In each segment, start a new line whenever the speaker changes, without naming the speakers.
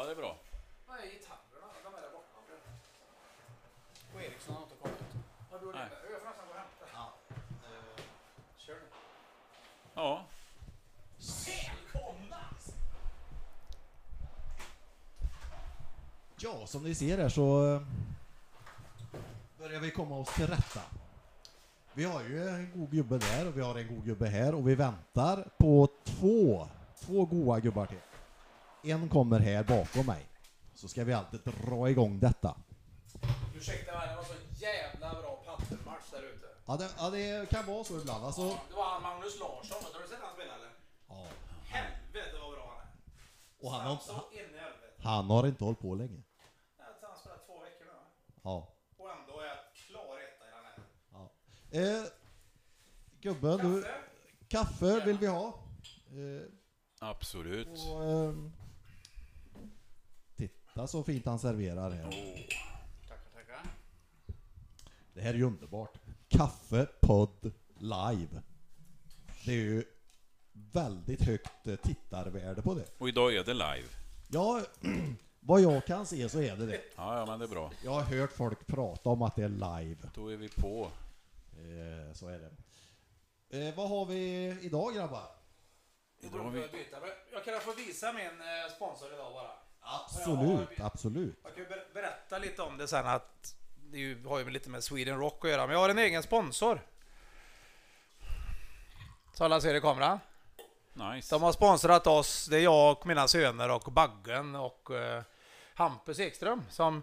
Ja, det är bra.
Var är gitarrerna? De är där borta. Och Eriksson har inte kommit. Ja, då är det
Nej.
där. Jag får nästan gå och hämta.
Ja. Eh,
Kör nu.
Ja.
Välkomna!
Ja, som ni ser här så eh, börjar vi komma oss till rätta. Vi har ju en god gubbe där och vi har en god gubbe här och vi väntar på två, två goa gubbar till. En kommer här bakom mig. Så ska vi alltid dra igång detta.
Ursäkta mig, det var så jävla bra paddelmatch där ute.
Ja, det, ja, det kan vara så ibland. Alltså,
Det var han Magnus Larsson. Har du sett han spela eller?
ja.
Helvete vad bra han är.
Och han har,
helvete.
han har inte hållit på länge.
Jag har han spelat två veckor nu?
Ja.
Och ändå är jag klar etta i den här.
Eh, gubben, du,
Kaffe?
kaffe vill vi ha. Eh,
Absolut.
och, eh, titta så fint han serverar här.
Tackar, tackar.
Det här är ju underbart. Kaffe, podd, live. Det är ju väldigt högt eh, tittarvärde på det.
Och idag är det live.
Ja, vad jag kan se så är det det.
Ja, ja, men det är bra.
Jag har hört folk prata om att det är live.
Då är vi på.
Eh, så är det. Eh, vad har vi idag grabbar?
Idag har vi...
Jag kan få visa min eh, sponsor idag bara.
Absolut, absolut.
Jag kan ber- berätta lite om det sen att det ju, har ju lite med Sweden Rock att göra. Men jag har en egen sponsor. Så alla ser i kameran.
Nice.
De har sponsrat oss. Det är jag och mina söner och Baggen och eh, Hampus Ekström som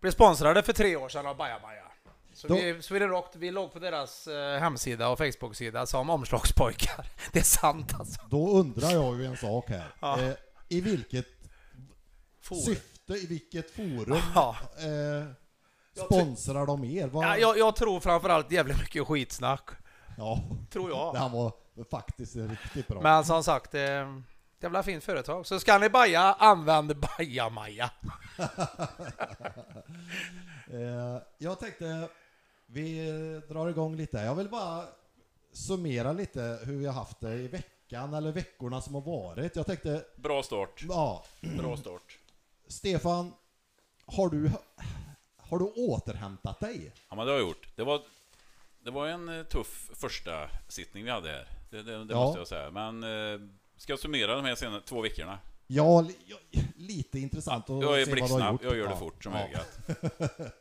blev sponsrade för tre år sedan av Baja Baja. Så vi, Sweden Rock, vi låg på deras eh, hemsida och Facebook-sida som omslagspojkar. Det är sant alltså.
Då undrar jag ju en sak här.
Ja.
Eh, I vilket
Forum.
syfte, i vilket forum
Ja.
eh, sponsrar de er? Vad,
Ja, jag, jag tror framförallt jävligt mycket skitsnack.
ja,
Tror
det
jag.
här var faktiskt riktigt bra.
Men som sagt, eh, jävla fint företag. Så ska ni baja, använd Baja-Maja.
Eh, jag tänkte vi drar igång lite. Jag vill bara summera lite hur vi har haft det i veckan eller veckorna som har varit. Jag tänkte,
Bra start.
ja,
Bra start.
Stefan, har du, har du återhämtat dig?
Ja, men det har jag gjort. Det var, det var en eh, tuff första sittning vi hade här. Det, det, det
Ja.
måste jag säga. Men eh, ska jag summera de här senaste två veckorna?
Ja, li, ja, lite intressant att
Jag är
se vad du har
blixtsnabb.
gjort.
Jag gör det
Ja,
fort som
ja.
ögat.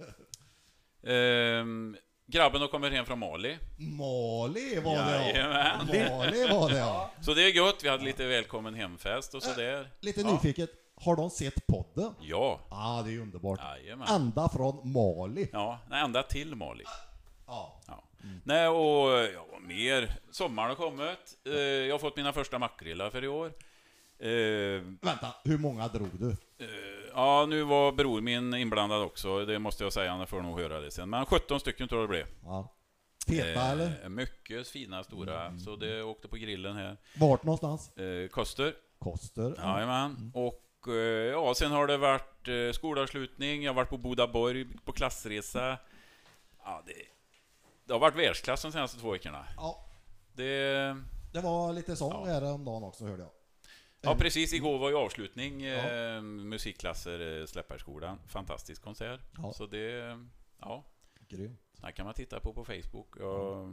Ehm, grabben har kommit hem från Mali.
Mali var det ja. Mali var det ja.
Så det är gött. Vi hade lite välkommen hemfest och sådär.
Lite
Ja.
nyfiket, har de sett podden?
Ja.
Ah, det är underbart.
Jajamän.
Ända från Mali.
Ja, nej, ända till Mali.
Ja.
Ja. Nej, och ja, mer? Sommaren har kommit. Eh, jag har fått mina första makrillar för i år. Eh,
Vänta, hur många drog du?
eh, ja, nu var bror min inblandad också. Det måste jag säga, han får nog höra det sen. Men 17 stycken tror jag det blev.
Ja. Feta eller?
Eh, mycket fina, stora. Så det åkte på grillen här.
Vart någonstans?
Eh, Koster.
Koster?
Jajamän. Och ja, sen har det varit eh, skolavslutning, jag har varit på Bodaborg på klassresa. Ja, det, det har varit världsklass de senaste två veckorna.
Ja,
Det,
det var lite sång
Ja.
här om dagen också hörde jag.
ja, precis. Igår var ju avslutning, eh, musikklasser, eh, Släpparskolan. Fantastisk konsert.
Ja.
Så det, ja,
Grymt.
det kan man titta på på Facebook. Jag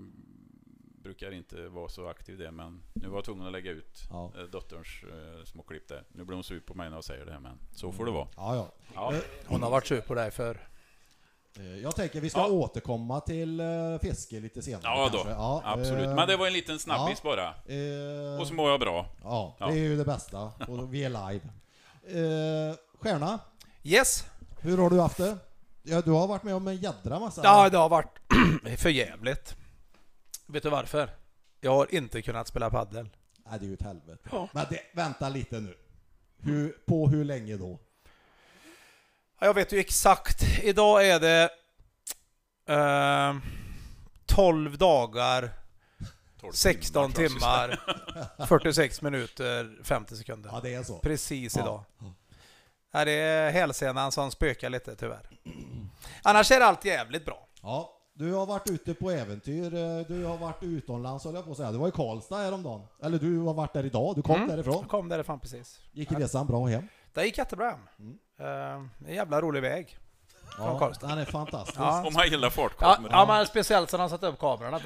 brukar inte vara så aktiv där, men nu var jag tvungen att lägga ut
Ja.
eh, dotterns eh, små klipp där. Nu blir hon sur på mig när jag säger det men så får det vara.
Ja, ja.
Ja.
Eh,
Hon har varit sur på dig för.
eh, Jag tänker vi ska
Ja.
återkomma till fiske lite senare
Ja då.
Ja,
absolut.
eh,
Men det var en liten snabbis bara.
eh,
Och så mår jag bra.
Ja,
Ja.
det är ju det bästa. Och vi är live. Eh, Stjärna,
Yes!
hur har du haft det? Ja, du har varit med om en jädra massa...
Ja, det har varit för jävligt. Vet du varför? Jag har inte kunnat spela paddel.
Nej, det är ju ett helvete.
Ja.
Men det, vänta lite nu. Hur, på hur länge då?
Ja, Jag vet ju exakt. Idag är det eh, 12 dagar,
12
16
tror jag.
timmar, 46 minuter, 50 sekunder.
Ja, det är så.
Precis
Ja.
idag. Ja, det är hälsenan som spökar lite tyvärr. Annars är allt jävligt bra.
Ja, du har varit ute på äventyr. eh, Du har varit utomlands höll jag på att säga. Du var i Karlstad häromdagen. Eller du har varit där idag. Du kom
Mm.
därifrån.
Jag kom därifrån precis.
Gick resan bra hem?
Det gick jättebra.
Mm.
Eh, en jävla rolig väg.
Ja,
Karlstad.
den är fantastisk.
Ja.
Om man gillar
Ja,
fartkameror.
ja, men speciellt sedan han satte upp kamerorna.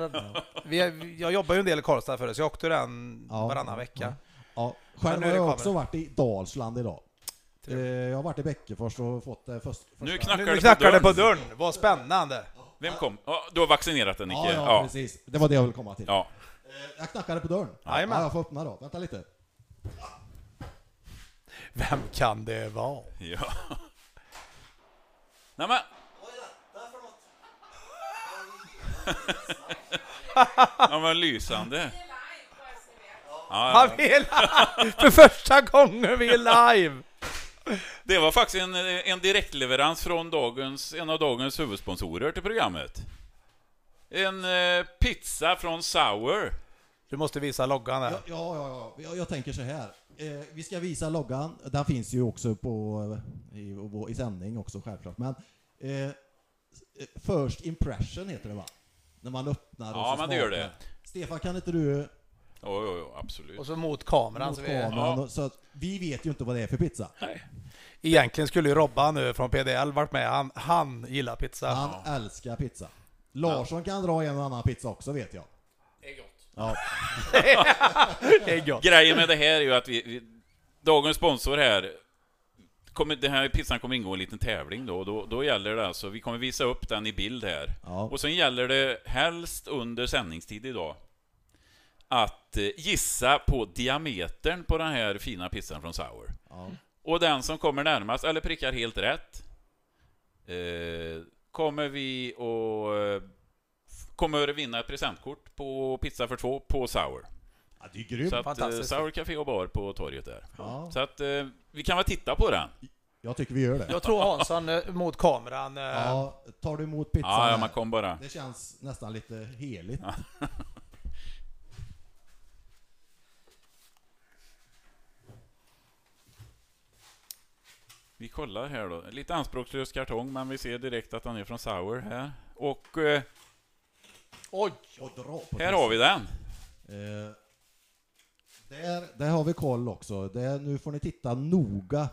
Vi, jag jobbar ju en del i Karlstad förut, så jag åkte den
Ja.
varannan vecka.
Ja, själv
nu
har jag också varit i Dalsland idag. Eh. Jag har varit i Bäckefors och fått det först, första...
Nu
Nu,
knackar
nu
det
knackar
på
det på
dörren.
Vad spännande.
Vem kom? Du har vaccinerat den, Nicke?
Ja, ja, precis. Det var det jag ville komma till.
Ja.
Jag knackade på dörren. Ja, jag får öppna då. Vänta lite.
Vem kan det vara?
ja. Nej men... ja men lysande. Ja,
Han
ja.
vill För första gången vi är live!
Det var faktiskt en, en direktleverans från dagens, en av dagens huvudsponsorer till programmet. En eh, pizza från Sour.
Du måste visa loggan här.
Ja, ja, ja, ja. Jag, jag tänker så här. Eh, vi ska visa loggan. Den finns ju också på, eh, i, i sändning också självklart. Men eh, First impression heter det va? När man öppnar och
Ja,
så
men det gör det.
Stefan, kan inte du
Jo, jo, jo, absolut.
Och så mot kameran.
mot
Så vi,
kameran? och- Så att vi vet ju inte vad det är för pizza.
egentligen skulle ju Robban nu från PDL varit med. Han, han gillar pizza.
Han älskar pizza. Larsson kan dra en och annan pizza också vet jag.
Det är gott.
Ja,
Det är gott.
Grejen med det här är ju att vi, vi dagens sponsor här, kommer, den här pizzan kommer ingå i en liten tävling då, och då, då gäller det alltså, vi kommer visa upp den i bild här.
ja.
Och sen gäller det helst under sändningstid idag att eh, gissa på diametern på den här fina pizzan från Sour.
ja.
Och den som kommer närmast, eller prickar helt rätt, eh, kommer vi att eh, kommer vinna ett presentkort på pizza för två på Sour.
ja det är grymt.
Så att, eh,
Fantastiskt.
Sour Café och Bar på torget där.
Ja,
Så att eh, vi kan väl titta på den?
jag tycker vi gör det.
Jag tror Hansson mot kameran.
Ja, tar du emot pizzan
Ja, ja, man kom bara.
Det känns nästan lite heligt.
Vi kollar här då. Lite anspråkslös kartong, men vi ser direkt att den är från Sour här. Och eh,
Oj!
Och dra på
här har vi den.
Eh, där, där har vi koll också. Där, nu får ni titta noga.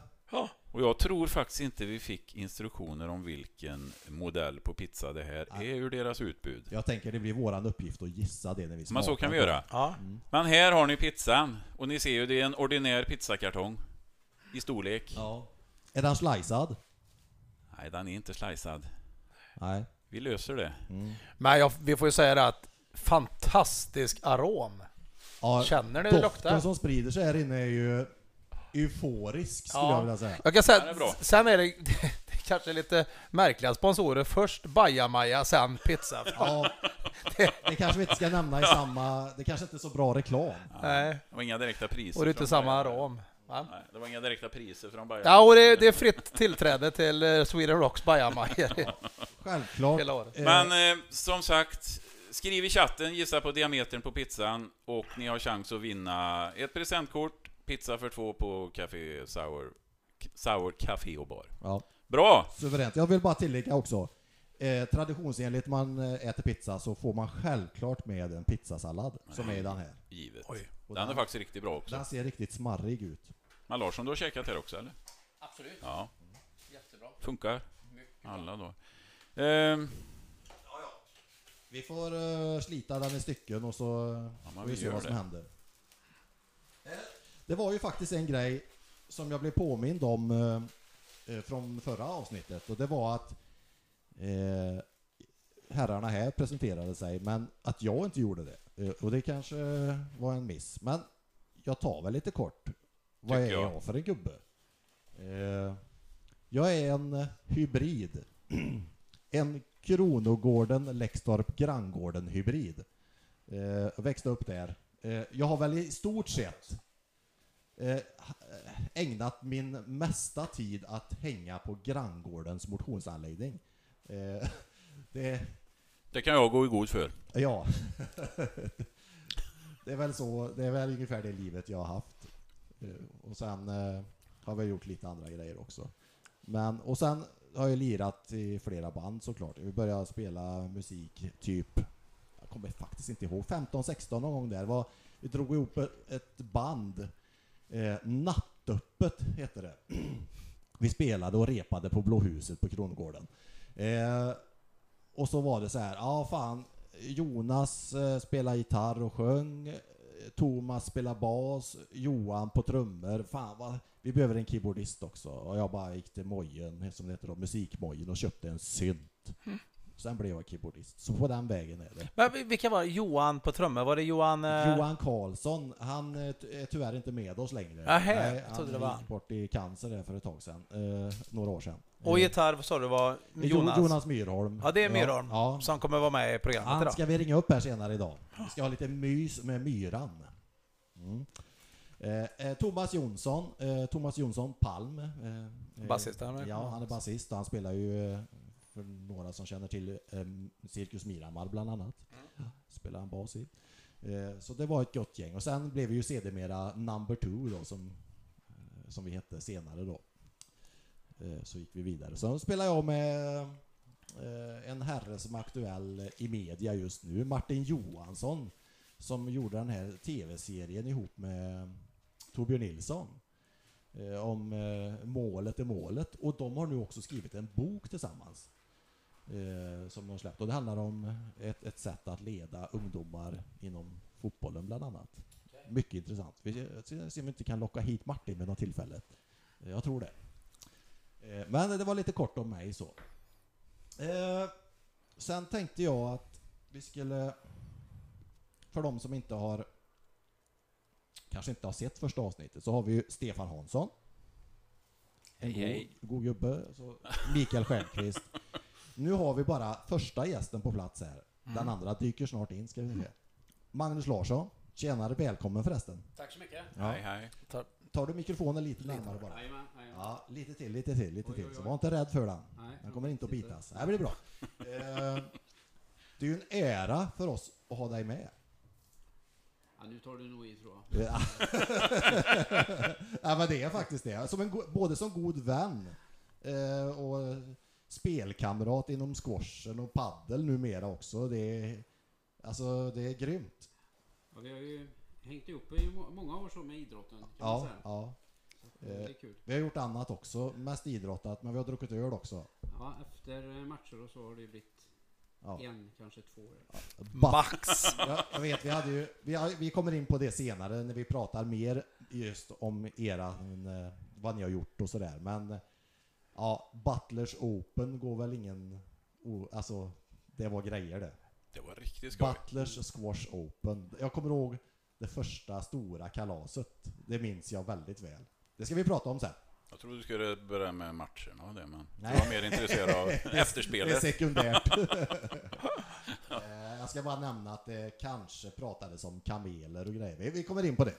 Och jag tror faktiskt inte vi fick instruktioner om vilken modell på pizza det här är ur deras utbud.
Jag tänker det blir våran uppgift att gissa det när vi smakar.
Men så kan vi göra.
Ja.
Men här har ni pizzan. Och ni ser ju, det är en ordinär pizzakartong. I storlek.
Ja. Är den slicead?
Nej, den är inte slicead.
Nej.
Vi löser det.
Men jag, vi får ju säga det att fantastisk arom.
Ja,
Känner ni det
doften
luktar?
som sprider sig här inne är ju euforisk skulle
Ja.
jag vilja säga.
Jag kan säga
det är
sen är det, det är kanske lite märkliga sponsorer. Först bajamaja, sen pizza.
Ja, det kanske vi inte ska nämna i samma... Det kanske inte är så bra reklam.
Nej,
Det var inga direkta priser.
och det är inte samma arom. Va?
Nej, det var inga direkta priser från Bayern.
Ja, och det, det är fritt tillträde till eh, Sweden Rocks bajamajor
Självklart.
hela året.
Eh,
Men eh, som sagt, skriv i chatten, gissa på diametern på pizzan och ni har chans att vinna ett presentkort, pizza för två på Café Sour, Sour Café och Bar.
ja,
Bra!
suveränt. Jag vill bara tillägga också. Eh, traditionsenligt man eh, äter pizza så får man självklart med en pizzasallad som är i den här.
Givet.
Oj.
Och
Den är faktiskt riktigt bra också.
Den ser riktigt smarrig ut.
Men Larsson, du har käkat här också eller?
Absolut.
Ja,
Jättebra.
funkar. Alla då. Ehm,
Vi får uh, slita den i stycken och så
Ja,
får vi se vad som
det.
händer. Det var ju faktiskt en grej som jag blev påmind om eh, eh, från förra avsnittet och det var att eh, herrarna här presenterade sig men att jag inte gjorde det. Eh, och det kanske var en miss. Men jag tar väl lite kort. Vad är jag.
jag.
för en gubbe? Eh, jag är en hybrid. en Kronogården Läxtorp Granngården hybrid. Eh, växte upp där. Eh, jag har väl i stort sett eh, ägnat min mesta tid att hänga på granngårdens motionsanläggning. Eh, det,
det kan jag gå i god för.
ja. det är väl så, det är väl ungefär det livet jag har haft. Eh, och sen eh, har vi gjort lite andra grejer också. Men, och sen har jag lirat i flera band såklart. Vi började spela musik typ, jag kommer faktiskt inte ihåg, 15-16 någon gång där. Var, vi drog ihop ett, band, eh, hette det. Vi spelade och repade på Blåhuset på Kronogården. Eh, och så var det så här, ja fan, Jonas eh, spelade gitarr och sjöng, Thomas spelade bas, Johan på trummor. Fan vad, vi behöver en keyboardist också. Och jag bara gick till Mojen, som det heter då, musikmojen och köpte en synt. Sen blev jag keyboardist. Så på den vägen är det.
Men vi- vilka var det? Johan på trummor? Var det Johan... eh,
Johan Karlsson, han eh, är tyvärr inte med oss längre.
Nähä,
Nej,
jag
han
det var
gick bort i cancer där för ett tag sedan. Eh, några år sedan.
Och gitarr, vad sa du var
Jo-
Jonas?
Jonas Myrholm.
Ja, det är Myrholm.
Ja,
Som kommer vara med i programmet
Han
idag.
ska vi ringa upp här senare idag. Vi ska ha lite mys med Myran. Mm. Eh, eh, Thomas Jonsson, eh, Thomas Jonsson Palm. Eh, eh,
Basist, han är-
Ja, han är basist och han spelar ju, eh, för några som känner till, Cirkus Miramar bland annat.
Mm.
Spelar han bas i. Så det var ett gott gäng. Och sen blev vi ju sedermera number two då, som, som vi hette senare då. Eh, så gick vi vidare. Så spelade jag med eh, en herre som är aktuell i media just nu, Martin Johansson, som gjorde den här tv-serien ihop med Torbjörn Nilsson. Eh, om målet är målet. Och de har nu också skrivit en bok tillsammans. Som de har släppt. Och det handlar om ett, ett sätt att leda ungdomar inom fotbollen bland annat. Mycket intressant. Vi ser se om vi inte kan locka hit Martin vid något tillfälle. Jag tror det. Eh, Men det var lite kort om mig så. Eh, sen tänkte jag att vi skulle, för de som inte har, kanske inte har sett första avsnittet, så har vi ju Stefan Hansson. En
Hej, hej.
god, god gubbe. Så Mikael Stjernqvist. Nu har vi bara första gästen på plats här. Den andra dyker snart in, ska vi se. Magnus Larsson. Tjenare, välkommen förresten.
Tack så mycket.
Ja.
Hej, hej.
Tar du mikrofonen lite närmare bara?
Jajamän, jajamän.
Ja, lite till, lite till, lite
Oj,
till.
oj,
Så var inte rädd för den.
Nej,
Den kommer inte att bitas. Det här blir bra. Eh, Det är ju en ära för oss att ha dig med.
Ja, nu tar du nog i tror jag.
Ja. ja, men det är faktiskt det. Som en, både som god vän eh, och spelkamrat inom squashen och paddel numera också. Det är, alltså, det är grymt.
Ja, vi har ju hängt ihop i må- många år så med idrotten kan man
Ja,
säga.
ja.
Så eh, det är kul.
Vi har gjort annat också, mest idrottat, men vi har druckit öl också.
Ja, efter eh, matcher och så har det blivit
Ja.
en, kanske två år.
Max!
Ja, jag vet, vi, hade ju, vi, har, vi kommer in på det senare när vi pratar mer just om era, eh, vad ni har gjort och sådär. Men eh, ja, Butlers Open går väl ingen... alltså, det var grejer det.
Det var riktigt skoj.
Butlers Squash Open. Jag kommer ihåg det första stora kalaset. Det minns jag väldigt väl. Det ska vi prata om sen.
Jag trodde du skulle börja med matcherna och det, men
Nej.
jag var mer intresserad av
Det är
efterspelet.
sekundärt. Eh, jag ska bara nämna att det kanske pratades om kameler och grejer. Vi- kommer in på det.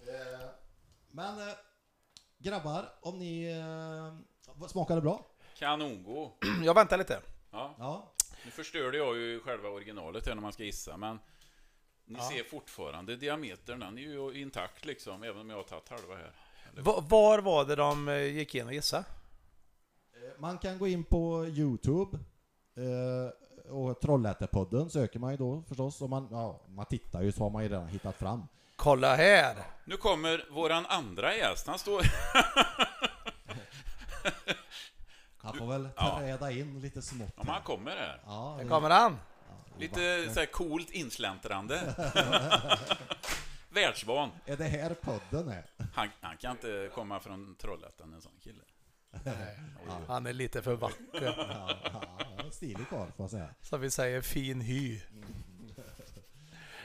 Eh, Men eh, grabbar, om ni... Smakar det bra?
Kanongo.
Jag väntar lite.
Ja,
Ja.
nu förstörde jag ju själva originalet här när man ska gissa, men ni
Ja.
ser fortfarande diametern, den är ju intakt liksom, även om jag har tagit halva här.
Va- Var var det de eh, gick in och gissade?
Eh, Man kan gå in på Youtube eh, och Trollhättepodden söker man ju då förstås. Och man, ja, man tittar ju så har man ju redan hittat fram.
Kolla här!
Nu kommer våran andra gäst, han står...
Han får väl
Ja.
träda in lite smått.
Ja, men han kommer här.
Ja,
Här
det-
kommer han!
Ja,
Lite så här coolt insläntrande. Världsvan.
Är det här podden är?
Han, han kan inte komma från Trollhättan, en sån kille.
Han är lite för vacker.
Ja, ja, ja, stilig karl får jag säga.
Som vi säger, fin hy.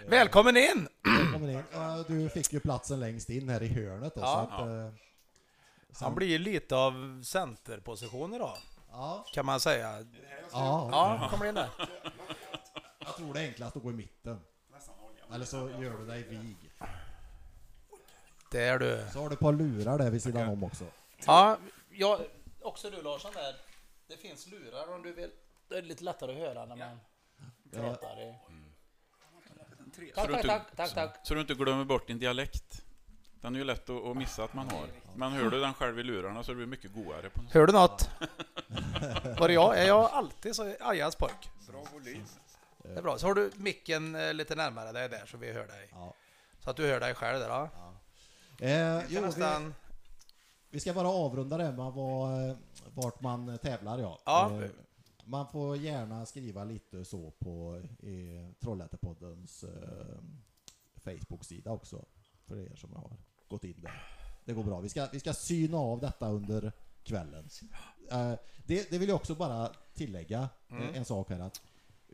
Välkommen in!
Välkommen in. Ja, Du fick ju platsen längst in här i hörnet då,
Ja.
så att, eh,
Han blir ju lite av centerposition idag,
ja,
kan man säga.
ja,
Ja, kommer in där.
Jag tror det är enklast att gå i mitten. Eller så gör du dig vig.
Där du.
Så har du ett par lurar där vid sidan om också.
Ja, ja, också du Larsson där. Det finns lurar om du vill. Det är lite lättare att höra när man pratar. i-
Så
Tack,
du
tack,
inte-
tack, tack, tack.
Så du inte glömmer bort din dialekt. Den är ju lätt att, att missa att man har. Men hör du den själv i lurarna så blir det mycket godare. På något sätt.
Hör du något? Var det jag? Är jag alltid så Ajas pojk?
Bra volym.
Det är bra. Så har du micken eh, lite närmare dig där så vi hör dig.
Ja.
Så att du hör dig själv där. Ja.
Eh, jo, vi,
nästan...
vi ska bara avrunda det med vad, eh, vart man tävlar ja.
Ja.
Eh, man får gärna skriva lite så på Trollhättepoddens eh, Facebook-sida också. För er som har gått in där. Det går bra. Vi ska, vi ska syna av detta under kvällen. Eh, det, det vill jag också bara tillägga eh, en sak här att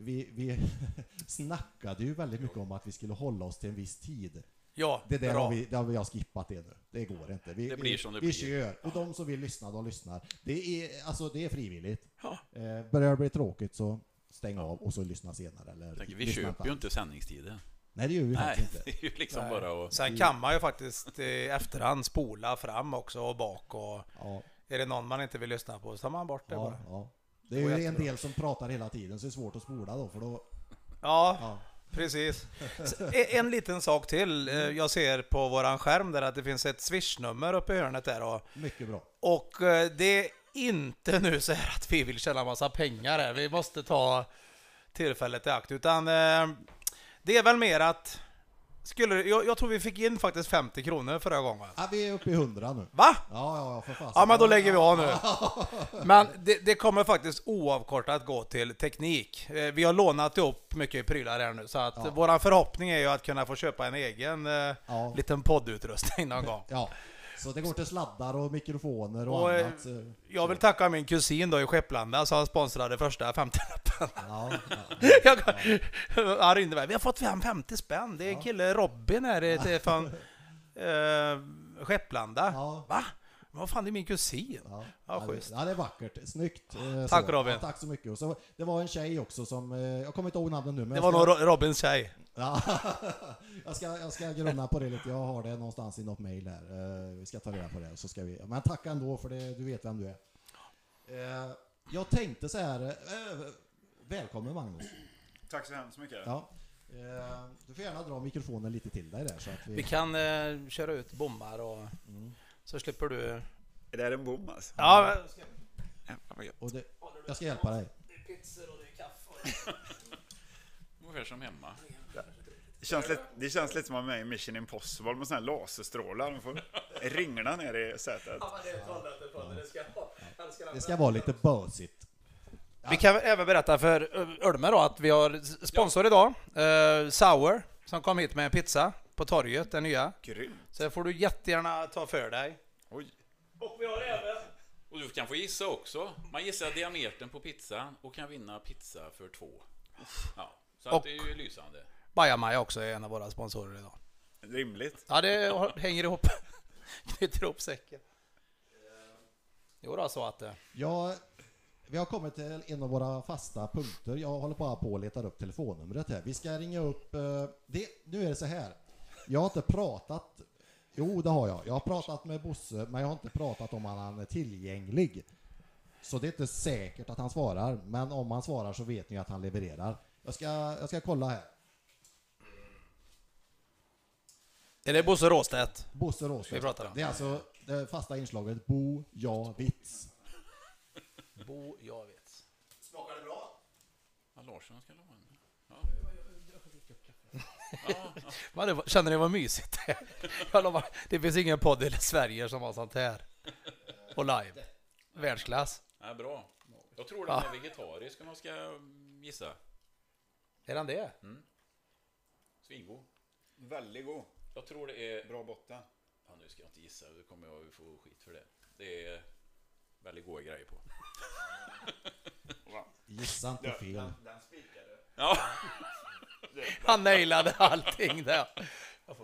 vi, vi snackade ju väldigt mycket om att vi skulle hålla oss till en viss tid.
Ja,
Det där
bra.
har vi, det har vi har skippat det nu. Det går inte. Vi,
Det blir som det
vi
blir.
kör. Och de som vill lyssna, de lyssnar. Det är, alltså, det är frivilligt.
Ja.
Eh, börjar det bli tråkigt så stäng av och så lyssna senare. Eller
Tänker, vi
lyssna
köper ju inte sändningstiden.
Nej, det gör vi
Nej,
faktiskt inte.
det är ju liksom
Nej.
bara att...
Sen kan man ju faktiskt i efterhand spola fram också och bak och
Ja,
är det någon man inte vill lyssna på så tar man bort det
ja,
bara.
ja. Det är ju en del som pratar hela tiden så det är svårt att spola då för då...
Ja,
Ja,
precis. E- En liten sak till. Eh, Jag ser på våran skärm där att det finns ett swishnummer uppe i hörnet där och,
mycket bra.
och eh, det är inte nu så här att vi vill tjäna massa pengar här. Vi måste ta tillfället i akt utan eh, det är väl mer att skulle, jag, jag tror vi fick in faktiskt 50 kronor förra gången.
Ja, vi är uppe i 100 nu.
Va?
Ja, ja, för fasen.
Ja men då lägger vi av nu. Men det, det kommer faktiskt oavkortat gå till teknik. Eh, Vi har lånat ihop mycket prylar här nu så att
Ja.
våran förhoppning är ju att kunna få köpa en egen eh,
Ja.
liten poddutrustning någon gång.
Ja, så det går till sladdar och mikrofoner och,
Och, eh,
annat. så-
Jag vill tacka min kusin då i Skepplanda som sponsrade första 50-lappen.
Ja, ja.
Jag- Han ringde mig. Vi har fått fram 50 spänn. Det är kille Robin här är från eh, Skepplanda.
Ja.
Va? Vad fan, det är min kusin.
Ja,
Ja,
det-. Ja, det är vackert. Snyggt. eh,
Tack,
så.
Robin.
Ja, tack så mycket. Och så, det var en tjej också som, eh, jag kommer inte ihåg namnet nu, men
Det var
ska,
nog Ro- Robins tjej.
ja, jag, ska, jag ska grunna på det lite. Jag har det någonstans i något mail här. Eh, vi ska ta reda på det. Så ska vi, men tack ändå för det, du vet vem du är. Jag tänkte så här, välkommen Magnus.
Tack så hemskt mycket.
Ja. Du får gärna dra mikrofonen lite till dig där så att vi...
Vi kan köra ut bommar och så slipper du...
Är det här en bom alltså?
Ja,
gött.
Och det, jag ska hjälpa dig.
det är pizzor och det är kaffe.
Ungefär som hemma.
Det känns, lite, det känns lite som att man är med i Mission Impossible med såna här laserstrålar. Man får ringla ner i sätet.
Det ska vara lite bösigt.
Vi kan även berätta för Ölme då att vi har sponsor idag. Eh, Sour, som kom hit med en pizza på torget, den nya.
Grymt.
Så det får du jättegärna ta för dig.
Oj.
Och vi har även...
Och du kan få gissa också. Man gissar diametern på pizzan och kan vinna pizza för två. Ja, så att
Och-
det är ju lysande.
Bajamaja också är en av våra sponsorer idag.
Rimligt.
Ja, det hänger ihop. Knyter ihop säcken. Jo då, så att det...
Ja, vi har kommit till en av våra fasta punkter. Jag håller bara på och letar upp telefonnumret här. Vi ska ringa upp... eh, Det, nu är det så här. Jag har inte pratat... Jo, det har jag. Jag har pratat med Bosse, men jag har inte pratat om han är tillgänglig. Så det är inte säkert att han svarar, men om han svarar så vet ni att han levererar. Jag ska, jag ska kolla här.
Är det Bosse Råstedt?
Bosse Råstedt.
Vi pratar om.
Det är alltså det fasta inslaget Bo, ja, vits.
Bo Javits. Smakar det bra?
Ja, Larsson ska ha
det var, känner ni vad mysigt? Jag lovar, det finns ingen podd i Sverige som har sånt här. Och live. Världsklass.
Ja, bra. Jag tror den är vegetarisk om man ska mm, gissa.
Är den det?
Svingod.
Väldigt god.
Jag tror det är...
Bra botten.
Ja, nu ska jag inte gissa, då kommer jag få skit för det. Det är väldigt goda grejer på.
Gissa inte fel.
Den spikade.
Ja,
Han nailade allting där. Jag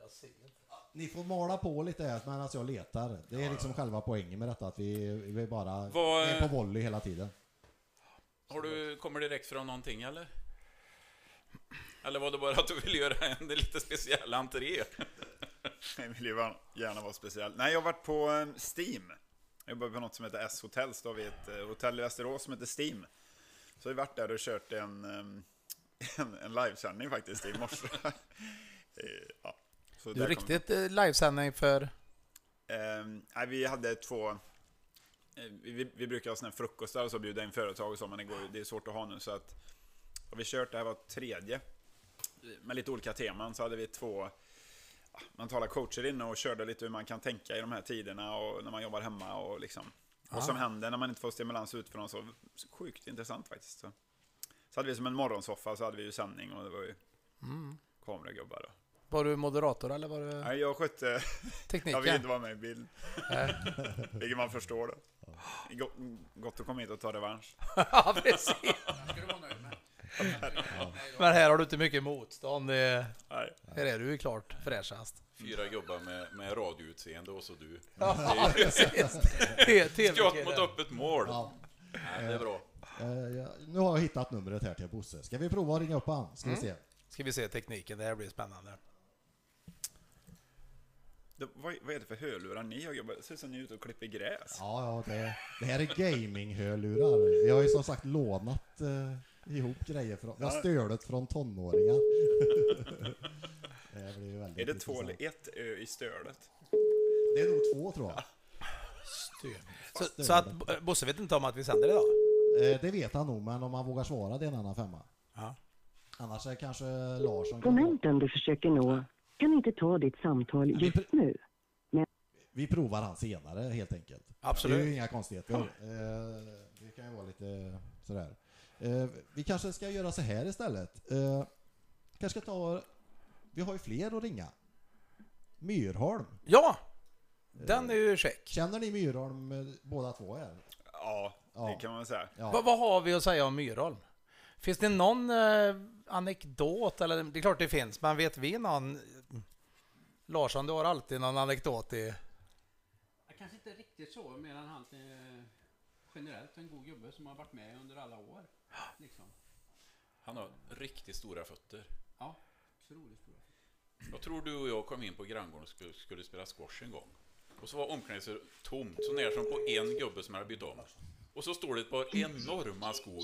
jag.
Ni får mala på lite här medan jag letar. Det är liksom själva poängen med detta, att vi, vi bara
Vad-
är på volley hela tiden.
har du, kommer direkt från någonting eller? Eller var det bara att du ville göra en lite speciell entré?
Jag vill ju gärna vara speciell. Nej, jag har varit på eh, Steam. Jag jobbar på något som heter S Hotels. Då har vi ett eh, hotell i Västerås som heter Steam. Så har vi varit där och kört en, eh, en, en livesändning faktiskt i morse. Eh, ja. Så
Du är
kom-
riktigt eh, livesändning för...
Eh, nej, vi hade två... Eh, vi, vi brukar ha såna här frukostar och så bjuda in företag och så, men det, går, ju- det är svårt att ha nu. Så att, har vi kört, det här var tredje, med lite olika teman, så hade vi två mentala coacher inne och körde lite hur man kan tänka i de här tiderna och när man jobbar hemma och liksom vad som händer när man inte får stimulans utifrån. Så sjukt intressant faktiskt. Så. Så hade vi som en morgonsoffa så hade vi ju sändning och det var ju kameragubbar. Och.
Var du moderator eller var du
Nej, jag skötte, jag
tekniken?
vill inte vara med i bild. Vilket man förstår är Gott, gott att komma hit och ta revansch.
ja, precis. Men här har du inte mycket motstånd. Det-
Nej.
Här är du ju klart fräschast.
Fyra gubbar med, med radioutseende och så du.
Ja, precis.
Skott mot öppet mål.
Ja.
Nej, det är bra.
Eh, ja, nu har jag hittat numret här till Bosse. Ska vi prova att ringa upp han? Ska vi se.
Ska vi se tekniken, det här blir spännande.
Det, vad, vad är det för hörlurar ni har jobbat? Det ser ut som ni är ute och klipper gräs.
Ja, ja det, det här är gaming-hörlurar. Vi har ju som sagt lånat eh, ihop grejer från, vi har stölet från tonåringar. det blir ju väldigt
Är det två
intressant.
eller ett ö i stölet?
Det är nog två tror jag.
Så, så att Bosse vet inte om att vi sänder idag?
Eh, det vet han nog, men om han vågar svara det är en annan femma.
Ja.
Annars är kanske Larsson kan...
Abonnenten du försöker nå kan inte ta ditt samtal
Vi
just nu.
Vi provar han senare helt enkelt.
Absolut.
Det är ju inga konstigheter. Eh, det kan ju vara lite sådär. Eh, vi kanske ska göra så här istället. Eh, kanske ska ta... Vi har ju fler att ringa. Myrholm.
Ja! Den är ju check.
Känner ni Myrholm båda två här?
Ja,
Ja.
det kan man säga.
Ja.
Vad, vad har vi att säga om Myrholm? Finns det någon eh, anekdot? Eller, det är klart det finns, men vet vi någon? Larsson, du har alltid någon anekdot i...
Kanske inte riktigt så, medan han är generellt en god gubbe som har varit med under alla år. Liksom.
Han har riktigt stora fötter.
Ja, otroligt stora.
Jag tror du och jag kom in på granngården och skulle, skulle spela squash en gång. Och så var omklädningsrummet tomt, så när som på en gubbe som hade bytt om. Och så står det ett par enorma skor.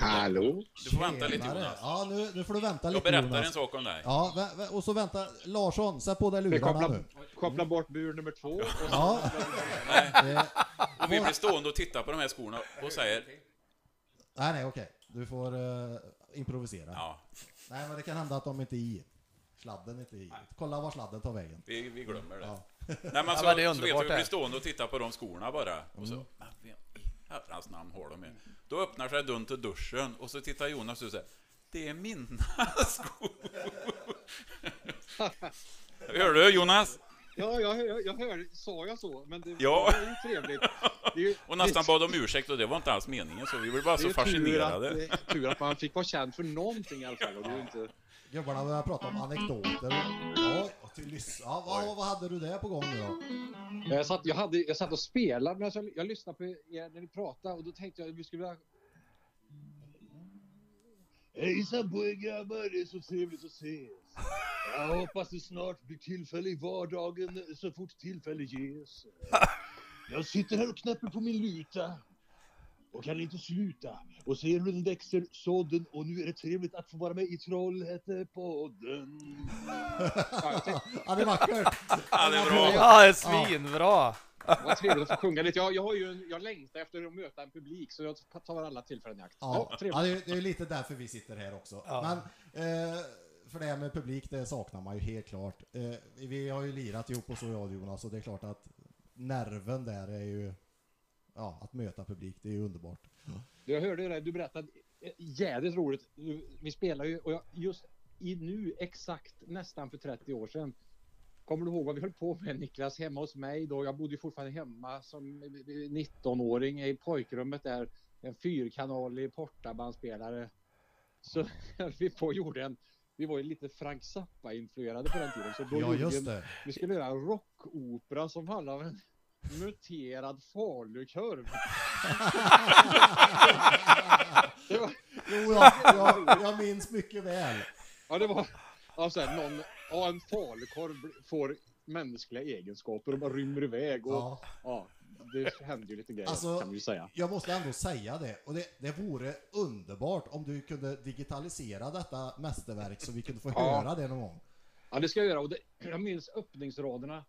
Hallå?
Du får vänta lite. Jonas.
Ja, nu, nu får du vänta
Jag
lite
berättar
Jonas.
en sak om dig.
Ja, vä- vä- och så vänta. Larsson, sätt på dig
Vi
lurarna
kopplar,
nu.
kopplar bort bur nummer två. Och
Ja.
Nej.
Eh,
Och vi blir stående och tittar på de här skorna och säger
nej, nej, okej. Du får eh, improvisera.
ja,
Nej, men det kan hända att de inte är i. Sladden är inte i. Kolla var sladden tar vägen.
vi, vi glömmer det.
Ja.
Nej men så,
men det är
så vet
underbart
vi
det.
blir stående och tittar på de skorna bara. Och så, men vem i herrans namn har de med? Då öppnar sig dörren till duschen och så tittar Jonas och säger Det är mina skor. Hör du Jonas?
ja, jag, hör- jag hör, sa jag så? Men det,
Ja.
det är ju trevligt. Det är ju,
Och nästan bad om ursäkt och det var inte alls meningen så vi blev bara så
ju tur att,
fascinerade.
är tur att man fick vara känd för någonting i alla fall. Ju inte,
Gubbarna börjar prata om anekdoter. Ja, lys- ja, vad, vad hade du där på gång då?
jag, satt, jag, hade, jag satt och spelade, men jag, jag lyssnade på er när ni pratade och då tänkte jag att vi skulle vilja... Hejsan på er grabbar, det är så trevligt att ses. Jag hoppas det snart blir tillfälle i vardagen så fort tillfälle ges. Jag sitter här och knäpper på min luta och kan inte sluta och ser hur den växer sådden och nu är det trevligt att få vara med i Trollhättepodden. Ja,
det är vackert.
Ja, det är bra.
Ja, det är svinbra!
Vad trevligt att få sjunga lite. Jag, jag, har ju en, jag längtar efter att möta en publik så jag tar alla tillfällen i akt.
Ja,
Ja,
ja det, är, det är lite därför vi sitter här också.
Ja.
Men, eh, för det här med publik, det saknar man ju helt klart. Eh, vi har ju lirat ihop och så jag och Jonas, och det är klart att nerven där är ju... Ja, att möta publik, det är ju underbart.
Jag hörde det, du berättade eh, jävligt roligt. Vi spelar ju och jag, just i nu exakt nästan för 30 år sedan. Kommer du ihåg vad vi höll på med Niklas hemma hos mig då? Jag bodde ju fortfarande hemma som 19-åring i pojkrummet där. En fyrkanalig portabandspelare. Så vi på gjorde en vi var ju lite Frank Zappa-influerade på den tiden. Så då
Ja,
vi
just
en
det.
vi skulle göra en rockopera som handlar om en muterad falukorv. det var,
Jo, jag, jag, jag minns mycket väl.
ja, det var alltså, någon, ja, en falukorv får mänskliga egenskaper och bara rymmer iväg. Och, ja.
Ja.
det händer ju lite grejer
Alltså-
kan vi säga.
Jag måste ändå säga det, och det, det vore underbart om du kunde digitalisera detta mästerverk så vi kunde få
Ja.
höra det någon gång.
Ja, det ska jag göra. Och det, jag minns öppningsraderna.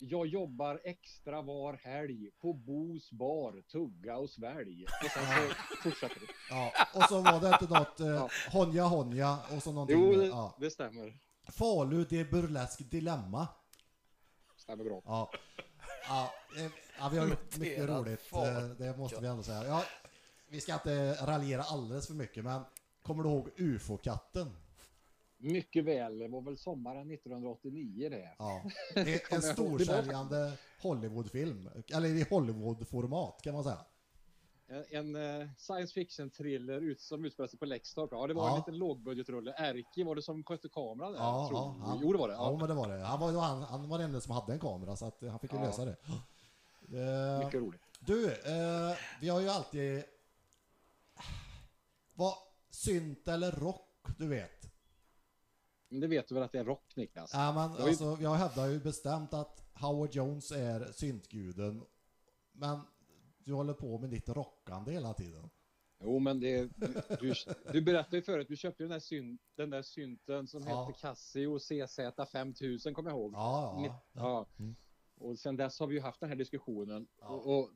Jag jobbar extra var helg på Bos bar, tugga och svälj. Och sen så fortsätter det.
Ja, och så var det inte något eh,
Ja.
Honja Honja och så någonting.
Jo,
ja.
det stämmer.
Falu, det är burlesk dilemma.
Stämmer bra.
Ja. Ja, eh, ja, vi har gjort mycket roligt, eh, det måste vi ändå säga. Ja, vi ska inte raljera alldeles för mycket, men kommer du ihåg UFO-katten?
Mycket väl. Det var väl sommaren 1989 det.
Ja. Det är en storsäljande Hollywoodfilm, eller i Hollywood-format kan man säga.
En, en eh, science fiction thriller ut, som utspelar sig på Lextorp. Ja, det var
Ja.
en liten lågbudgetrulle. Erki var det som skötte kameran där?
Ja,
tror
ja, han-
Jo, det var det.
Ja,
Ja.
men det var det. Han var, han, han var den enda som hade en kamera, så att han fick ju
Ja.
lösa det. Eh,
Mycket roligt.
Du, eh, vi har ju alltid... Vad, synt eller rock, du vet?
Men det vet du väl att det är rock, Niklas?
Ja, men
ju-
alltså, jag hävdar ju bestämt att Howard Jones är syntguden. Men du håller på med ditt rockande hela tiden.
Jo, men det, du, du, berättade ju förut, du köpte ju den där, syn, den där synten som
Ja.
hette Casio CZ5000, kommer jag ihåg.
Ja, ja.
ja.
Mm.
Och sen dess har vi ju haft den här diskussionen.
Ja.
Och, och,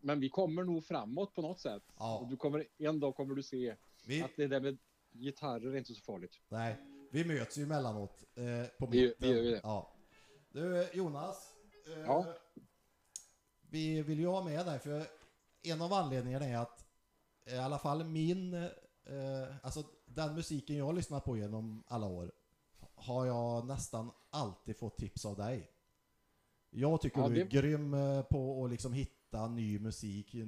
men vi kommer nog framåt på något sätt.
Ja.
Och du kommer, en dag kommer du se
Vi,
att det där med gitarrer är inte så farligt.
nej, vi möts ju emellanåt eh, på
Vi-
mitten.
vi gör ju det.
Ja. Du, Jonas. Eh,
Ja.
Vi vill ju ha med dig, för en av anledningarna är att i alla fall min, eh, alltså den musiken jag har lyssnat på genom alla år har jag nästan alltid fått tips av dig. Jag tycker
Ja,
du är grym eh, på att liksom hitta ny musik, eh,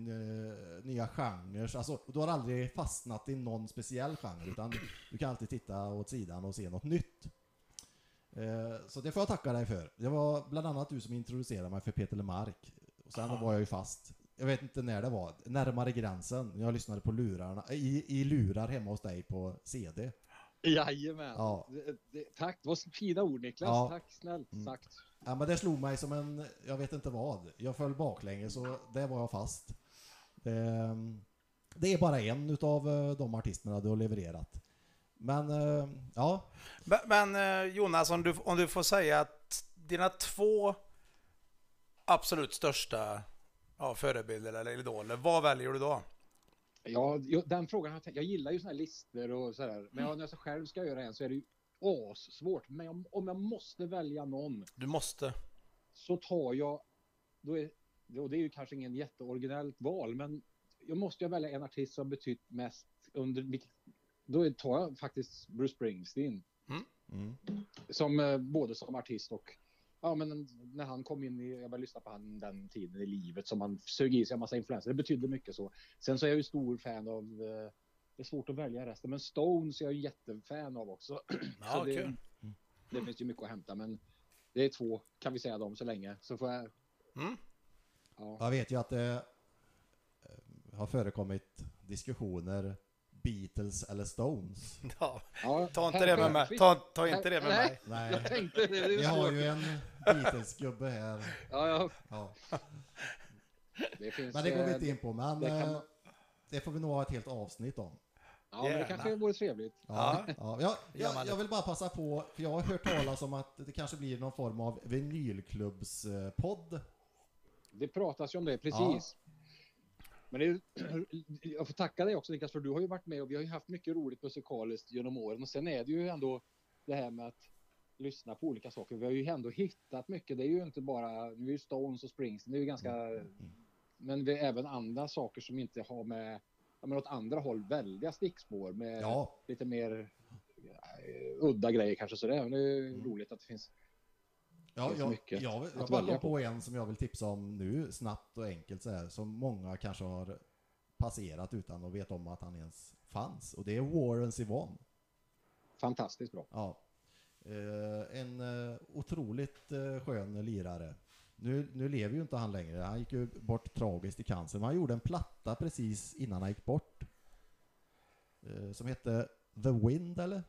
nya genrer. Alltså, du har aldrig fastnat i någon speciell genre, utan du kan alltid titta åt sidan och se något nytt. Eh, Så det får jag tacka dig för. Det var bland annat du som introducerade mig för Peter Lemark. Och sen var jag ju fast. Jag vet inte när det var. Närmare gränsen. Jag lyssnade på lurarna, i, i lurar hemma hos dig på CD.
Jajamän.
Ja.
Det, det, tack, det var fina ord Niklas.
Ja.
Tack snällt
Mm. Ja men det slog mig som en, jag vet inte vad. Jag föll baklänges så där var jag fast. Det, det är bara en utav eh, de artisterna du har levererat. Men eh, ja,
Men, men eh, Jonas, om du, om du får säga att dina två absolut största ja, förebilder eller idoler, vad väljer du då?
Ja, den frågan har jag tänkt. Jag gillar ju såna här listor och sådär. Men jag, när jag själv ska göra en så är det ju assvårt. Men om, om jag måste välja någon
Du måste.
så tar jag, då är, och det är ju kanske ingen jätteoriginellt val, men jag måste ju välja en artist som betytt mest under mitt, då tar jag faktiskt Bruce Springsteen.
mm,
Som eh, både som artist och Ja, men när han kom in i, jag började lyssna på han den tiden i livet som han sög i sig en massa influenser. Det betydde mycket så. Sen så är jag ju stor fan av, eh, det är svårt att välja resten, men Stones är jag ju jättefan av också.
Ja,
Så det,
kul.
det finns ju mycket att hämta, men det är två, kan vi säga dem så länge. Så får jag,
Mm.
ja.
jag vet ju att det eh, har förekommit diskussioner Beatles eller Stones.
Ja,
Ja,
ta inte det med mig. Ta, ta inte det med
Nej.
mig.
Nej,
Jag tänkte det, det är
vi har ju en Beatles-gubbe här.
Ja, ja,
Ja.
det finns...
Men det går vi inte in på, men
det kan
eh,
man-
det får vi nog ha ett helt avsnitt om.
Ja, men det kanske vore trevligt.
Ja, ja. Ja, jag,
man
jag vill bara passa på, för jag har hört talas om att det kanske blir någon form av vinylklubbspodd.
Det pratas ju om det, precis. Men det är, jag får tacka dig också Niklas, för du har ju varit med och vi har ju haft mycket roligt musikaliskt genom åren. Och sen är det ju ändå det här med att lyssna på olika saker. Vi har ju ändå hittat mycket. Det är ju inte bara, nu är ju Stones och Springsteen, det är ju ganska... Men vi har även andra saker som inte har med, ja, men åt andra håll, väldiga stickspår med
Ja,
lite mer eh, udda grejer kanske sådär. Men det är ju roligt att det finns.
ja jag, jag, jag, jag bara på en som jag vill tipsa om nu, snabbt och enkelt så här, som många kanske har passerat utan att veta om att han ens fanns. Och det är Warren Zevon.
Fantastiskt bra.
Ja. Eh, en eh, otroligt eh, skön lirare. Nu, nu lever ju inte han längre. Han gick ju bort tragiskt i cancer. Men han gjorde en platta precis innan han gick bort. Eh, som hette The Wind, eller?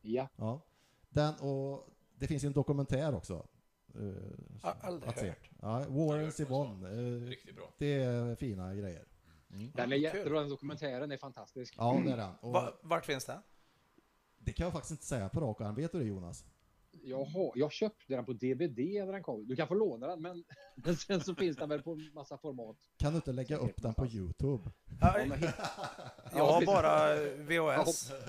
Ja,
Ja. Den, och det finns ju en dokumentär också. eh,
aldrig
att se.
hört.
Ja, Warren Zevon. Eh,
Riktigt bra.
det är fina grejer.
den är jättebra. Den dokumentären är fantastisk.
Ja, det är den. Och
Va, vart finns den?
det kan jag faktiskt inte säga på rak arm. Vet du det Jonas?
Jag, har, jag köpte den på DVD när den kom. Du kan få låna den, men, men sen så finns den väl på massa format.
Kan du inte lägga upp den på Youtube?
Ja,
men,
jag har bara VHS.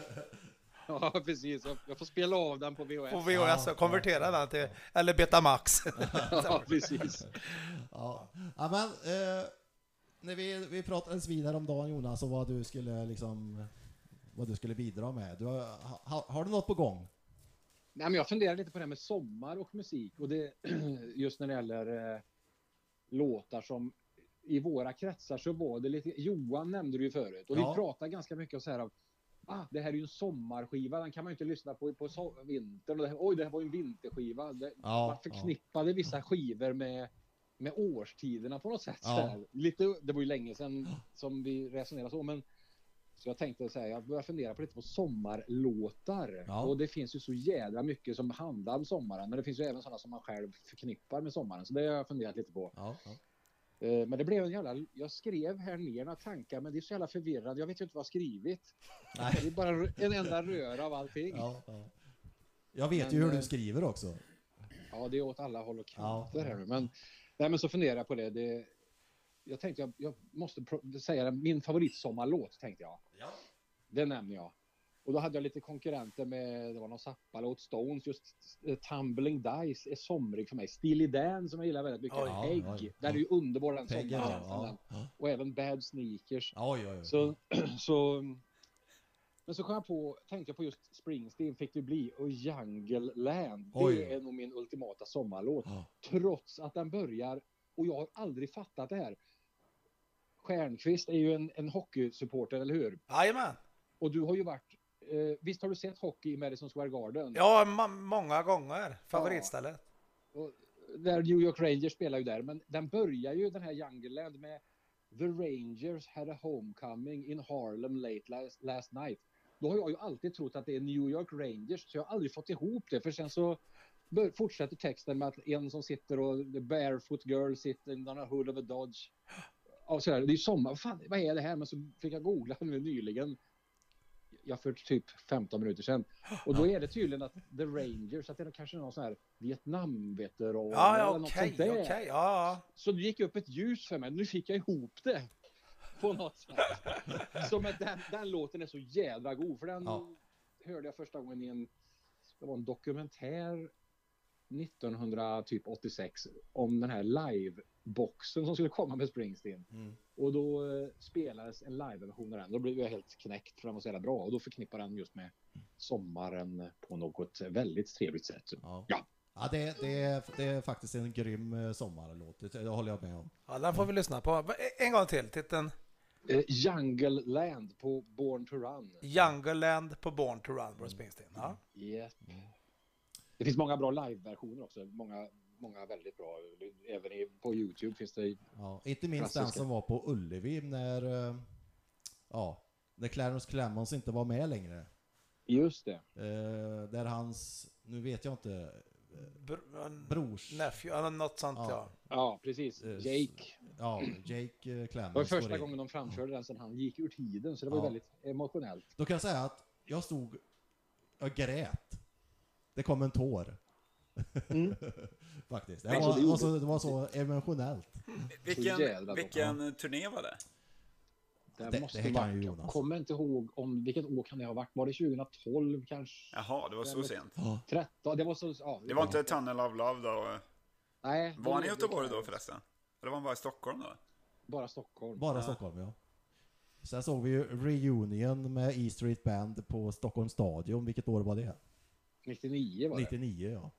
Ja, precis. Jag, får spela av den på VHS.
På VHS och konvertera den till, eller Betamax.
Ja, precis.
Ja, ja men eh, när vi, vi pratades vidare om dagen Jonas och vad du skulle liksom vad du skulle bidra med. Du har, ha, har du något på gång?
Nej, men jag funderar lite på det här med sommar och musik och det just när det gäller eh, låtar som i våra kretsar så var det lite, Johan nämnde det ju förut och
Ja.
vi pratar ganska mycket om så här av Ah, det här är ju en sommarskiva, den kan man ju inte lyssna på på so vintern. Och det här, Oj, det här var ju en vinterskiva. Det,
Ja,
man förknippade vissa skivor med, med årstiderna på något sätt.
Ja.
Lite, det var ju länge sedan som vi resonerade så, men så jag tänkte säga, jag började fundera på lite på sommarlåtar.
Ja.
Och det finns ju så jädra mycket som handlar om sommaren, men det finns ju även sådana som man själv förknippar med sommaren. Så det har jag funderat lite på.
Ja, ja.
Eh, Men det blev en jävla... Jag skrev här ner några tankar, men det är så jävla förvirrande. Jag vet ju inte vad jag har skrivit.
Nej.
Det är bara en enda röra av allting. Ja,
Ja, ja. Jag vet ju
Men,
hur du
eh,
skriver också.
det är åt alla håll och
Ja.
kanter här nu. Men, nej, men så funderar jag på det. det jag tänkte jag, jag måste säga det, min favoritsommarlåt tänkte jag.
Ja.
Det nämner jag. Och då hade jag lite konkurrenter med, det var någon Zappa-låt, Stones, just eh, Tumbling Dice är somrig för mig. Steely Dan som jag gillar väldigt mycket.
Oj.
Peg,
Ja, oj.
den är ju underbar den.
Ja.
Och även Bad Sneakers.
Oj, oj, oj.
Så, så, men så kom jag på, tänkte jag på just Springsteen fick det bli och Jungle Land.
Oj.
Det är nog min ultimata sommarlåt. Trots att den börjar, och jag har aldrig fattat det här. Stjernqvist är ju en, en hockeysupporter, eller hur?
Jajamän.
Och du har ju varit, eh, visst har du sett hockey i Madison Square Garden?
Ja, många gånger. Favoritstället.
Och där New York Rangers spelar ju där, men den börjar ju den här Jungle Land med The Rangers had a homecoming in Harlem late last, last night. Då har jag ju alltid trott att det är New York Rangers, så jag har aldrig fått ihop det. För sen så fortsätter texten med att en som sitter och the barefoot girl sitter in a hood of a Dodge. Och så där, det är sommar, vad, fan, vad är det här? Men så fick jag googla nu nyligen. Ja, för typ 15 minuter sedan. Och då är det tydligen att The Rangers, att det är kanske någon sån här Vietnamveteran
Ja, ja
eller något
okej,
sånt där.
okej. Ja,
Så det gick upp ett ljus för mig. Nu fick jag ihop det. På något sätt. Så med den, den låten är så jädra god. För den
Ja.
hörde jag första gången i en, det var en dokumentär 1986 om den här liveboxen som skulle komma med Springsteen.
Mm.
Och då eh, spelades en liveversion av den. Då blev jag helt knäckt för den var så jävla bra. Och då förknippar den just med sommaren på något väldigt trevligt sätt.
Ja.
Ja.
Ja, det, det, är, det är faktiskt en grym eh, sommarlåt, det, det håller jag med om.
ja, den får vi lyssna på. Va- En gång till. Titeln
Eh, Jungle Land på Born to Run.
Jungle Land på Born to Run, Bruce Springsteen. Ja.
Yes. Det finns många bra liveversioner också. Många, många väldigt bra. Även i, på Youtube finns det.
Ja, inte minst den
Klassiska.
som var på Ullevi när, eh, ja, när Clarence Clemons inte var med längre.
Just det.
Eh, där hans, nu vet jag inte,
Br- en
brors,
Nephew, eller något sånt
Ja.
ja.
Ja, precis.
Eh,
Jake.
ja, Jake eh,
Det var första gången de framförde den sen han gick ur tiden. Så det var
Ja.
väldigt emotionellt.
Då kan jag säga att jag stod, jag grät. Det kom en tår.
Mm.
Faktiskt. Det
Alltså, det
var, alltså, det var så emotionellt.
Vilken, vilken turné var det?
Det,
Det-
måste
det kan
varit,
ju
jag
Jonas.
kommer inte ihåg om vilket år kan det ha varit. Var det 2012 kanske?
Jaha, det var så sent.
13? Det var så... Ja,
Det var inte Tunnel of Love då?
Nej.
Var han i
det-
Göteborg då förresten? Eller var han bara i Stockholm då?
Bara Stockholm.
Bara
Ja.
Stockholm, ja. Sen såg vi ju reunion med E Street Band på Stockholms stadion. Vilket år var det?
99 var det.
99, ja.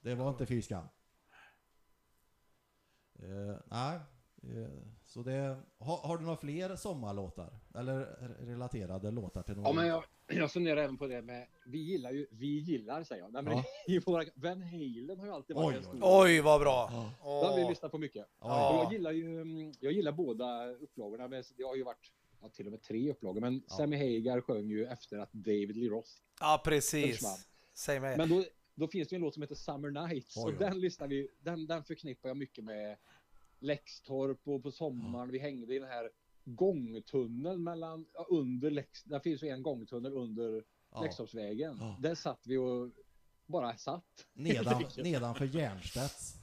Det var inte fy skam. Eh, nej, eh, så det... Har, har du några fler sommarlåtar? Eller relaterade låtar till någon?
Ja, men jag, jag funderar även på det med, vi gillar ju, vi gillar säger jag. Nej, men
Ja.
i våra, Van Halen har ju alltid varit
Oj,
en
oj,
stor.
Oj, vad bra!
Ja.
Det har vi
Åh.
lyssnat på mycket.
Ja.
Och jag gillar ju, mm, jag gillar båda upplagorna. Men det har ju varit ja, till och med tre upplagor. Men
Ja.
Sammy Hagar sjöng ju efter att David Lee Roth
Ja, precis. Säg mig.
Men då, då finns det ju en låt som heter Summer Nights.
Oj,
och den lyssnar vi, den, den förknippar jag mycket med Läxtorp och på sommaren. Vi hängde i den här gångtunneln mellan, under Lex, där finns ju en gångtunnel under
Ja.
Läxtorpsvägen.
Ja.
Där satt vi och bara satt.
Nedan, nedanför Järnstedts.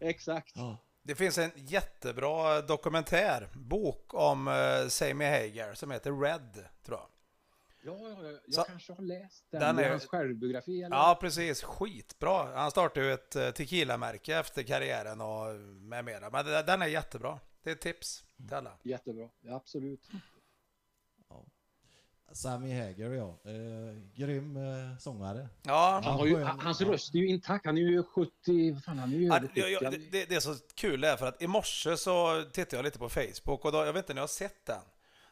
Exakt.
Ja.
Det finns en jättebra dokumentärbok om uh, Sammy Hagar som heter Red, tror jag.
Ja, ja, ja, jag
Så-
kanske har läst den.
Den
är hans självbiografi eller?
Ja, precis. Skitbra. Han startade ju ett eh, tequila-märke efter karriären och med mera. Men det- den är jättebra. Det är ett tips till alla.
Jättebra, ja, absolut.
Sammy Hager ja. Eh, grym eh, sångare.
Ja,
Han har ju, hans röst är ju intakt. Han är ju 70... Fan, han är ju
Ja,
över 70.
jag, jag, det, det är så kul det är för att i morse så tittade jag lite på Facebook och då, jag vet inte om ni har sett den.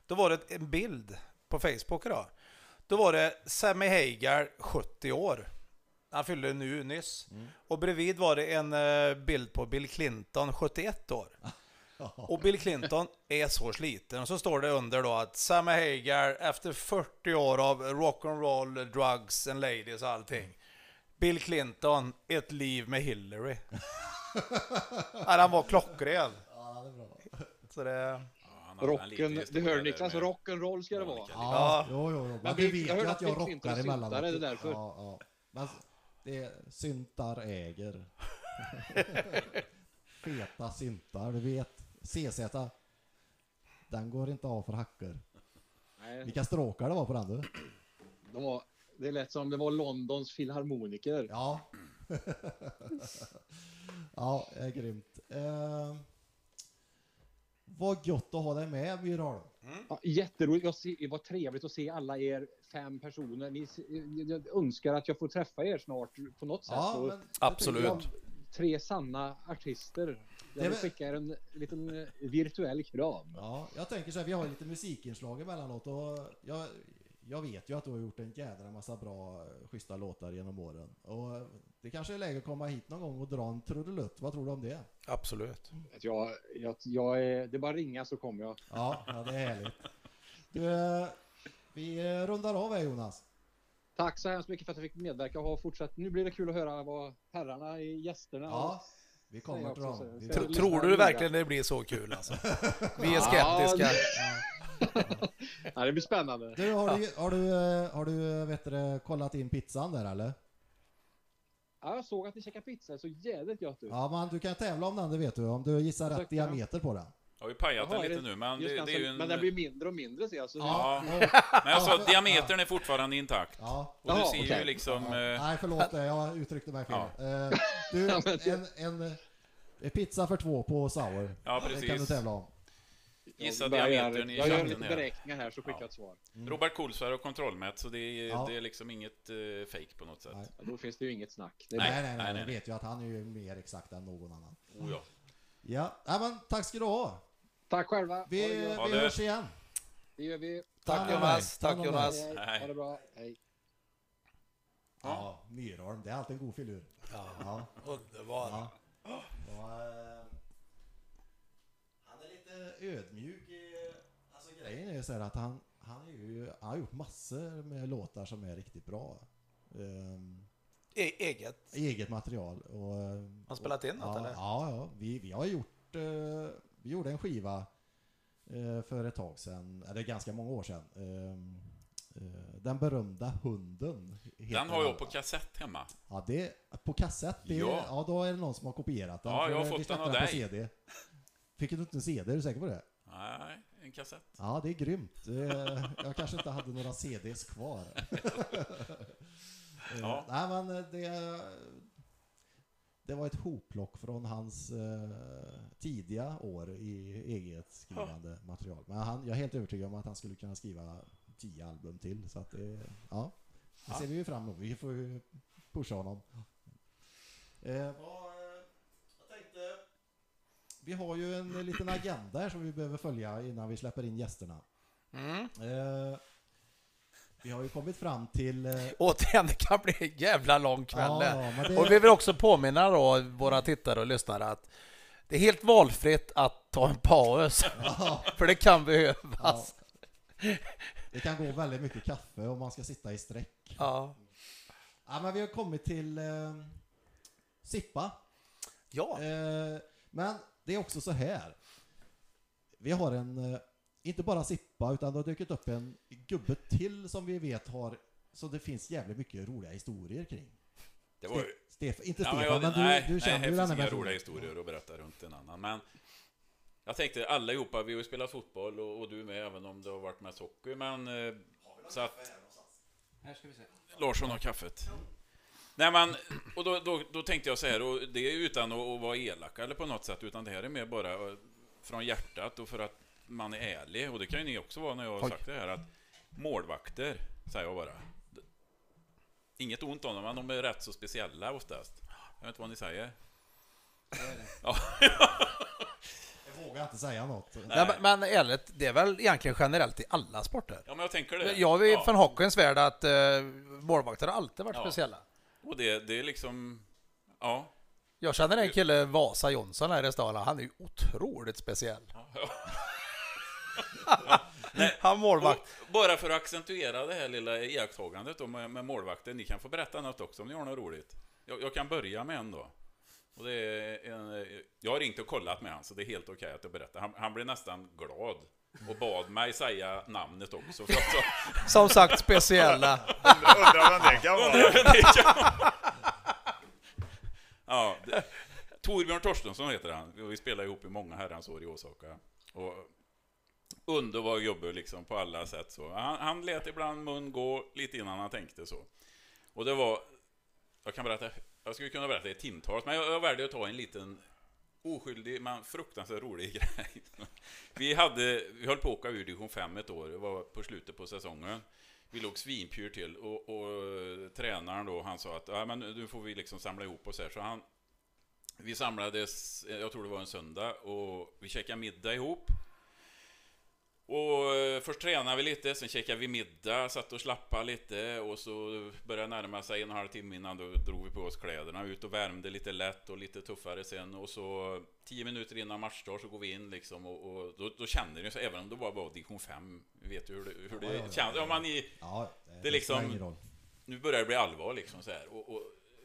Då var det en bild på Facebook idag. Då var det Sammy Hagar 70 år. Han fyllde nu nyss. Och bredvid var det en eh, bild på Bill Clinton 71 år. Och Bill Clinton är så sliten. Och så står det under då att Sammy Hagar efter 40 år av rock'n'roll, drugs and ladies och allting. Bill Clinton, ett liv med Hillary. ja, han var klockren.
Ja, det är bra.
Så det...
Rocken,
historia
hör Niklas, rock'n'roll ska det vara.
Ja,
Ja.
jo, jo, jo. Men,
Men
du
vi-
vet
jag
ju att jag rockar emellanåt.
är det därför?
Ja, ja. Men det är syntar äger. Feta syntar, du vet. CZ. Den går inte av för hackor.
Nej,
Vilka stråkar det var på den du?
de var, det lät som det var Londons filharmoniker.
Ja. ja, det är grymt. Eh, vad gött att ha dig med Myrholm.
Ja, jätteroligt. Jag ser, det var trevligt att se alla er fem personer. Ni, jag önskar att jag får träffa er snart på något sätt.
Ja, men,
Absolut.
tre sanna artister. Jag vill skicka er en liten eh, virtuell kram.
Ja, jag tänker så här, vi har lite musikinslag emellanåt och jag, jag vet ju att du har gjort en jädra massa bra, eh, schyssta låtar genom åren. Och det kanske är läge att komma hit någon gång och dra en trudelutt. Vad tror du om det?
Absolut.
Jag, jag, jag är, det är bara ringa så kommer jag.
Ja, ja det är härligt. Du, eh, vi eh, rundar av här Jonas.
Tack så hemskt mycket för att jag fick medverka och ha fortsatt. Nu blir det kul att höra vad herrarna, gästerna
Ja, vi kommer till
också
dem.
Tr- tror du verkligen det blir så kul alltså? Vi är skeptiska.
Ja, det blir spännande.
Du, har du, har du, eh, har du vet du, kollat in pizzan där eller?
Ja, jag såg att ni käkar pizza, så jävligt gött ut.
Ja, men du kan tävla om den, det vet du. Om du gissar rätt
ja.
diameter på den.
Jag har ju pajat
Jaha,
den lite
det-
nu, men det, det är ju
som-
en...
Men den blir mindre och mindre ser jag. Så
Ja,
Ja,
men alltså diametern är fortfarande intakt.
ja.
Och du
Jaha,
ser ju
okej.
liksom...
Ja,
eh,
Nej, förlåt, jag uttryckte mig fel.
Ja.
Eh, Du,
det-
en, en, eh, pizza för två på sour.
Ja,
Det kan du
precis.
tävla om.
Gissa diametern i
Jag gör
chatten
lite
här.
beräkningar här så skickar jag
Ja.
ett svar.
Robert Kolsvär och kontrollmätt, så det är,
Ja.
det är liksom inget uh, fake på något sätt.
Nej.
Ja, Då finns det ju inget snack.
Nej,
Nej, nej, nej,
nej,
vet ju att han är ju mer exakt än någon annan.
Oh, ja.
Ja, nej, men tack ska du ha.
Tack själva.
Vi, vi hörs igen.
Det gör vi.
Tack Jonas. Tack Jonas.
Hej, hej.
Nej.
Ha det bra. Hej.
Ja, Myrholm, det är alltid en god filur.
Ja,
Ja.
underbar.
Ja. Och, eh, han är lite ödmjuk. i- Alltså grejen är ju så här att han, han, är ju, han har gjort massor med låtar som är riktigt bra. Ehm,
E- eget.
eget material. Och, eh,
Har spelat in något,
ja,
eller?
Ja, ja. Vi, vi har gjort, eh, vi gjorde en skiva eh, för ett tag sedan, eller ganska många år sedan. Eh, den berömda hunden. heter
Den har jag
den.
på kassett hemma.
Ja, det på kassett. Det,
Ja.
ja. då är det någon som har kopierat den.
Ja, jag har fått den av
på
dig.
CD. Fick du inte en CD? Är du säker på det?
Nej, en kassett.
Ja, det är grymt. Eh, Jag kanske inte hade några CDs kvar. Eh,
Ja.
Nej, men det, det var ett hopplock från hans eh, tidiga år i eget skrivande material. Men han, jag är helt övertygad om att han skulle kunna skriva tio album till. Så att det, ja, det
Ja.
ser vi ju fram emot. Vi får ju pusha honom. Eh, vad, eh, jag tänkte, vi har ju en liten agenda här som vi behöver följa innan vi släpper in gästerna.
Mm.
Eh, vi har ju kommit fram till... Eh,
Återigen, det kan bli en jävla lång kväll.
ja,
det. Och vi vill också påminna då våra tittare och lyssnare att det är helt valfritt att ta en paus.
ja,
För det kan
ja,
behövas.
det kan gå väldigt mycket kaffe om man ska sitta i sträck.
Ja.
Ja, men vi har kommit till eh, Sippa.
Ja.
Eh, men det är också så här. Vi har en, eh, inte bara Sippa, utan det har dykt upp en gubbe till som vi vet har, så det finns jävligt mycket roliga historier kring.
Det var ju...
Stefan, inte
Ja,
Stefan,
men jag,
men du,
nej,
du känner
nej,
ju den här personen.
roliga historier att berätta runt en annan. Men jag tänkte allihopa, vi har ju spelat fotboll och, och du med, även om det har varit mest hockey. Men eh, så att
Här ska vi se.
Larsson har kaffet. Nej men, och då, då, då tänkte jag så här, och det är utan att, att vara elak eller på något sätt, utan det här är mer bara eh, från hjärtat och för att man är ärlig. Och det kan ju ni också vara när jag har
Oj.
sagt det här, att målvakter, säger jag bara. Inget ont om dem, men de är rätt så speciella oftast. Jag vet inte vad ni säger.
Är det.
Ja.
Jag vågar inte säga något.
Nej, men, men ärligt, det är väl egentligen generellt i alla sporter.
ja, men jag tänker det.
Jag vet
Ja.
från hockeyns värld att uh, målvakter har alltid varit
Ja.
speciella.
Och det, det är liksom, ja.
Jag känner en kille, Vasa Jonsson här i stan, han är ju otroligt speciell. han målvakt.
Bara för att accentuera det här lilla iakttagandet då med, med målvakten, ni kan få berätta något också om ni har något roligt. Jag, jag kan börja med en då. Och det är en, jag har ringt och kollat med han, så det är helt okej att jag berättar. Han, han blev nästan glad och bad mig säga namnet också. För att,
Som sagt speciella.
Undrar vem det kan vara.
ja, det, Torbjörn Torstensson heter han. Vi spelar ihop i många herrans år i Åsaka. Och underbar gubbe liksom på alla sätt. Så. Han, han lät ibland mun gå lite innan han tänkte så. Och det var... Jag kan berätta... Jag skulle kunna berätta i timtals, men jag, jag väljer att ta en liten oskyldig men fruktansvärt rolig grej. Vi, hade, vi höll på att åka ur division 5 ett år, det var på slutet på säsongen. Vi låg svinpyr till och, och tränaren då, han sa att ja, men nu får vi liksom samla ihop oss här. Så han, vi samlades, jag tror det var en söndag, och vi käkade middag ihop. Och eh, först tränade vi lite, sen käkade vi middag, satt och slappade lite och så började det närma sig en och en halv timme innan då drog vi på oss kläderna ut och värmde lite lätt och lite tuffare sen och så tio minuter innan matchstart så går vi in liksom och, och då, då känner det så även om det bara var division 5, vi vet ju hur det, hur det
Ja, ja,
känns. Ja, man i,
Ja,
Det är liksom- nu börjar det bli allvar liksom så här. Och, och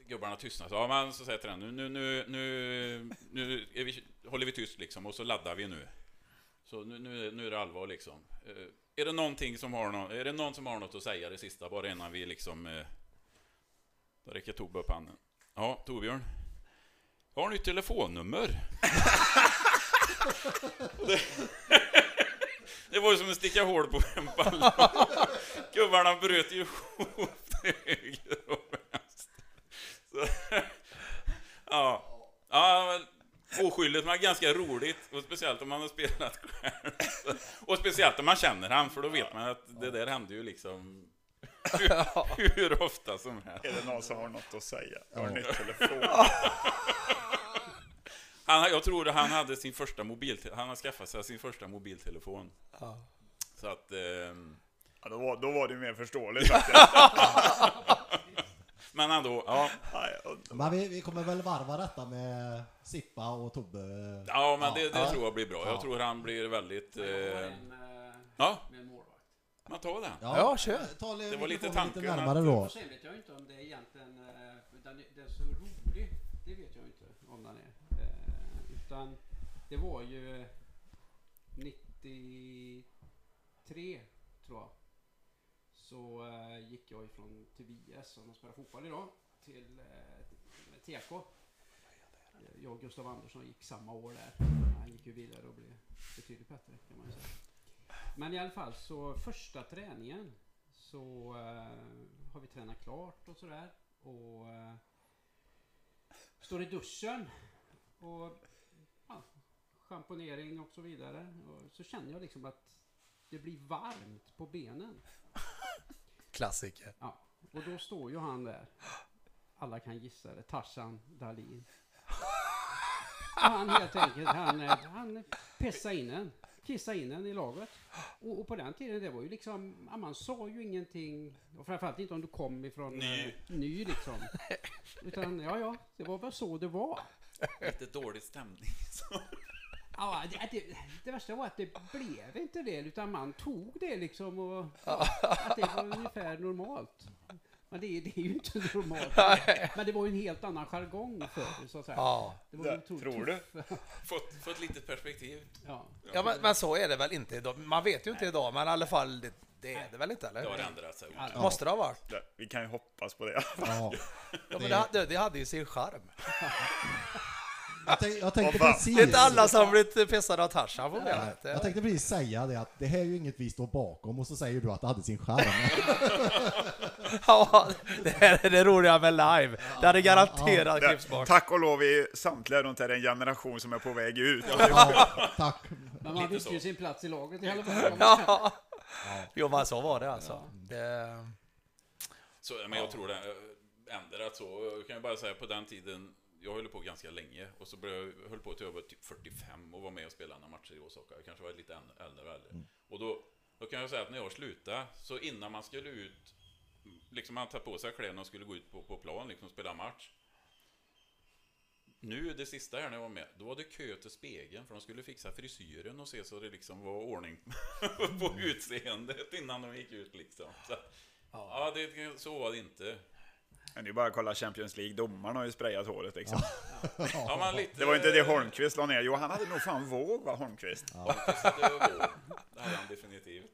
gubbarna tystnar. Så, ja, men så säger tränaren, nu, nu, nu, nu är vi, håller vi tyst liksom och så laddar vi nu. Så nu, nu, nu är det allvar liksom. Eh, är det någonting som har någon, är det någon som har något att säga det sista bara innan vi liksom... Eh, då räcker Tobbe upp handen. Ja, Torbjörn. Jag har nytt telefonnummer. det, det var ju som att sticka hål på en ballong. Gubbarna bröt ju ihop höger och vänster. Så, ja. ja, oskyldigt men ganska roligt. Och speciellt om man har spelat själv. Och speciellt om man känner han, för då vet man att det där hände ju liksom hur, hur ofta som helst.
Är det någon som har något att säga? Jag har nytt telefon.
Han, jag tror att han hade sin första mobiltelefon. Han har skaffat sig sin första mobiltelefon. Så att... ehm,
Ja, då, var, då var det mer förståeligt.
men ändå, ja.
Men vi, vi kommer väl varva detta med Sippa och Tobbe.
Ja, men det, det
Ja.
tror jag blir bra. Jag
Ja.
tror han blir väldigt...
Men jag har
Eh,
en eh,
ja, man tar den.
Ja, kör.
Ta,
Det var lite tanken
lite närmare
att-
då.
Sen vet jag inte om det är egentligen eh, den, är- den är så rolig. Det vet jag inte om den är. Eh, utan det var ju 93 tror jag. Så eh, gick jag ifrån Tobias som spelar fotboll idag till eh, TK. Eh, jag och Gustav Andersson gick samma år där. Han gick ju vidare och blev betydligt bättre kan man ju säga. Men i alla fall så första träningen så eh, har vi tränat klart och sådär. Och eh, står i duschen och ja, schamponering och så vidare. Och så känner jag liksom att det blir varmt på benen.
Klassiker.
Ja, och då står ju han där. Alla kan gissa det. Tarzan Dahlin. Och han helt enkelt, han, han pissade in en. Kissade in en i laget. Och, och på den tiden, det var ju liksom, man sa ju ingenting. Och framförallt inte om du kom ifrån
Ny.
eh, ny liksom. Utan ja, ja, det var väl så det var.
Lite dålig stämning.
Ja, det, det, det värsta var att det blev inte det, utan man tog det liksom och att det var ungefär normalt. Men det, är- det är ju inte normalt. Men det var ju en helt annan jargong förr, så att säga.
Ja.
Det var
Det- tror du?
Fått, fått lite perspektiv.
Ja.
Ja, men, men så är det väl inte idag. Man vet ju inte idag, men i alla fall, det, det är det väl inte,
Det har
eller?
ändrat sig.
Ja.
Måste det ha varit?
det- Vi kan ju hoppas på det.
Ja.
Ja, men det, hade- det hade ju sin charm.
Jag, tänk, jag tänkte precis...
Det är inte alla som blivit pissade av Tarzan på
Nej,
benet.
Jag tänkte precis säga det att det här är ju inget vi står bakom och så säger du att det hade sin charm.
Ja, det här är det roliga med live. Det hade garanterat
Det-
klippts bort.
Tack och lov är samtliga runt här en generation som är på väg ut.
Ja, tack.
Men man
Lite
visste ju sin plats i laget i alla fall.
Ja. Jo, men så var det alltså. Det...
Så, men jag tror det har ändrat så. Jag kan ju bara säga på den tiden, jag höll på ganska länge och så började jag höll på till jag var typ 45 och var med och spelade några matcher i Osaka. Jag kanske var lite äldre och äldre. Och då, då kan jag säga att när jag slutade, så innan man skulle ut, liksom man tagit på sig kläderna och skulle gå ut på, på plan, liksom spela match. Nu, det sista här när jag var med, då var det kö till spegeln för de skulle fixa frisyren och se så det liksom var ordning på utseendet innan de gick ut liksom. Så, ja, det, så var det inte.
Men det är bara att kolla Champions League, domaren har ju sprayat håret liksom.
Ja, lite,
Det var inte det Holmqvist la ner. Jo, han hade nog fan våg va, Holmqvist?
Holmqvist hade våg. Det hade han definitivt.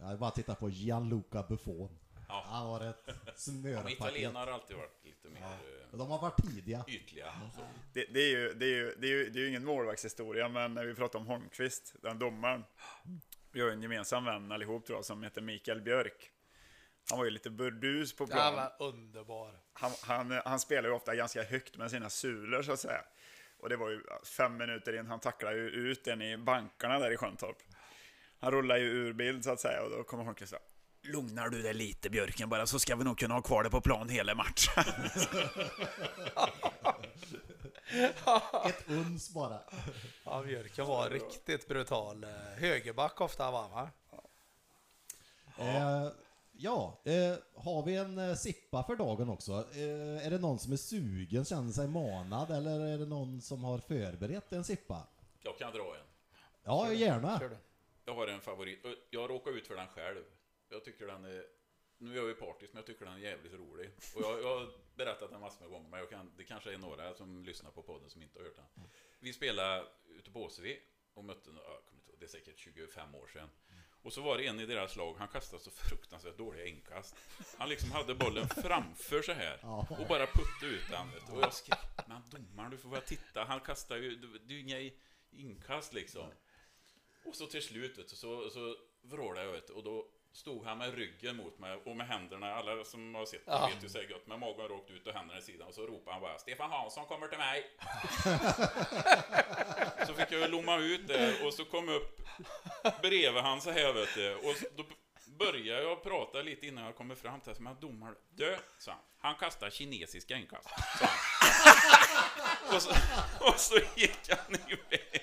Jag bara titta på Gianluca Buffon.
Ja.
Han har ett
Men
smörpaket.
italienare har alltid varit lite mer eh,
De har varit tidiga.
ytliga.
Det, det, är ju, det, är ju, det, är ju, det är ju ingen målvaktshistoria, men när vi pratar om Holmqvist, den domaren. Vi har en gemensam vän allihop tror jag, som heter Mikael Björk. Han var ju lite burdus på
Ja,
plan.
men underbar.
Han, han, han spelar ju ofta ganska högt med sina sulor så att säga. Och det var ju fem minuter in, han tacklade ju ut en i bankarna där i Sjöntorp. Han rullar ju ur bild så att säga och då kommer Holmqvist här, Lugnar du dig lite Björken bara så ska vi nog kunna ha kvar det på plan hela matchen.
Ett uns bara.
Ja, Björken var riktigt brutal. Högerback ofta va? va?
Eh, ja, eh, har vi en eh, sippa för dagen också? Eh, är det någon som är sugen, känner sig manad eller är det någon som har förberett en sippa?
Jag kan dra en.
Ja, gärna.
Kör du.
Jag har en favorit. och Jag råkar ut för den själv. Jag tycker den är... Nu är jag ju partisk, men jag tycker den är jävligt rolig. Och jag, jag har berättat den massor med gånger, men jag kan, det kanske är några som lyssnar på podden som inte har hört den. Vi spelade ute på Åsevi och mötte, ja, jag kommer inte ihåg, det är säkert 25 år sedan. Och så var det en i deras lag, han kastade så fruktansvärt dåliga inkast. Han liksom hade bollen framför sig här och bara puttade ut den. Och jag skrek, men domaren du får bara titta, han kastar ju, det är ju inga inkast liksom. Och så till slut vet du, så, så vrålade jag vet och då stod han med ryggen mot mig och med händerna, alla som har sett det
Ja.
vet ju säkert gott, med magen rakt ut och händerna i sidan och så ropade han bara Stefan Hansson kommer till mig! så fick jag ju lomma ut där och så kom jag upp bredvid han så här vet du, och så- då började jag prata lite innan jag kommer fram till men domare, du, sa han, han kastar kinesiska inkast, sa han. och, så, och så gick han iväg.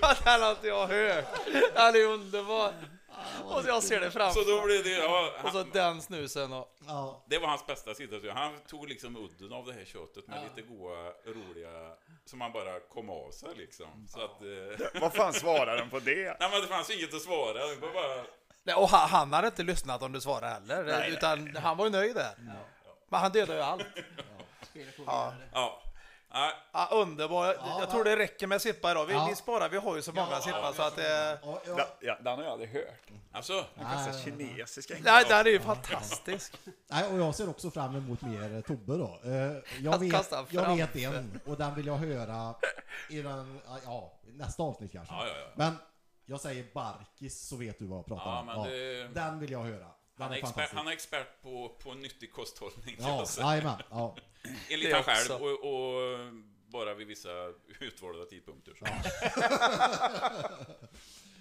Ja, Den har inte jag hört. Den är underbar. Och så jag ser det
Så
framför
då blev det, ja,
Och så
han,
den snusen och...
Ja,
det var hans bästa sida. så Han tog liksom udden av det här köttet med lite goa, roliga, som han bara kom av sig liksom. Så att, eh,
Vad fan svarar den på det?
nej men det fanns inget att svara. Det var bara,
Nej, Och han, han hade inte lyssnat om du svarade heller.
Nej,
utan han var ju nöjd där. Men han dödade ju allt.
Får
Ja.
vidare.
ja. Nej,
Ja, underbar. Jag, jag tror det räcker med Sippa idag. Vi,
Ja.
vi sparar, vi har ju så många
Ja,
Sippa
ja,
så att det...
ja, ja.
Da, ja, den har jag aldrig hört.
alltså.
Han kastar
Nej.
kinesiska
Nej, den är ju fantastisk.
Nej, och jag ser också fram emot mer eh, Tobbe då. Eh, Jag
Att
vet,
kasta
jag
fram.
vet en och den vill jag höra i den, ja, nästa avsnitt kanske.
Ja, ja, ja.
Men jag säger Barkis så vet du vad jag pratar
Ja,
om.
men det-
Den vill jag höra. Den
Han är,
är
expert,
fantastisk.
han är expert på, på nyttig kosthållning. kan
Ja,
jag säga.
jajamän. Ja.
Enligt
Det
han själv och, och bara vid vissa utvalda tidpunkter. Så.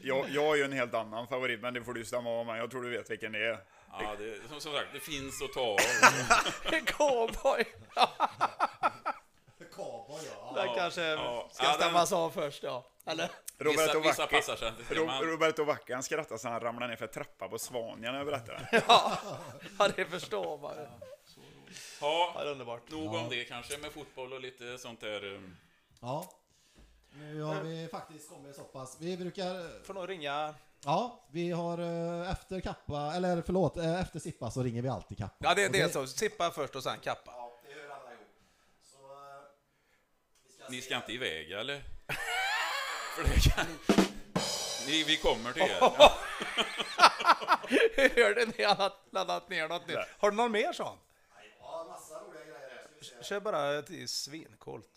Jag, jag har ju en helt annan favorit, men det får du stämma av med. Jag tror du vet vilken det är.
Ja, det, som, som sagt, det finns att ta av.
Cowboy!
Cowboy, ja.
Den kanske
ja.
ska
Ja, den-
stämmas av först, ja. Eller?
Roberto
Vissa, vissa
Vacchi,
sig
Ro, Roberto Vacchi, han skrattade så han ramlade ner för trappa på Svanien när jag berättade det.
Ja, ja det förstår man. Ja,
Ja,
det är underbart.
nog om det kanske med fotboll och lite sånt där. um,
Ja. Nu har vi faktiskt kommit så pass. Vi brukar...
Får nog ringa...
Ja, vi har eh, efter kappa, eller förlåt, eh, efter sippa så ringer vi alltid kappa.
Ja, det, det är så. Sippa först och sen kappa.
det hör alla ihop. Så, eh, ska
Ni
se
ska
här.
inte iväg eller? För det kan... Ni, vi kommer till er. Ja.
Hörde ni han har laddat ner något nytt? Har du någon mer sån?
Ja, massa roliga grejer här. Ska vi se.
Kör bara ett svincoolt.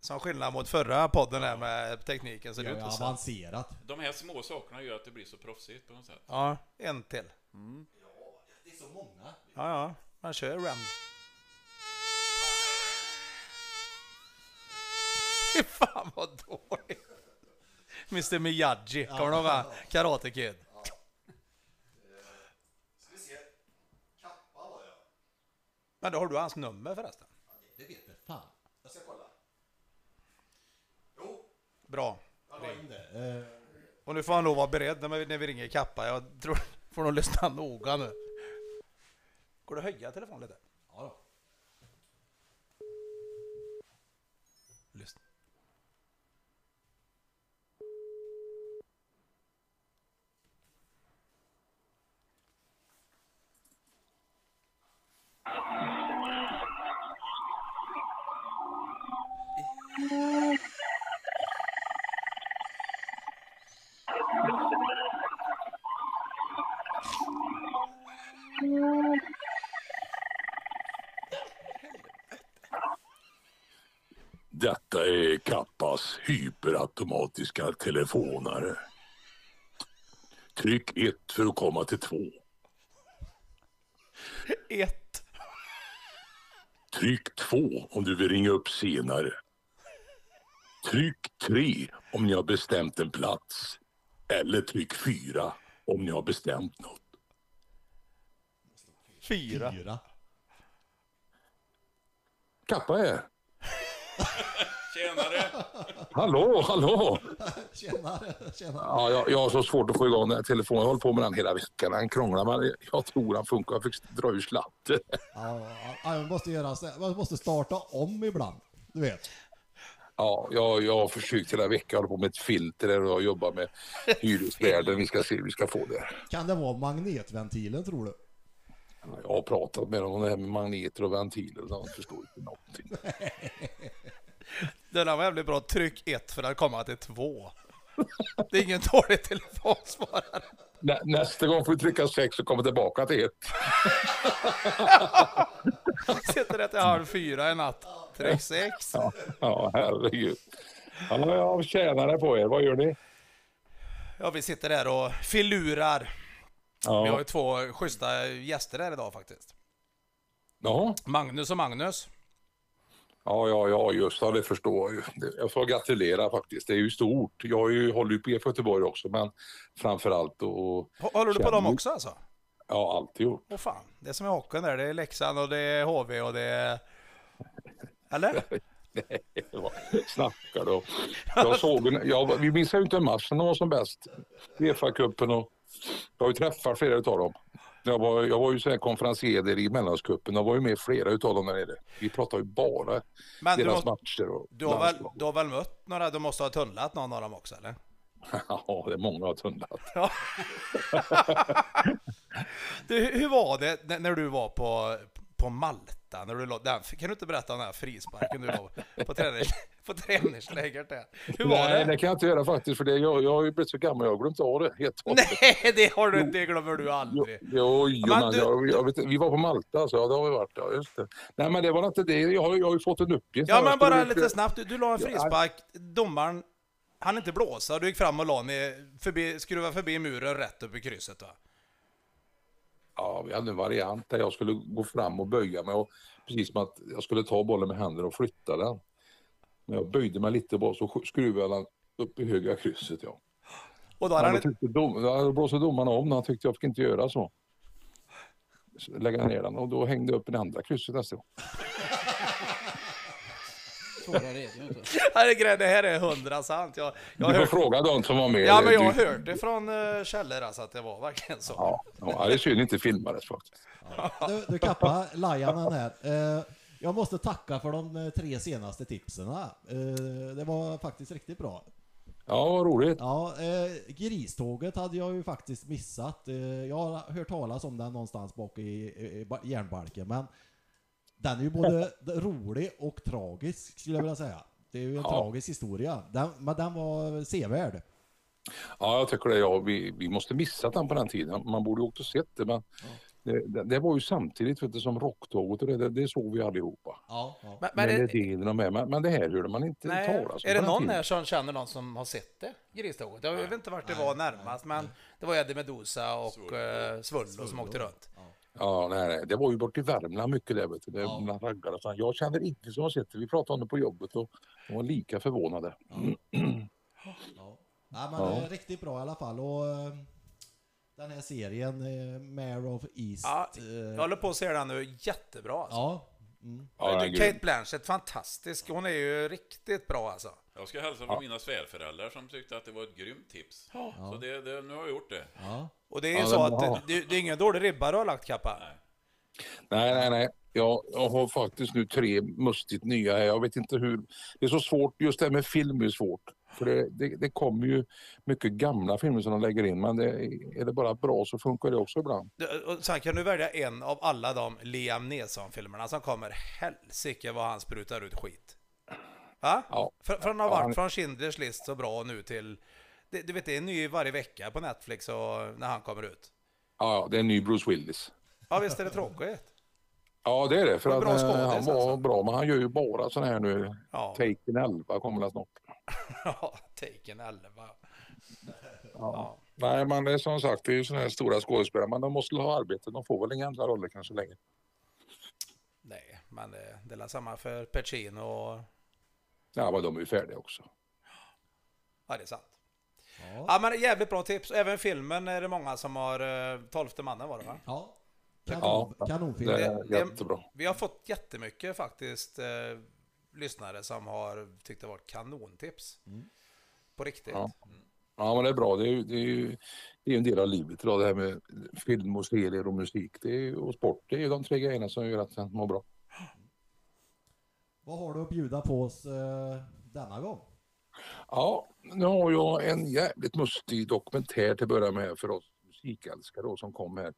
Som skillnad mot förra podden här med tekniken så det är
ju
inte så.
avancerat.
De här små sakerna gör att det blir så proffsigt på något sätt.
Ja, en till.
Det är så många.
Ja, ja. Man kör Ram. Fy fan vad dåligt. Mr Miyagi, kommer du ihåg? Karate Kid.
Ska vi se. Kappa var jag.
Men då har du hans nummer förresten.
Det vet jag fan. Jag ska kolla. Jo,
Bra.
jag la in det. Eh,
Och nu får han nog vara beredd när vi, när vi ringer Kappa. Jag tror får nog lyssna noga nu. Går det att höja telefonen lite?
Detta är Kappas hyperautomatiska telefonare. Tryck 1 för att komma till 2.
Ett.
Tryck 2 om du vill ringa upp senare. Tryck 3 om ni har bestämt en plats. Eller tryck 4 om ni har bestämt något.
Fyra.
Fyra.
Kappa är.
Tjenare!
Hallå, hallå!
Tjenare, tjenare.
Ja, jag, jag har så svårt att få igång den här telefonen. Jag har hållit på med den hela veckan. Den krånglar men jag tror den funkar. Jag fick dra ur sladden.
Ja, ja, man måste göra. Man måste starta om ibland. Du vet.
Ja, jag, jag har försökt hela veckan. Jag håller på med ett filter där och jag jobbar med hyresvärden. Vi ska se, vi ska få det.
Kan det vara magnetventilen tror du?
Jag har pratat med dem om det här med magneter och ventiler och de förstår inte någonting.
Den här var jävligt bra. Tryck ett för att komma till två. Det är ingen dålig telefonsvarare.
Nä, nästa gång får vi trycka sex och komma tillbaka till ett.
Sitter det till halv fyra i natt. Tryck sex.
Ja, ja herregud. Ja, jag tjänare på er. Vad gör ni?
Ja, vi sitter där och filurar. Vi har
Ja,
ju två schyssta gäster här idag faktiskt.
ja,
Magnus och Magnus.
Ja, ja, ja just det, det förstår jag Jag får gratulera faktiskt. Det är ju stort. Jag har ju, håller ju på IF Göteborg också, men framför allt och
Hå- Håller du på dem också alltså?
ja, alltid gjort.
Åh fan, det är som i hockeyn där. Det är Leksand och det är HV och det är... Eller?
Vad snackar du? Jag såg en, jag, vi missade ju inte en match när var som bäst. Uefa-cupen och jag har ju träffat flera utav dem. Jag var, jag var ju så här konferencier där i mellancupen. Jag var ju med flera utav dem där nere. Vi pratar ju bara
Men du,
deras
måste,
matcher och
du, har väl, du har väl mött några? Du måste ha tunnlat någon av dem också eller?
Ja, det är många har tunnlat.
Ja. du, hur- var det när- när du var på, på Malta? När du, lå- den, kan du inte berätta om den här frisparken du låg på, tränings, på träningslägret där? Hur var
Nej,
det?
det kan jag inte göra faktiskt för det, jag, jag har ju blivit så gammal jag har glömt av det helt och.
Nej, det har du inte, det glömmer du aldrig.
jo, jo
Men
men
du-
jag, jag vet, vi var på Malta, så ja, det har vi varit. Ja, just det. Nej, men det var inte det. Jag har, jag har ju fått en uppgift.
Ja men bara lite snabbt, du, du la en frispark, domaren han inte blåsa, du gick fram och la ner, förbi, skruva förbi muren rätt upp i krysset va?
Ja, vi hade en variant där jag skulle gå fram och böja mig och precis som att jag skulle ta bollen med händerna och flytta den. Men jag böjde mig lite bara så skruvade jag den upp i höga krysset. Ja.
Och då hade han
dom, då blåste domarna om Han tyckte jag fick inte göra så. så lägga ner den och då hängde jag upp i det andra krysset nästa gång.
Svårare är det ju inte.
Det här är hundra sant. Jag, jag
Du
har
får
hört,
fråga de som var med.
ja men jag har
Du-
hört det från uh, källor alltså att det var verkligen så.
Ja, ja, det är synd inte filmades faktiskt.
Du, du Kappa, Lajanen här. Eh, jag måste tacka för de eh, tre senaste tipsen. Det var faktiskt riktigt bra.
Ja, vad roligt.
Ja, eh, griståget hade jag ju faktiskt missat. Eh, jag har hört talas om den någonstans bak i, i, i ba- järnbalken, men den är ju både rolig och tragisk skulle jag vilja säga. Det är ju en
Ja.
tragisk historia, den, men den var sevärd.
Ja, jag tycker det. Ja, vi, vi måste missat den på den tiden. Man borde ju och sett det, men Det, det, det var ju samtidigt vet du, som Rocktåget och det, det, det såg vi allihopa.
Ja, ja.
Men, men,
och med, men, men det här hörde man inte
nej,
talas om
är det någon
tiden.
här som känner någon som har sett det? Griståget? Jag vet inte vart det
Nej,
var närmast,
nej.
men det var Eddie Meduza och
Svullo.
eh, Svullo som åkte runt.
Ja, nej, nej. Det var ju bort i Värmland mycket där. Vet du. Det,
Ja.
bland raggare. Jag känner ingen som har sett det. Vi pratade om det på jobbet och de var lika förvånade.
Ja. Nej, men
Ja.
det är riktigt bra i alla fall. Och eh, den här serien, eh, Mare of East.
Ja,
eh,
Jag håller på att se den nu, jättebra alltså.
ja. Mm.
Ja,
Kate. Blanchett, fantastisk. Hon är ju riktigt bra alltså.
Jag ska hälsa från mina svärföräldrar som tyckte att det var ett grymt tips. Så det, det, nu har jag gjort det.
Ja.
Och det är ju
Ja,
så att det, det är ingen dålig ribba du har lagt Kappa.
Nej, nej, nej. Jag, jag har faktiskt nu tre mustigt nya här. Jag vet inte hur. Det är så svårt. Just det här med film är svårt. För det, det, det kommer ju mycket gamla filmer som de lägger in. Men det, är det bara bra så funkar det också ibland.
Och sen kan du välja en av alla de Liam Neeson-filmerna som kommer. Helsike vad han sprutar ut skit. Va?
Ja.
Från att ha
Ja,
varit från Schindler's list så bra nu till... Det, du vet, det är en ny varje vecka på Netflix och när han kommer ut.
Ja, ja, det är en ny Bruce Willis.
Ja, visst är det tråkigt?
Ja, det är det. För att
bra
eh,
skådis,
han var
alltså.
bra. Men han gör ju bara sådana här nu.
Ja.
Taken 11 kommer väl snart.
Ja, Taken 11. Ja.
Nej, men det är som sagt, det är ju sådana här stora skådespelare. Men de måste ha arbete. De får väl inga andra roller kanske längre.
Nej, men det, det är samma för Pacino och...
Ja, men de är ju färdiga också.
Ja, det är sant.
Ja.
Ja, men jävligt bra tips. Även filmen är det många som har... eh, Tolfte mannen var det va?
ja. Kanon,
Ja,
kanonfilm.
Det
Det-
är
det-
jättebra.
Vi har fått jättemycket faktiskt eh, lyssnare som har tyckt det varit kanontips. På riktigt.
Ja. Ja, men det är bra. Det är ju, det är ju, det är en del av livet idag, det här med film och serier och musik det är, och sport. Det är ju de tre grejerna som gör att man mår bra.
Vad har du att bjuda på oss eh, denna gång?
Ja, nu har jag en jävligt mustig dokumentär till att börja med för oss musikälskare som kom här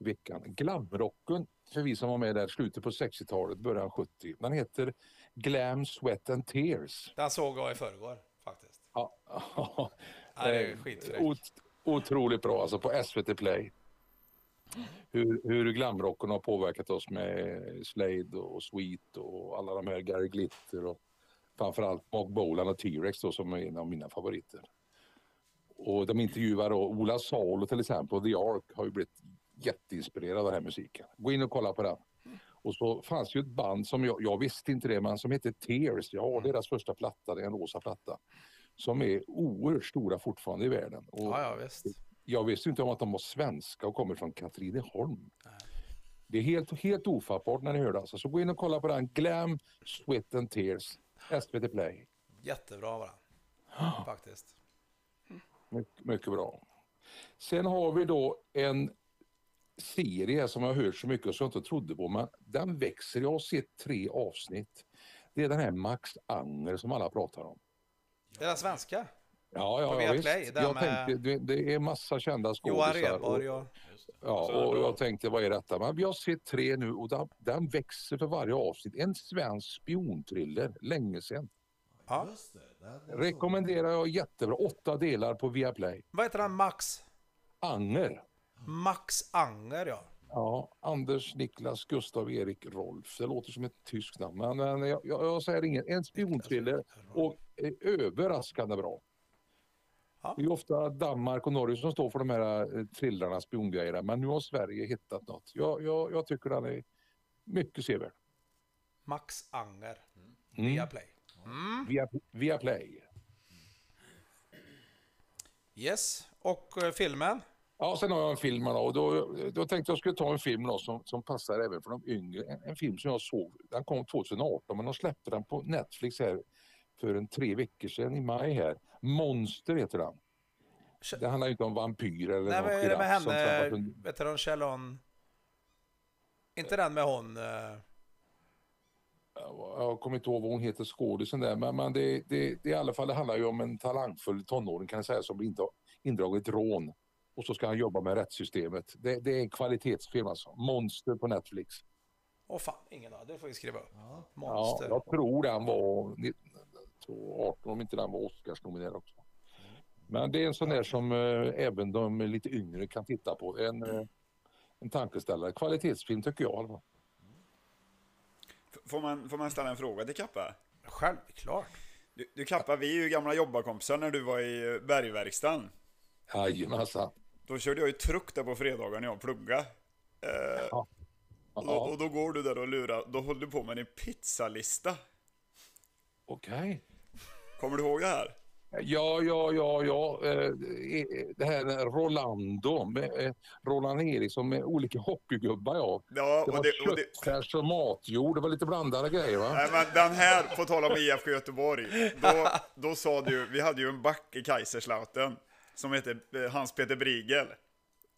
i veckan. Glamrocken, för vi som var med där slutet på 60-talet, början 70. Den heter Glam, Sweat and Tears.
Den såg jag i förrgår faktiskt.
Ja,
Ja, det är skitfräckt.
Ot- otroligt bra alltså på SVT Play. Hur, hur glamrocken har påverkat oss med Slade och Sweet och alla de här Gary Glitter och framförallt Mark Bolan och T-Rex då som är en av mina favoriter. Och de intervjuar då Ola Salo till exempel och The Ark har ju blivit jätteinspirerad av den här musiken. Gå in och kolla på den. Och så fanns ju ett band som jag, jag visste inte det, men som heter Tears. Jag har deras första platta, det är en rosa platta. Som är oerhört stora fortfarande i världen. Och
Ja, ja visst.
Jag visste inte om att de var svenska och kommer från Katrineholm. Det är helt, helt ofattbart när ni hör det. Alltså. Så gå in och kolla på den. Glam, Sweat and Tears. SVT Play.
Jättebra var den. Faktiskt.
Mycket, mycket bra. Sen har vi då en serie som jag har hört så mycket och som jag inte trodde på. Men den växer. Jag har sett tre avsnitt. Det är den här Max Anger som alla pratar om.
Är den svenska?
Ja, ja, ja visst. Jag
med-
tänkte, det, det är massa kända
Johan
skådisar.
Rheborg
och-
och...
Ja,
det
och jag tänkte vad är detta? Men vi har sett tre nu och den, den växer för varje avsnitt. En svensk spionthriller, länge sedan.
Ja.
Det.
Rekommenderar jag jättebra. Åtta delar på Viaplay.
Vad heter den? Max?
Anger.
Max Anger ja.
Ja, Anders, Niklas, Gustav, Erik, Rolf. Det låter som ett tyskt namn, men, jag, jag, jag säger inget. En spionthriller och överraskande bra.
Ja.
Det är ju ofta Danmark och Norge som står för de här eh, thrillarna, spiongrejerna, men nu har Sverige hittat något. Jag, jag, jag tycker den är mycket sevärd.
Max Anger.
Mm.
Via Play.
Via, via Play.
Yes. Och eh, filmen?
Ja, sen har jag en film då, och då, då tänkte jag skulle ta en film då som, som passar även för de yngre. En, en film som jag såg, den kom 2018 men de släppte den på Netflix här för en tre veckor sedan i maj här. Monster heter den. Det handlar ju inte om vampyr eller
Nej,
någon
men är det med
som
henne,
en-
vet du hon, Kjellon? Inte den med hon... eh,
Jag kommer inte ihåg vad hon heter, skådisen där, men, men det, det, det, i alla fall, det handlar ju om en talangfull tonåring kan jag säga som blir inte- indragen i ett rån. Och så ska han jobba med rättssystemet. Det, det är en kvalitetsfilm alltså. Monster på Netflix.
Åh fan, ingen aning. Det får vi skriva upp.
Ja.
Ja,
Monster.
jag tror den var 1918 om inte den var Oscarsnominerad också. Men det är en sån där som eh, även de lite yngre kan titta på. En, eh, en tankeställare. Kvalitetsfilm tycker jag.
F- Får man, får man ställa en fråga till Kappa?
Självklart.
Du, du Kappa, vi är ju gamla jobbarkompisar när du var i eh, bergverkstan.
Jajamensan.
Då körde jag ju truck där på fredagar när jag pluggade. Eh,
Ja.
och, och då går du där och lurar, då håller du på med din pizzalista.
Okej.
Kommer du ihåg det här?
Ja, ja, ja, ja. eh, Det här Rolando med eh, Roland Eriksson med olika hockeygubbar. Ja.
Ja,
Det var
det, och det,
köttfärs och matjord. Det var lite blandade grejer va?
nej, men den här, på tal om IFK Göteborg, då, då sa du, vi hade ju en back i Kaiserslautern som hette eh, Hans-Peter Brigel.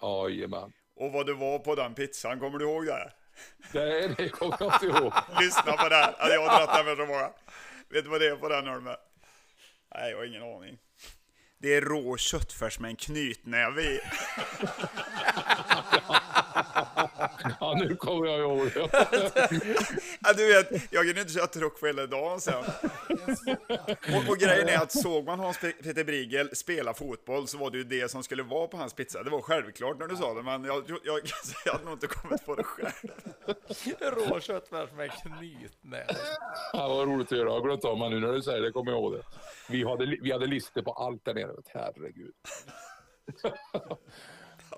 Jajamän.
Och vad det var på den pizzan, kommer du ihåg det?
Det, det kommer jag inte ihåg.
Lyssna på det här, jag har dragit den för så många. Vet du vad det är på den Holme? Nej, jag har ingen aning. Det är rå köttfärs med en knytnäve i.
Ja, nu kommer jag ihåg.
Ja, du vet, jag kunde inte köra truck på hela dagen sen. Och, och grejen är att såg man Hans Pe- Peter Brigel spela fotboll så var det ju det som skulle vara på hans pizza. Det var självklart när du sa det, men jag, jag, jag, hade nog inte kommit på det själv.
Rå köttfärs med knytnäve.
Ja, vad roligt att göra. Jag har glömt av mig nu när du säger det. kommer jag ihåg det. Vi hade, vi hade listor på allt där nere. Herregud.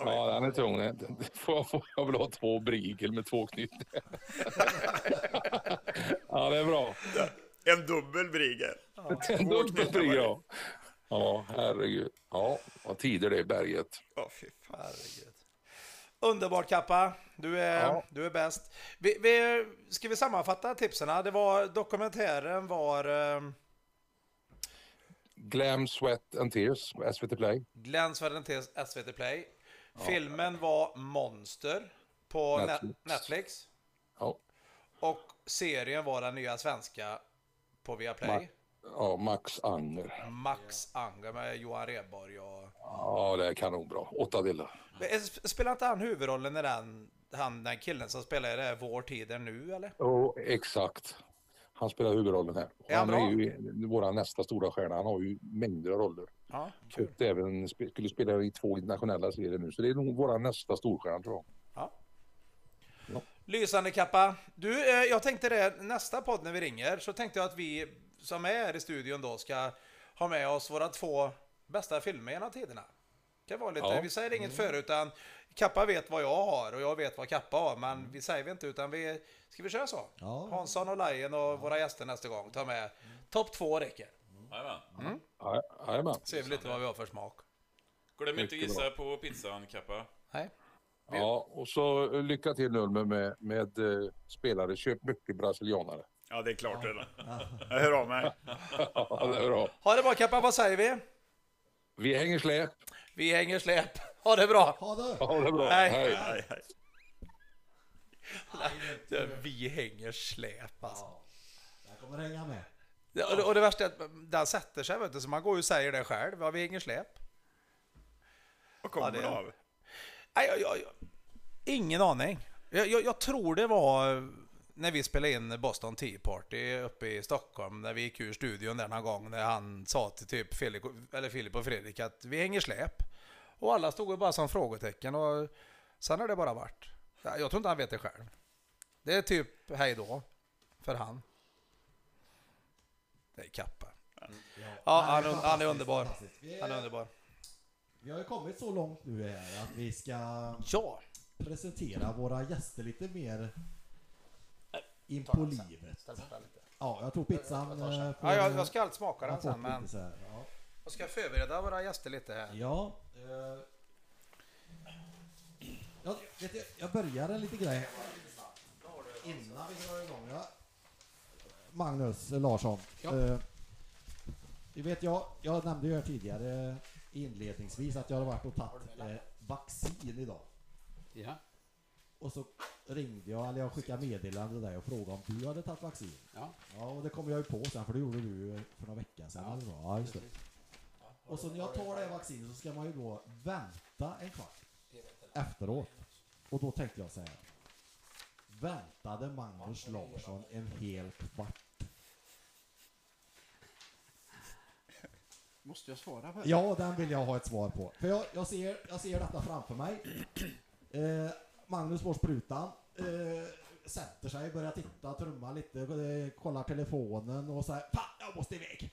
Ja, den är tung. Den- Får, får jag vill ha två brigel med två knyt. Ja, det är bra.
En dubbel Brigel.
En dubbelbrigel, ja. Ja, herregud. Ja, vad tider det är i berget.
Ja, fy fan.
Herregud. Underbart Kappa. Du är,
Ja.
du är bäst. Vi, vi, ska vi sammanfatta tipsen? Det var, dokumentären var eh,
Glam, Sweat and Tears SVT Play.
Glenn Svedentens SVT Play. Filmen var Monster på Netflix.
Netflix. Ja,
Och serien var den nya svenska på Viaplay.
ja Max Anger.
Max Anger med Johan Rheborg och...
Ja, det är kanonbra. Åtta delar.
Eh, sp- Spelar inte han huvudrollen i den, han, den killen som spelar i det Vår tid är nu eller?
Och exakt. Han spelar huvudrollen här.
Är han
han är ju vår nästa stora stjärna. Han har ju mängder av roller.
Ja,
Och även skulle spela i två internationella serier nu. Så det är nog vår nästa storstjärna tror jag.
Ja. Lysande Kappa. Du, eh, jag tänkte det, nästa podd när vi ringer så tänkte jag att vi som är här i studion då ska ha med oss våra två bästa filmer genom tiderna. Det var lite,
Ja.
vi säger inget förut utan Kappa vet vad jag har och jag vet vad Kappa har men vi säger vi inte utan vi, ska vi köra så?
Ja.
Hansson och Lajen och våra gäster nästa gång, ta med topp två räcker.
Jajamän.
Ja, Jajamän.
Ser vi lite vad vi har för smak.
Glöm inte
Mycket
gissa på pizzan, Kappa.
Nej.
Ja, och så lycka till nu med, med, med eh, spelare. Köp mycket brasilianare.
Ja, det är klart redan. Jag hör av mig.
Ja, det är bra.
Ha det bra Kappa, vad säger vi?
Vi hänger släp.
Vi hänger släp. Ha det bra!
Ha det!
Ja, det är bra.
Nej.
Hej.
Nej, nej.
Vi hänger släp alltså.
Jag kommer hänga med.
Ja, och, det, och det värsta är att den sätter sig, vet du, så man går ju och säger det själv. Ja, vi hänger släp.
Vad kommer
Ja, det
av?
Nej, jag, jag, jag, ingen aning. Jag, jag, jag tror det var när vi spelade in Boston Tea Party uppe i Stockholm, när vi gick ur studion den gång när han sa till typ Filip, eller Filip och Fredrik att vi hänger släp. Och alla stod ju bara som frågetecken och sen har det bara varit. Ja, Jag tror inte han vet det själv. Det är typ hej då för han. Det är Kappa. Ja, han, är- han är underbar. Han är
är,
underbar.
vi har ju kommit så långt nu här att vi ska
Ja,
presentera våra gäster lite mer in på livet. Ja, jag tror pizzan... eh, får-
ja jag, jag ska allt smaka den sen men
här, ja.
jag ska förbereda våra gäster lite här.
Ja. Eh, jag, vet jag, jag börjar en liten grej innan vi drar igång. Ja. Magnus Larsson.
Ja.
Eh, vi vet, jag, jag nämnde ju här tidigare inledningsvis att jag har varit och tagit eh, vaccin idag.
Ja.
Och så ringde jag, eller jag skickade meddelande till dig och frågade om du hade tagit vaccin.
Ja.
Ja, och det kom jag ju på sen, för det gjorde du för några veckor sedan.
Ja,
eller vad? ja just det. Och så när jag tar det här vaccinet så ska man ju då vänta en kvart efteråt. Och då tänkte jag så här. Väntade Magnus Larsson en hel kvart?
Måste jag svara på det?
Ja, den vill jag ha ett svar på. För jag, jag, ser, jag ser detta framför mig. Eh, Magnus får sprutan. Eh, sätter sig, börjar titta, trumma lite, eh, kollar telefonen och säger Fan, jag måste iväg!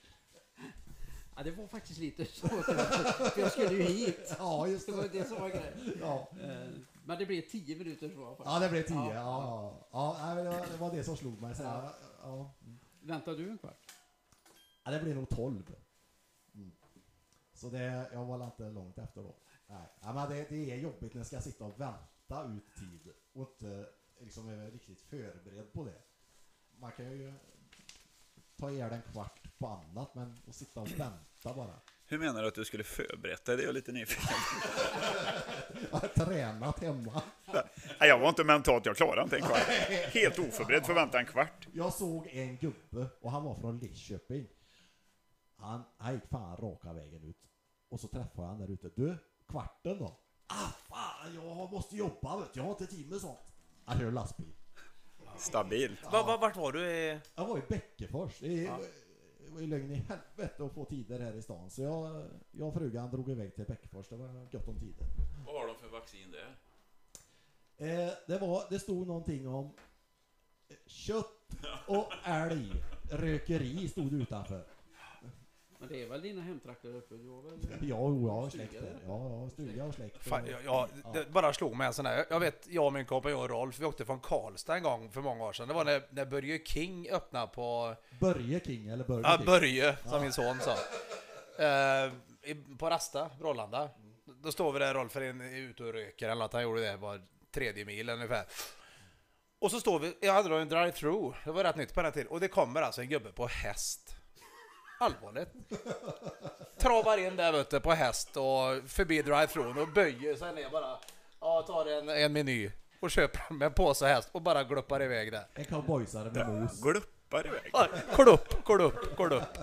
Ja, det var faktiskt lite så. För jag skulle ju hit.
Ja, just
Det var
det.
det som var grejen.
Ja,
Eh, Men det blev tio minuter så. faktiskt.
ja det blev tio.
Ja.
Ja, ja. det, var, det det som slog mig. Så, ja. Ja.
Väntar du en kvart?
Ja, det blir nog 12. Mm. Så det, jag var inte långt efter då. Nej, ja, men det, det är jobbigt när jag ska sitta och vänta ut tid och inte liksom är riktigt förberedd på det. Man kan ju ta ihjäl en kvart på annat, men att sitta och vänta bara.
Hur menar du att du skulle förberett dig? Det är jag lite nyfiken
Jag har tränat hemma.
Nej, jag var inte mentalt, jag klarade inte en kvart. Helt oförberedd för att vänta en kvart.
Jag såg en gubbe och han var från Lidköping. Han, han gick fan raka vägen ut. Och så träffade jag han där ute. Du, kvarten då? Ah fan, jag måste jobba vet du. Jag har inte tid med sånt. Han kör lastbil.
Stabilt.
Va, va, vart var du? i-
Jag var i Bäckefors. Det var ju lögn i helvete att få tider här i stan. Så jag, jag och frugan drog iväg till Bäckefors. Det var gott om tider.
Vad har de för vaccin där?
Eh, det, var, det stod någonting om kött och älg. Rökeri stod utanför.
Men det är väl dina hemtrakter uppe? Du har väl...
Ja, jo, jag har släkt
där?
Ja, ja, stuga och släkt.
Fan, ja, ja, det bara slog mig en sån här. Jag vet, jag och min kompanjon Rolf, vi åkte från Karlstad en gång för många år sedan. Det var när, när Börje King öppnade på...
Börje King eller Börje
Ja,
King?
Börje, som min son sa. Eh, i- på Rasta, Brålanda. Då står vi där, Rolf är ute och röker eller något. Han gjorde det var tredje mil ungefär. Och så står vi, jag hade då en drive-through, det var rätt nytt på den tiden. Och det kommer alltså en gubbe på häst. Allvarligt. Travar in där vet du, på häst och förbi drive-through och böjer sig ner bara. Ja, tar en, en meny och köper med en påse häst och bara gluppar iväg där.
En cowboysare med mos.
Gluppar iväg.
Ja, Klupp, klupp, klupp.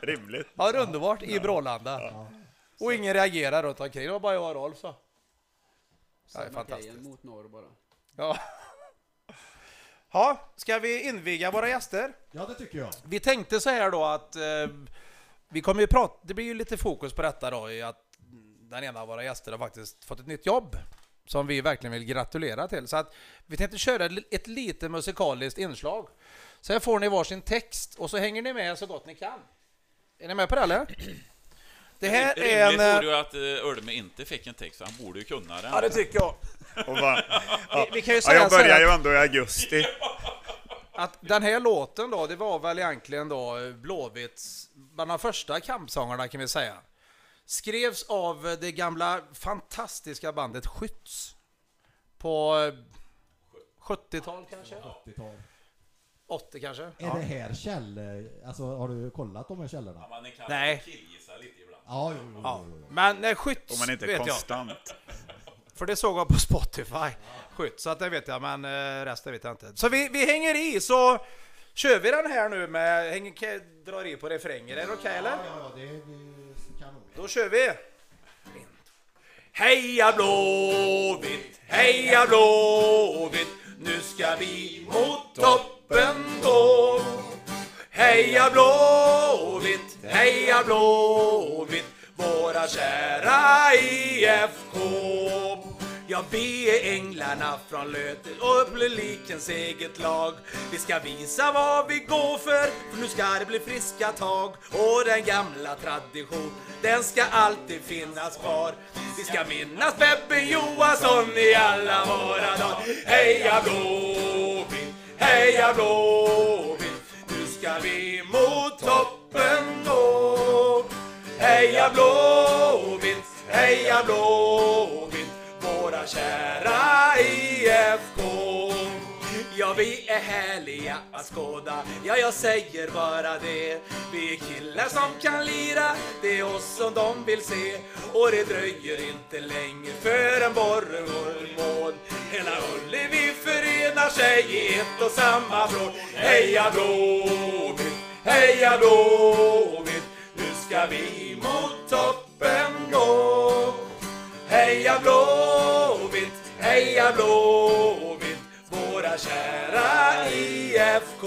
Rimligt.
Ja, det är underbart i Brålanda. Och ingen reagerar runt omkring. Det var bara jag och Rolf så. Ja, det är fantastiskt.
Mot norr bara.
Ja. Ja, ska vi inviga våra gäster?
Ja, det tycker jag.
Vi tänkte så här då att eh, vi kommer ju prata, det blir ju lite fokus på detta då i att den ena av våra gäster har faktiskt fått ett nytt jobb som vi verkligen vill gratulera till. Så att vi tänkte köra ett, lite musikaliskt inslag. Sen får ni varsin text och så hänger ni med så gott ni kan. Är ni med på det eller? Det här är en...
Vore
eh,
ju att eh, Ölme inte fick en text, han borde ju kunna den.
Ja, det tycker jag.
Och bara, ja.
Vi, vi kan ju
Ja,
säga
jag
så här
börjar
att-
ju ändå i augusti.
att den här låten då, det var väl egentligen då Blåvitts, bland de första kampsångerna kan vi säga. Skrevs av det gamla fantastiska bandet Skytts. På eh, 70-tal kanske?
80-tal.
80 kanske?
Är det här käll... Alltså, har du kollat de här källorna?
Man kan
Nej.
killgissa lite ibland.
Ja, jo, jo,
Ja.
jo, jo.
Men när Skytts
Om man inte är
vet jag. För det såg jag på Spotify. Skytt, så att det vet jag, men eh, resten vet jag inte. Så vi, vi hänger i, så kör vi den här nu med, hänger, drar i på refränger. Är det okej eller?
Ja, ja, det är kanon.
Då kör vi! Heja Blåvitt, heja Blåvitt, nu ska vi mot toppen gå. Heja Blåvitt, heja Blåvitt, våra kära IFK. Ja, vi är änglarna från Löte och publikens eget lag. Vi ska visa vad vi går för, för nu ska det bli friska tag. Och den gamla tradition, den ska alltid finnas kvar. Vi ska minnas Peppe Johansson i alla våra dagar. Heja Blåvitt, heja Blåvitt, nu ska vi mot toppen gå. Heja Blåvitt, heja Blåvitt, våra kära IFK. Ja, vi är härliga att skåda, ja, jag säger bara det. Vi är killar som kan lira, det är oss som de vill se. Och det dröjer inte länge förrän borren går i mål. Hela Ullevi förenar sig i ett och samma vrål. Heja Blåvitt, heja Blåvitt, ska vi mot toppen gå. Heja Blåvitt, heja Blåvitt, våra kära IFK.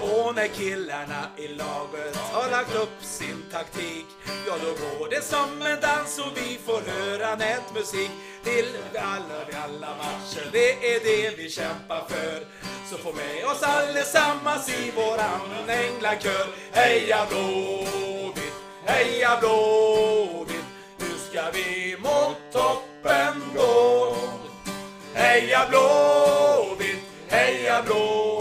Och när killarna i laget har lagt upp sin taktik Ja, då går det som en dans och vi får höra nätmusik till alla, vi alla matcher Det är det vi kämpar för så få med oss allesammans i våran änglakör. Heja Blåvitt, heja Blåvitt. Nu ska vi mot toppen gå. Heja Blåvitt, heja Blåvitt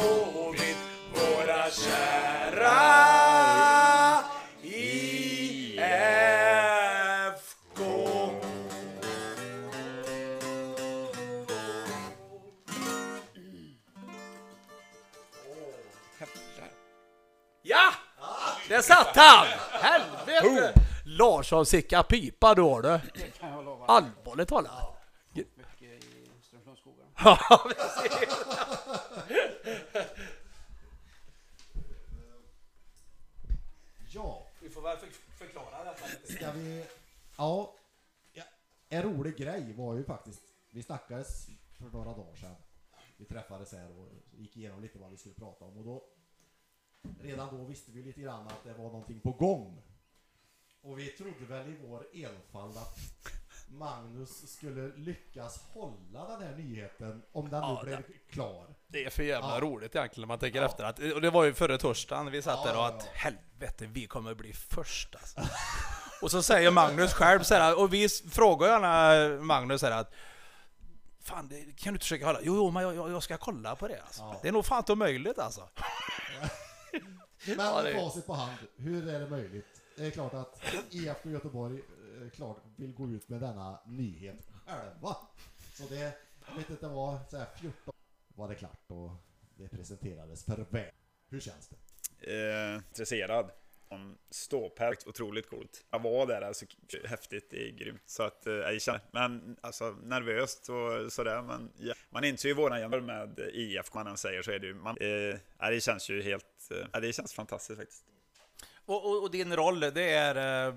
Där satt han! Helvete! Larsson sicka pipa då du. Allvarligt talat. Ja, precis.
Ja,
Vi får väl för- förklara detta lite.
ska vi... Ja, ja, en rolig grej var ju faktiskt, vi snackades för några dagar sedan. Vi träffades här och gick igenom lite vad vi skulle prata om och då redan då visste vi lite grann att det var någonting på gång. Och vi trodde väl i vår enfald att Magnus skulle lyckas hålla den här nyheten om den nu
Ja,
blev klar.
Det är för jävla
Ja.
roligt egentligen när man tänker
Ja.
efter. Att, och det var ju förra torsdagen vi satt
Ja,
där och att helvete, vi kommer bli först alltså. Och så säger Magnus själv så här, och vi frågar gärna Magnus så här att Fan, det, kan du inte försöka hålla? Jo, jo, men jag, jag, ska kolla på det alltså. Det är nog fan inte omöjligt alltså.
Men
Ja, det
facit på hand, hur är det möjligt? Det är klart att IFK Göteborg eh, klart vill gå ut med denna nyhet själva. Så det, jag vet inte vad, så här 14 var det klart och det presenterades för väl. Hur känns det?
eh, intresserad ståpäls. Otroligt coolt. Jag var där, alltså häftigt, det är grymt. Så att, eh, jag känner, men alltså nervöst och sådär. Men ja. man inser ju våran jämförelse med IF, man än säger så är det ju, man, eh, det känns ju helt, eh, det känns fantastiskt faktiskt.
Och, och, och din roll, det är... Eh,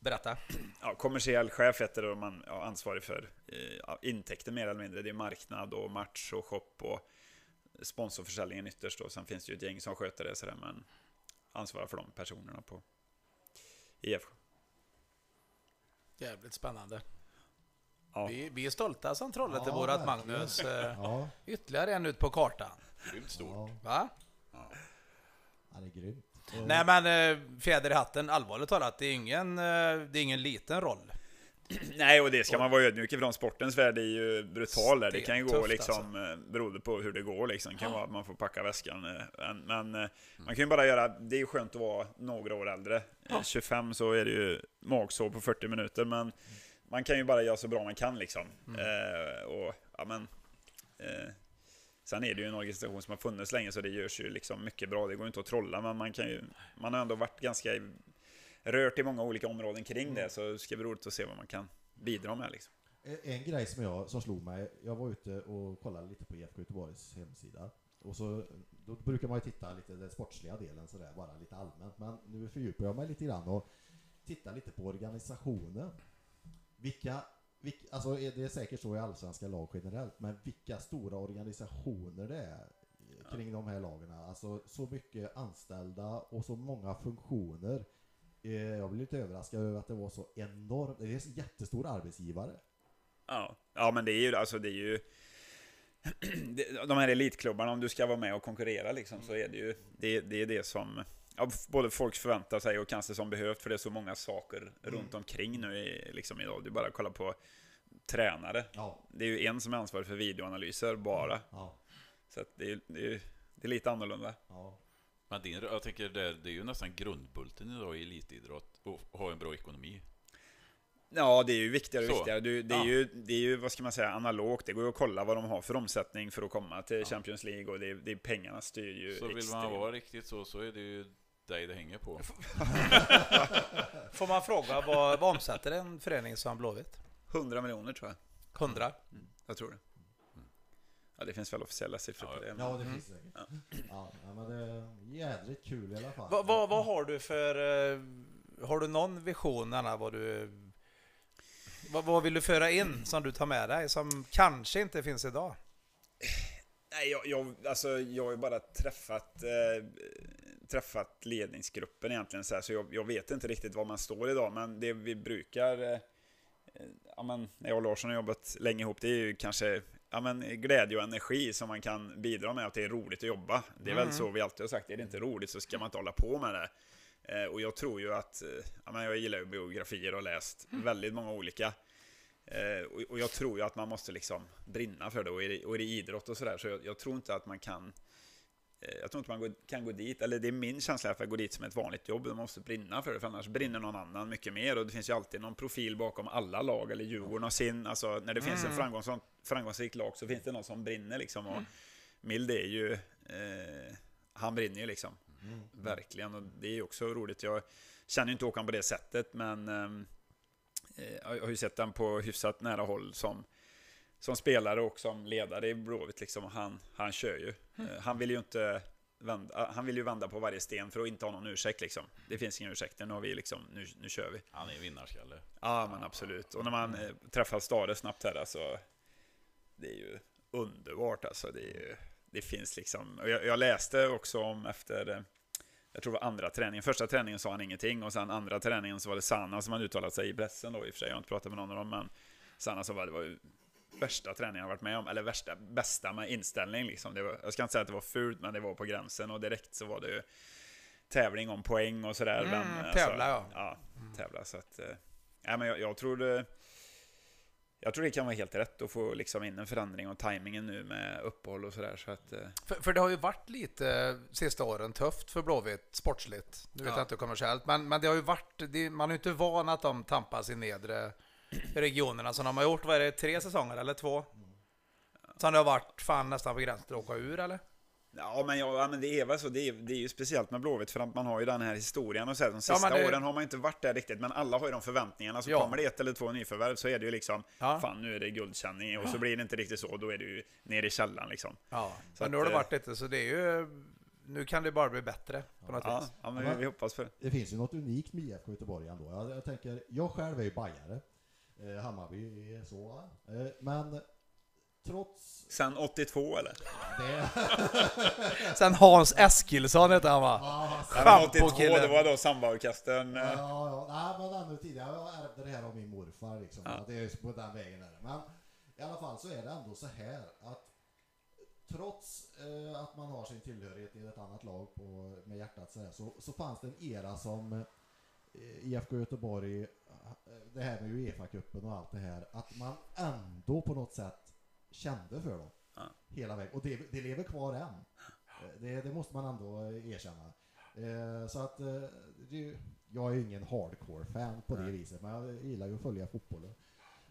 berätta.
Ja, kommersiell chef heter det och man är ansvarig för eh, ja, intäkter mer eller mindre. Det är marknad och match och shop och sponsorförsäljningen ytterst då. Sen finns det ju ett gäng som sköter det sådär, men ansvarar för de personerna på IFK.
Jävligt spännande.
Ja.
Vi, vi är stolta som Trollhättebor
Ja,
att
verkligen.
Magnus eh,
Ja,
ytterligare en ut på kartan.
Grymt stort.
ja,
Va?
ja det är grymt.
Nej men eh, fjäder i hatten, allvarligt talat, det är ingen, eh, det är ingen liten roll.
Nej, och det ska man vara ödmjuk ifrån. Sportens värld är ju brutal där. Det kan ju gå liksom, alltså. beroende på hur det går liksom. Det kan vara att man får packa väskan. eh, Men, men eh, man kan ju bara göra, det är ju skönt att vara några år äldre. Eh, 25 så är det ju magsår på 40 minuter, men man kan ju bara göra så bra man kan liksom. Eh, och, ja men... Eh, Sen är det ju en organisation som har funnits länge så det görs ju liksom mycket bra. Det går inte att trolla men man kan ju... Man har ändå varit ganska rört i många olika områden kring det så det ska bli roligt att se vad man kan bidra med liksom.
En grej som, jag, som slog mig, jag var ute och kollade lite på IFK Göteborgs hemsida. Och så, då brukar man ju titta lite den sportsliga delen sådär, bara lite allmänt. Men nu fördjupar jag mig lite grann och tittar lite på organisationen. Vilka, vilka, alltså det är säkert så i allsvenska lag generellt, men vilka stora organisationer det är kring de här lagen. Alltså så mycket anställda och så många funktioner. Eh, Jag blev lite överraskad över att det var så enormt, det är en jättestor arbetsgivare.
Ja, ja men det är ju alltså det är ju de här elitklubbarna, om du ska vara med och konkurrera liksom, så är det ju det, det är det som ja, både folk förväntar sig och kanske som behövt, för det är så många saker runt omkring nu i, liksom idag. Du bara kollar på tränare.
Ja,
Det är ju en som är ansvarig för videoanalyser bara.
ja,
Så det, är, det, är, det är lite annorlunda.
ja.
Men din, jag tänker det, det är ju nästan grundbulten idag i elitidrott att ha en bra ekonomi.
Ja, det är ju viktigare och
Så.
viktigare. Du, det, är
Ja.
ju, det är ju, vad ska man säga, analogt. Det går ju att kolla vad de har för omsättning för att komma till Champions League och det, är- det pengarna styr ju
Så vill man
extremt.
vara riktigt så, så är det ju dig det hänger på.
Får man fråga vad, vad omsätter en förening som Blåvitt?
100 miljoner tror jag.
100?
Jag tror det. Ja, det finns väl officiella siffror på det. men-
Ja, det finns säkert. Ja. Ja, men det är jädrigt kul i alla fall.
Vad, vad, vad har du för... eh, Har du någon vision, Anna, vad du... Vad, vad vill du föra in som du tar med dig, som kanske inte finns idag?
Nej, jag, jag, alltså, jag har ju bara träffat, eh, träffat ledningsgruppen egentligen, så, här, så jag, jag, vet inte riktigt var man står idag, men det vi brukar, eh, ja, men, när jag och Larsson har jobbat länge ihop, det är ju kanske ja, men, glädje och energi som man kan bidra med, att det är roligt att jobba. Det är
Mm.
väl så vi alltid har sagt, är det inte roligt så ska man inte hålla på med det. Eh, och jag tror ju att, eh, ja, men jag gillar ju biografier och har läst väldigt många olika. Eh, och, och jag tror ju att man måste liksom brinna för det, och är det, och är det idrott och sådär, så jag, jag tror inte att man kan jag tror inte man kan gå dit, eller det är min känsla att gå dit som ett vanligt jobb, man måste brinna för det, för annars brinner någon annan mycket mer. Och det finns ju alltid någon profil bakom alla lag, eller Djurgården har sin, alltså när det finns en framgångs, framgångsrik lag så finns det någon som brinner liksom. Och Mild är ju, eh, han brinner ju liksom. Verkligen, och det är ju också roligt. Jag känner ju inte Håkan på det sättet, men ehm, eh, jag har ju sett den på hyfsat nära håll som, som spelare och som ledare i Blåvitt. Liksom. Han, han kör ju. Eh, Han vill ju inte vända, han vill ju vända på varje sten för att inte ha någon ursäkt. Liksom. Det finns ingen ursäkt, nu, har vi liksom, nu, nu kör vi.
Han är vinnarskalle.
Ja, men absolut. Och när man eh, träffar Stare snabbt här, alltså, det är ju underbart. Alltså, det, ju, det finns liksom, jag, jag läste också om efter, eh, jag tror det var andra träningen, första träningen sa han ingenting och sen andra träningen så var det Sanna som hade uttalat sig i pressen då i och för sig, jag har inte pratat med någon av dem, men Sanna sa bara det var ju värsta träningen jag varit med om, eller värsta, bästa med inställning liksom. Var, jag ska inte säga att det var fult, men det var på gränsen och direkt så var det ju tävling om poäng och sådär.
Mm,
men, alltså,
tävla, ja.
Ja, tävla. Så att, eh, ja, men jag, jag tror det, jag tror det kan vara helt rätt att få liksom in en förändring och tajmingen nu med uppehåll och sådär. Så att, eh,
För, för det har ju varit lite eh, sista åren tufft för Blåvitt sportsligt. Nu vet
Ja.
jag inte kommersiellt, men, men det har ju varit, det, man är ju inte van att de tampas i nedre regionerna som de har gjort. Vad är det, tre säsonger eller två? Så det har varit fan nästan på gränsen till att åka ur eller?
Ja, men, ja, men det är väl så. Det är, det är ju speciellt med Blåvitt för att man har ju den här historien och så här, de sista
men det-
åren har man inte varit där riktigt, men alla har ju de förväntningarna. Så
Ja.
kommer det ett eller två nyförvärv så är det ju liksom,
Ja.
fan nu är det guldkänning och så blir det inte riktigt så, då är det ju ner i källaren liksom.
Ja,
Så
men nu har det
eh,
varit lite så det är ju... Nu kan det bara bli bättre på något
Ja,
vis.
ja men
Ja,
vi, vi hoppas för det.
Det finns ju något unikt med IFK Göteborg ändå. Jag, jag tänker, jag själv är ju bajare. Eh, Hammarby är så. Eh, men trots
Sen 82 eller?
det...
Sen Hans Eskilsson hette han va?
Ja,
Ja, men 82,
Schampo-killen.
det var då sandbaorkestern.
Ja,
eh,
ja, nej, men ännu tidigare. Jag ärvde det här av min morfar liksom.
Ja.
Det är på den vägen är det. Men i alla fall så är det ändå så här att trots eh, att man har sin tillhörighet i ett annat lag på, med hjärtat så, här, så, så fanns det en era som eh, IFK Göteborg, eh, det här med Uefa-cupen och allt det här, att man ändå på något sätt kände för dem.
Ja.
Hela vägen. Och det, det lever kvar än. Eh, Det, det måste man ändå eh, erkänna. Eh, så att eh, det, jag är ju ingen hardcore-fan på det
Nej.
viset, men jag gillar ju att följa fotbollen.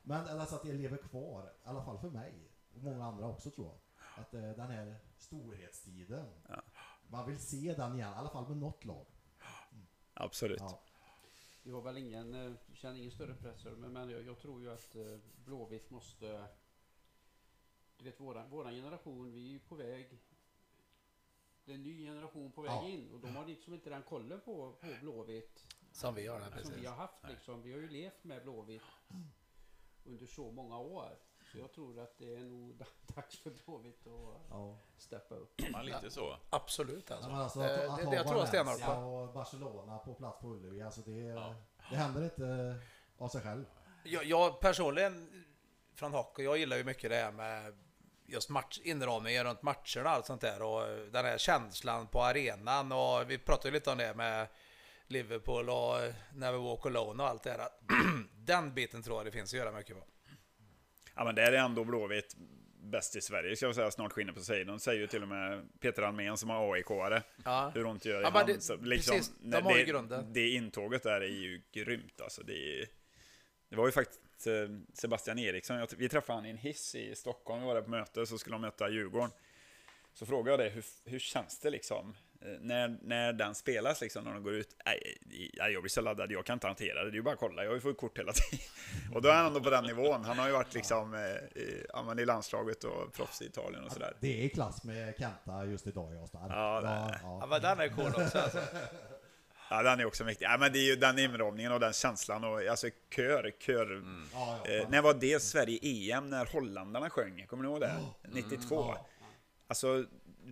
Men alltså att det lever kvar, i alla fall för mig, och många andra också tror jag. Att eh, den här storhetstiden,
Ja.
man vill se den igen, i alla fall med något lag.
Absolut.
Ja.
Vi har väl ingen, eh, känner ingen större press men, men jag, jag tror ju att eh, Blåvitt måste... Du vet våran, våran generation, vi är ju på väg... Det är en ny generation på väg
Ja.
in och de har liksom inte den kollen på, på Blåvitt
Som vi har
som
precis.
vi har haft liksom. Vi har ju levt med Blåvitt under så många år. Så jag tror att det är nog dags för Blåvitt att
Ja.
steppa upp.
Man lite så.
Absolut alltså.
Ja, alltså
Eh,
att, att
det,
ha
det jag tror
Valencia
på.
och Barcelona på plats på Ullevi, alltså det,
Ja.
det händer inte av sig själv.
Jag, jag personligen från hockey, jag gillar ju mycket det här med just match, inramningen runt matcherna och allt sånt där och eh, den här känslan på arenan och vi pratade lite om det med Liverpool och eh, Never Walk Alone och allt det här. Den biten tror jag det finns att göra mycket på.
Ja, men där är ändå Blåvitt bäst i Sverige, ska jag säga. Snart skiner på sig. De säger ju till och med Peter Almén som har AIK-are
Ja.
hur ont gör i
Ja, men
hand.
det-
Så liksom,
precis, de har
det,
grunden.
Det intåget där är ju grymt alltså. Det, det var ju faktiskt eh, Sebastian Eriksson, vi träffade han i en hiss i Stockholm, vi var där på möte, så skulle de möta Djurgården. Så frågade jag det, hur, hur känns det liksom? Eh, När, när den spelas liksom, när de går ut. Nej, jag blir så laddad, jag kan inte hantera det. Det är ju bara att kolla, jag har ju fått kort hela tiden. Och då är han ändå på den nivån. Han har ju varit liksom eh, i, ja, i landslaget och proffs i Italien och sådär.
Det är i klass med Kenta just idag, jag stark.
Ja, det är
Ja,
ja.
men den är cool också alltså.
Ja, den är också viktig. Ja, men det är ju den inramningen och den känslan och alltså kör, kör.
Ja, ja,
Eh, när var det Sverige EM när holländarna sjöng? Kommer ni ihåg det? 92?
Ja.
alltså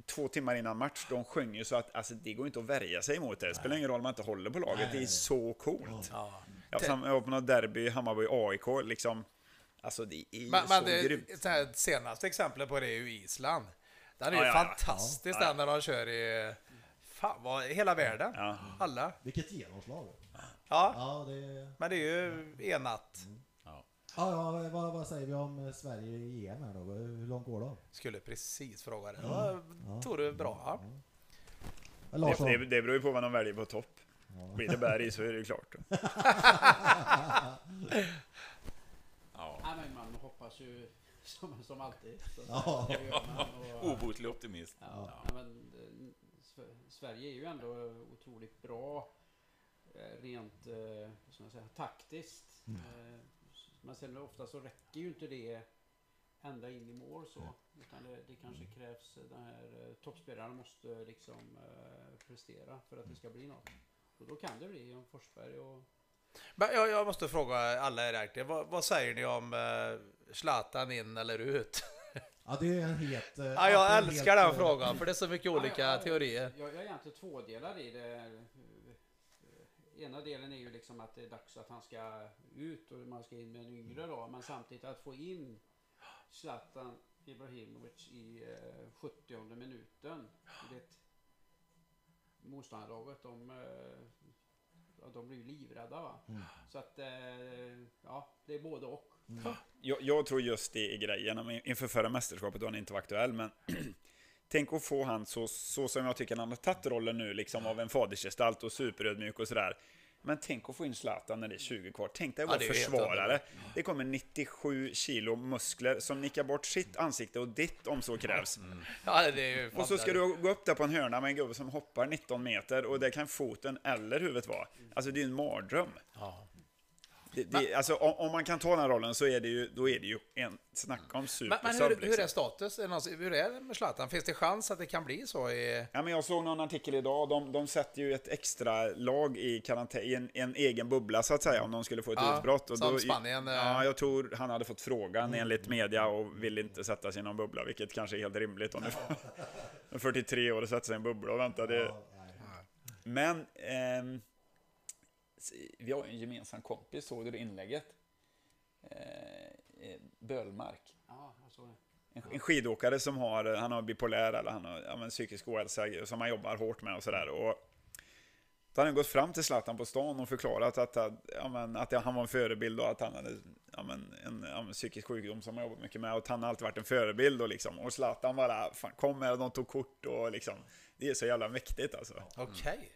två timmar innan match, de sjöng ju så att alltså, det går inte att värja sig emot det. Det spelar ingen roll om man inte håller på laget, det är så coolt.
Ja.
Jag var sam- jag var på något derby, Hammarby AIK, liksom. Alltså det är
Men,
så
men det,
grymt.
det här senaste exemplet på det är ju Island. Den är
Ja,
ju
ja, ja.
fantastisk den när de kör i... Fan, vad, hela världen.
Ja.
Alla.
Vilket genomslag.
Ja,
Ja, det...
men det är ju en natt.
Ja, ja vad, vad säger vi om Sverige i EM här då? Hur långt går det?
Skulle precis fråga det. Ja, tog du bra. Ja.
Det,
Larsson?
det, det beror ju på vad de väljer på topp. Blir det berg så är det ju klart.
Ja.
Nej, men man hoppas ju som, som alltid. Så,
Ja.
det och-
Obotlig optimist.
Ja, ja. men, eh, Sve- Sverige är ju ändå otroligt bra eh, rent eh, vad ska man säga, taktiskt. Eh, Men sen ofta så räcker ju inte det ända in i mål så. Utan det, det kanske krävs, den här eh, toppspelaren måste liksom eh, prestera för att det ska bli något. Och då kan det bli Jan Forsberg och
Men jag, jag måste fråga alla er vad, vad säger ni om uh, Zlatan in eller ut?
Ja, det är en het... eh,
Ja, jag älskar
het,
den
eh,
frågan, för det är så mycket olika
Ja, ja,
teorier.
Jag, jag är egentligen tvådelad i det. Ena delen är ju liksom att det är dags att han ska ut och man ska in med en yngre då. Men samtidigt att få in Zlatan Ibrahimovic i eh, 70 minuten. Det motståndarlaget, de, eh, de blir ju livrädda va. Så att, eh, ja, det är både och.
Jag, jag tror just det är grejen. Inför förra mästerskapet då han inte var aktuell, men tänk att få han så, så som jag tycker han har tagit rollen nu, liksom av en fadersgestalt och superödmjuk och sådär. Men tänk att få in Zlatan när det är 20 kvar. Tänk dig att
Ja,
vara
helt
försvarare. Det kommer 97 kilo muskler som nickar bort sitt ansikte och ditt om så krävs.
Ja, är ju
Och så ska du gå upp där på en hörna med en gubbe som hoppar 19 meter och det kan foten eller huvudet vara. Alltså det är ju en mardröm.
Ja.
Det, det, alltså, om, om man kan ta den rollen så är det ju, då är det ju en snacka om
Men,
supersub.
men hur,
liksom.
hur är status? Hur är det med Zlatan? Finns det chans att det kan bli så? I,
Ja, men jag såg någon artikel idag, de, de sätter ju ett extra lag i karantän, i en, en egen bubbla så att säga, om de skulle få ett
Ja,
utbrott. Och
som
då,
Spanien, eh.
Ja, jag tror han hade fått frågan enligt media och ville inte sätta sig i någon bubbla, vilket kanske är helt rimligt om du är 43 år och sätter sig i en bubbla och väntar. Det. Men ehm, vi har en gemensam kompis, såg du det inlägget? Eh, eh, Bölmark.
Ja, jag såg det.
En, en skidåkare som har, han har bipolär eller han har ja, psykisk ohälsa som han jobbar hårt med och sådär. Och då hade han gått fram till Zlatan på stan och förklarat att, ja, men, att han var en förebild och att han hade ja, men, en ja, men, psykisk sjukdom som han jobbat mycket med och att han alltid varit en förebild och liksom. Och Zlatan bara, fan kom med och de tog kort och liksom. Det är så jävla mäktigt alltså.
Okej.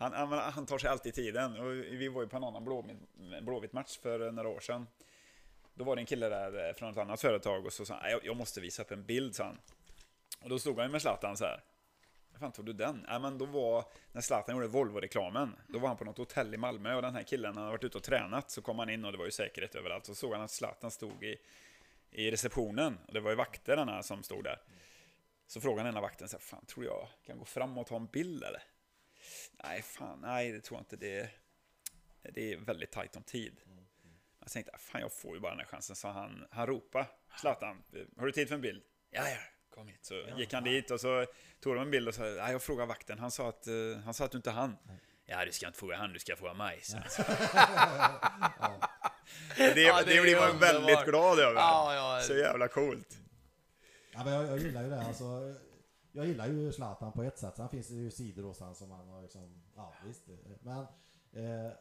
Han, han, han tar sig alltid tiden. Och vi var ju på en annan Blåvitt- match för några år sedan. Då var det en kille där eh, från ett annat företag och så sa han, jag, jag måste visa upp en bild, sa han. Och då stod han ju med Zlatan så här. Hur fan tog du den? Nej men då var, när Zlatan gjorde Volvo-reklamen, då var han på något hotell i Malmö och den här killen, hade varit ute och tränat, så kom han in och det var ju säkerhet överallt. Så såg han att Zlatan stod i, i receptionen, och det var ju vakterna som stod där. Så frågade den ena vakten så här, fan tror jag kan gå fram och ta en bild eller? Nej, fan, nej, det tror jag inte. Det, det är väldigt tajt om tid. Jag tänkte, "Ah, fan, jag får ju bara den här chansen. Så han, han ropade, Zlatan, har du tid för en bild? Ja, ja, kom hit. Så gick han dit och så tog de en bild och sa, nej, jag frågade vakten. Han sa att, eh, han sa att du inte hann. Ja, du ska inte fråga han, du ska fråga mig. Så. det,
Ja, det
det
är
blir man
underbart.
väldigt glad över.
Ja, ja.
Så jävla coolt.
Ja, men jag, jag gillar ju det. Alltså, jag gillar ju Zlatan på ett sätt. Sen finns det ju sidor hos han som han har liksom... Ja, visst. Men eh,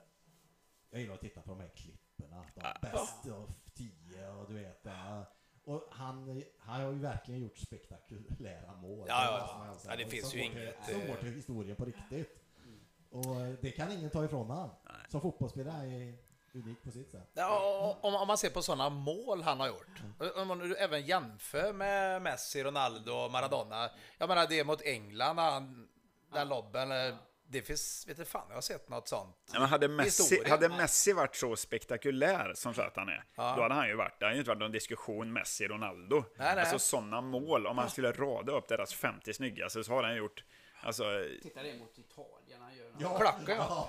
jag gillar att titta på de här klipperna. De best of 10 och du vet. eh, Och han, han har ju verkligen gjort spektakulära mål.
Ja, ja, ja. Ja, det finns
som
ju inget,
Som
eh,
går till historien på riktigt. Och eh, det kan ingen ta ifrån han. Som fotbollsspelare är unik på sitt sätt.
Ja, om, om man ser på sådana mål han har gjort, om man även jämför med Messi, Ronaldo och Maradona. Jag menar det mot England, han, den lobben, eh, det finns, vet du fan, jag har sett något sånt.
Ja, men hade, Messi, hade Messi varit så spektakulär som Zlatan är,
Ja.
då hade han ju varit, det hade ju inte varit någon diskussion Messi-Ronaldo.
Nej, nej.
Alltså sådana mål, om man skulle rada upp deras 50 snyggaste så har han gjort, alltså,
Titta det mot Italien han gör.
Ja.
Klackar ja.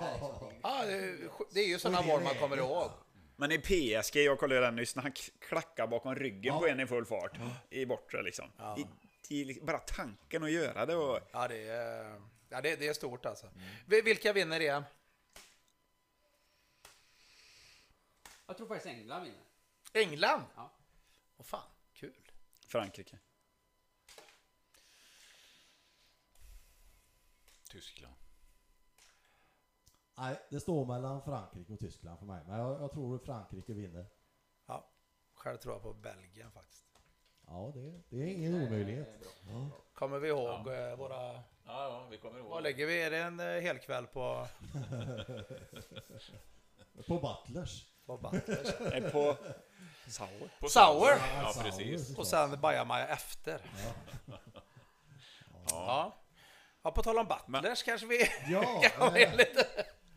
Ja, det, är- det är ju sådana mål man kommer ihåg.
men i PSG, jag kollade den nyss, när han klackar bakom ryggen
Ja.
på en i full fart, i bortre liksom. Det, till bara tanken att göra det. Och,
Ja, det är, ja, det, det är stort alltså. Vi- Vilka vinner EM?
Jag tror faktiskt England vinner.
England?
Ja.
Åh fan, kul.
Frankrike.
Tyskland.
Nej, det står mellan Frankrike och Tyskland för mig. Men jag, jag tror Frankrike vinner.
Ja, själv tror jag på Belgien faktiskt.
Ja, det, det är ingen omöjlighet. Ja.
Kommer vi ihåg eh, våra...
Ja, ja, vi kommer ihåg.
Vad lägger vi? Är det en eh, hel kväll på,
På Butlers.
på Butlers?
Nej, på Sauer.
På
Sour.
Ja,
Sauer,
precis.
Och sen bajamaja efter.
Ja.
Ja. Ja, på tal om Butlers kanske vi
Ja,
kan
eh,
lite.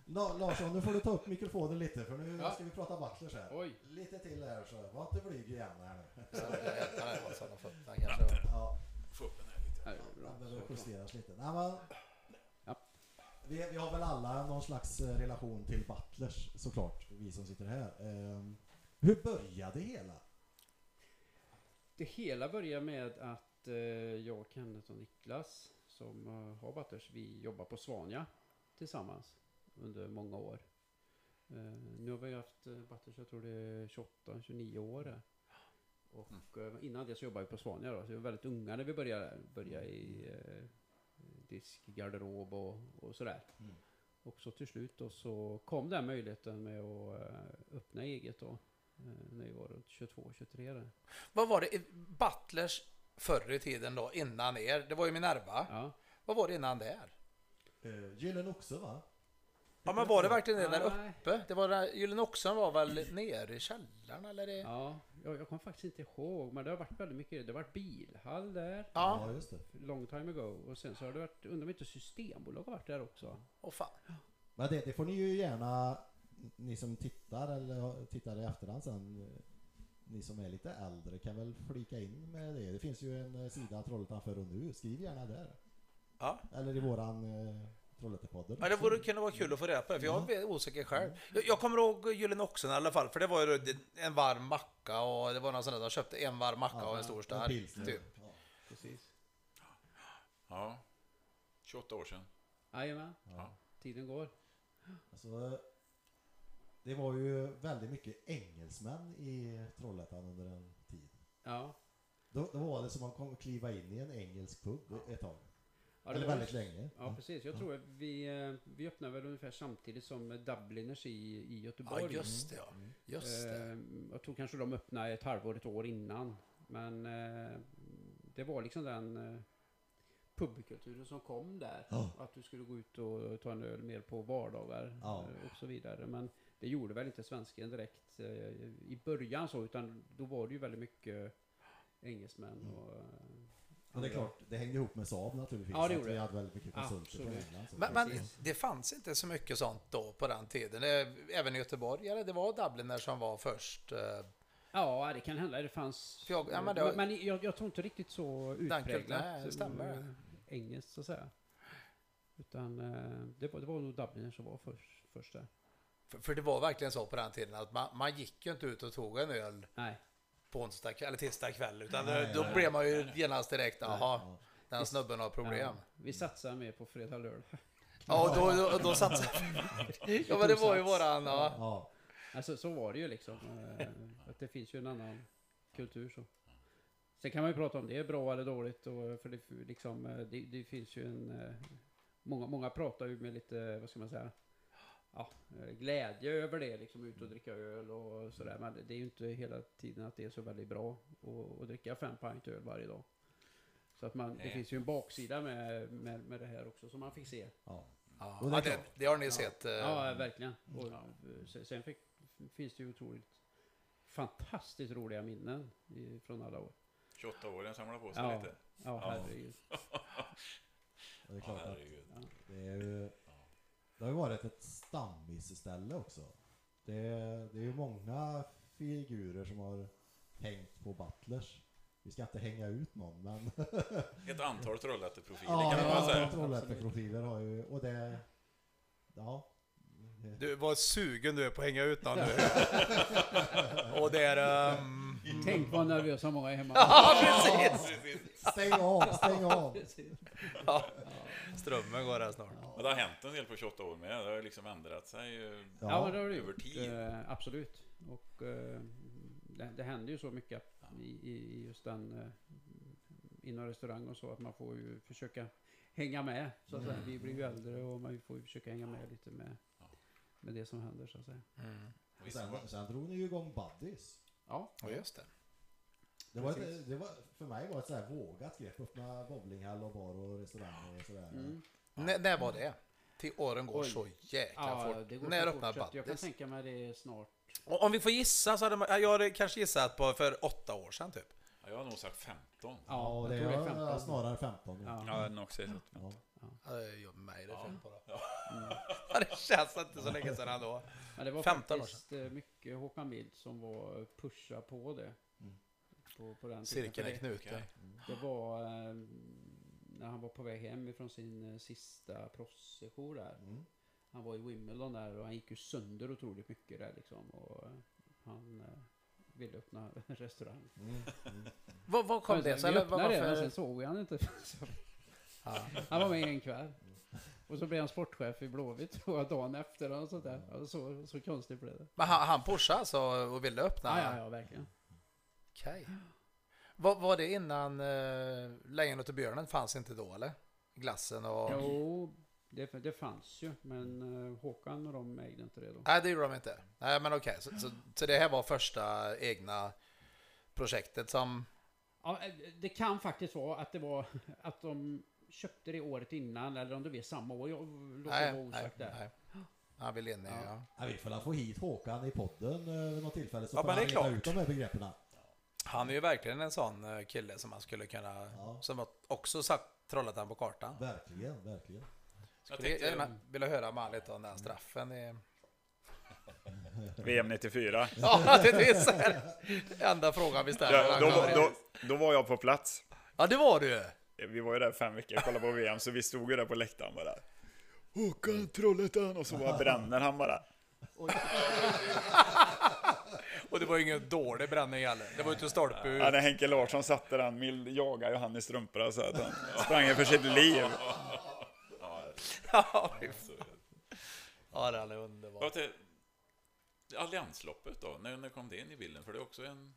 La- Larsson, nu får du ta upp mikrofonen lite för nu
Ja.
ska vi prata Butlers här.
Oj.
Lite till här så var inte blyg igen här nu.
Kanske-
Ja,
Få upp den här lite.
Ja, det är bra.
den behöver justeras lite. Nej, men,
Ja.
vi, vi har väl alla någon slags eh, relation till Butlers såklart, vi som sitter här. Ehm, hur började det hela?
Det hela börjar med att eh, jag, Kenneth och Niklas som eh, har Butters, vi jobbar på Svania tillsammans under många år. Eh, nu har vi haft eh, Butters, jag tror det är 28-29 år. Och eh, innan det så jobbade vi på Svania då, så vi var väldigt unga när vi började, började i eh, disk, garderob och, och sådär.
Mm.
Och så till slut då så kom den möjligheten med att öppna eget då. När vi var runt 22-23 där.
Vad var det? Butlers förr i tiden då, innan er? Det var ju Minerva.
Ja.
Vad var det innan där?
Uh, Gyllene Oxe va?
Ja, men var det verkligen det där uppe? Det var där, Gyllene Oxen var väl nere i källaren eller? Det?
Ja, jag, jag kommer faktiskt inte ihåg, men det har varit väldigt mycket. Det har varit bilhall där,
Ja,
Ja, just det.
long time ago. Och sen så har det varit, undrar om inte Systembolag har varit där också.
åh fan.
Men det, det får ni ju gärna, ni som tittar eller tittar i efterhand sen, eh, ni som är lite äldre kan väl flika in med det. Det finns ju en eh, sida Trollhättan för och nu, skriv gärna där.
Ja.
Eller i våran eh, Trollhättepodden.
Ja, det vore, kunde vara kul att få reda på det, för jag är osäker själv. Jag, jag kommer ihåg Gyllene Oxen i alla fall, för det var ju en varm macka och det var någon sån där, de köpte en varm macka och en stor stark. Typ.
Ja.
Precis.
Ja. 28 år sedan.
Jajamän,
Ja.
tiden går.
Alltså, det var ju väldigt mycket engelsmän i Trollhättan under en tid.
Ja.
Då, då var det som att man kom kliva in i en engelsk pub ett tag.
ja det
Eller
var-
väldigt länge.
Ja, precis. Jag tror att vi, eh, vi öppnade väl ungefär samtidigt som Dubliners i, i Göteborg.
Ja, just det ja. Just det.
Eh, Jag tror kanske de öppnade ett halvår, ett år innan. Men eh, det var liksom den pubkulturen som kom där.
Ja.
Att du skulle gå ut och ta en öl mer på vardagar
Ja.
eh, och så vidare. Men det gjorde väl inte svensken direkt eh, i början så, utan då var det ju väldigt mycket engelsmän
Mm.
och... eh,
Och det är
andra.
klart, det hängde ihop med Saab naturligtvis.
Ja, det
att
gjorde
vi
det.
hade väldigt mycket konsulter från. England.
Men, men det fanns inte så mycket sånt då på den tiden. Även i Göteborg, eller det var Dubliner som var först. eh,
Ja, det kan hända. Det fanns...
Jag- ja, men
men
det var-
jag, jag tror inte riktigt så utpräglat
stämmer.
eh, engelskt så att säga. Utan eh, det var, det var nog Dubliner som var först, först där.
För, för det var verkligen så på den tiden att man, man gick ju inte ut och tog en öl
Nej,
på onsdag kväll, eller tisdag kväll. Utan
Nej,
då
nej,
blev man ju genast direkt, jaha,
Ja.
den snubben har problem.
Ja, vi satsar mer på fredag lördag.
Ja, och då, då, då satt Ja, men det var ju våran, ja.
Ja.
Alltså så var det ju liksom. eh, Att det finns ju en annan kultur så. Sen kan man ju prata om det är bra eller dåligt. Och, för det, liksom, eh, det, det finns ju en... eh, Många, många pratar ju med lite, vad ska man säga? Ja, eh, glädje över det, liksom ut och dricka öl och sådär. Men det är ju inte hela tiden att det är så väldigt bra att, att dricka fem pint öl varje dag. Så att man, det finns ju en baksida med, med, med det här också som man fick se.
Ja.
Ja,
det
det, det har ni sett. eh,
Ja, verkligen. Och, eh, sen- fick, finns det ju otroligt fantastiskt roliga minnen i, från alla år.
28 år, den samlar på sig
Ja.
lite.
Ja,
Ja.
herregud.
Det är
Ja,
klart att
herregud.
det, är ju, det har ju varit ett stammisställe också. Det, det är ju många figurer som har hängt på Butlers. Vi ska inte hänga ut någon, men
Ett antal Trollhätteprofiler
ja,
kan man
ja,
säga.
Trollhätteprofiler har ju, och det, ja.
Du, vad sugen du är på att hänga ut någon nu. Och det är... ehm,
Tänk vad nervösa många är hemma.
Ja, precis!
Stäng av, stäng av.
Ja. Strömmen går där snart.
Men det har hänt en del på 28 år med. Det har liksom ändrat sig
Ja, men det har det
över tid.
Eh, absolut. Och eh, det, det händer ju så mycket i, i just den eh, inom restaurang och så att man får ju försöka hänga med. Så att säga. Vi blir ju äldre och man får ju försöka hänga med lite med, med det som händer så att säga.
Och Sen, sen drog ni ju igång Buddies.
Ja,
Ja, just det.
Det var, ett, det var, för mig var det ett så här vågat grepp. Öppna bowlinghall och bar och restaurang och sådär.
mm.
N- när var det? Till åren går
Oj.
så jäkla
ja
fort.
det går
när
så att Jag kan tänka mig det snart.
Och Om vi får gissa så hade man, jag hade kanske gissat på för åtta år sedan typ.
Ja, jag har nog sagt 15.
Ja,
jag
det
det är
är
15.
snarare 15. Ja.
Ja.
Ja, den också. är så.
Ja.
Ja, det gör mig det fel på det.
Mm.
Ja, det känns inte så länge sedan ändå.
Men det var
15 år
faktiskt eh, mycket Håkan Mild som var pusha på det.
Mm.
På, på den tiden.
Cirkeln är
det,
knuten.
det var eh, när han var på väg hem ifrån sin eh, sista proffssession där.
Mm.
Han var i Wimbledon där och han gick ju sönder otroligt mycket där liksom. Och eh, han eh, ville öppna restaurang.
Mm. Mm.
Vad, vad kom
Men
det
vi
sig? Vad
öppnade det, men sen såg vi han inte. Så
Ja.
han var med en kväll. Och så blev han sportchef i Blåvitt tror jag, dagen efter och sånt där. Ja, så, så konstigt blev det.
Men han, han pushade alltså och ville öppna?
Ja, ja, ja, verkligen.
Okej. Var, var det innan uh, Lejonet och björnen fanns inte då eller? Glassen och...
Jo, det, det fanns ju, men eh, Håkan och de ägde inte det då.
Nej, det gjorde de inte. Nej, men okej. Så, så, så det här var första egna projektet som...
Ja, eh, det kan faktiskt vara att det var att de köpte det året innan, eller om det var samma år. Jag låter
Nej,
vara
nej,
osagt där.
nej. Han vill in i...
Ja.
Ja.
Ja, vi får få hit Håkan i podden eh, vid något tillfälle så
Ja,
får han
det
reda ut de här begreppen.
Han är ju verkligen en sån eh, kille som man skulle kunna...
Ja.
Som också satt Trollhättan på kartan.
Verkligen, verkligen.
Jag
Skulle
tänkte,
gärna vilja höra med lite om den straffen. I...
VM 94.
Ja, det är det enda frågan vi ställer.
Ja, då, då, då var jag på plats.
Ja, det var du ju.
Vi var ju där fem veckor och kollade på VM, så vi stod ju där på läktaren bara. Håkan Trollhättan! Och så bara bränner han bara.
Och det var ju ingen dålig bränning heller. Det var ju inte stolpe
Ja, när Henke Larsson satte den, Mild jagade ju han i strumporna så att han sprang för sitt liv.
Ja, ja, den är underbar.
vad till, Alliansloppet då, när, när kom det in i bilden? För det är också en...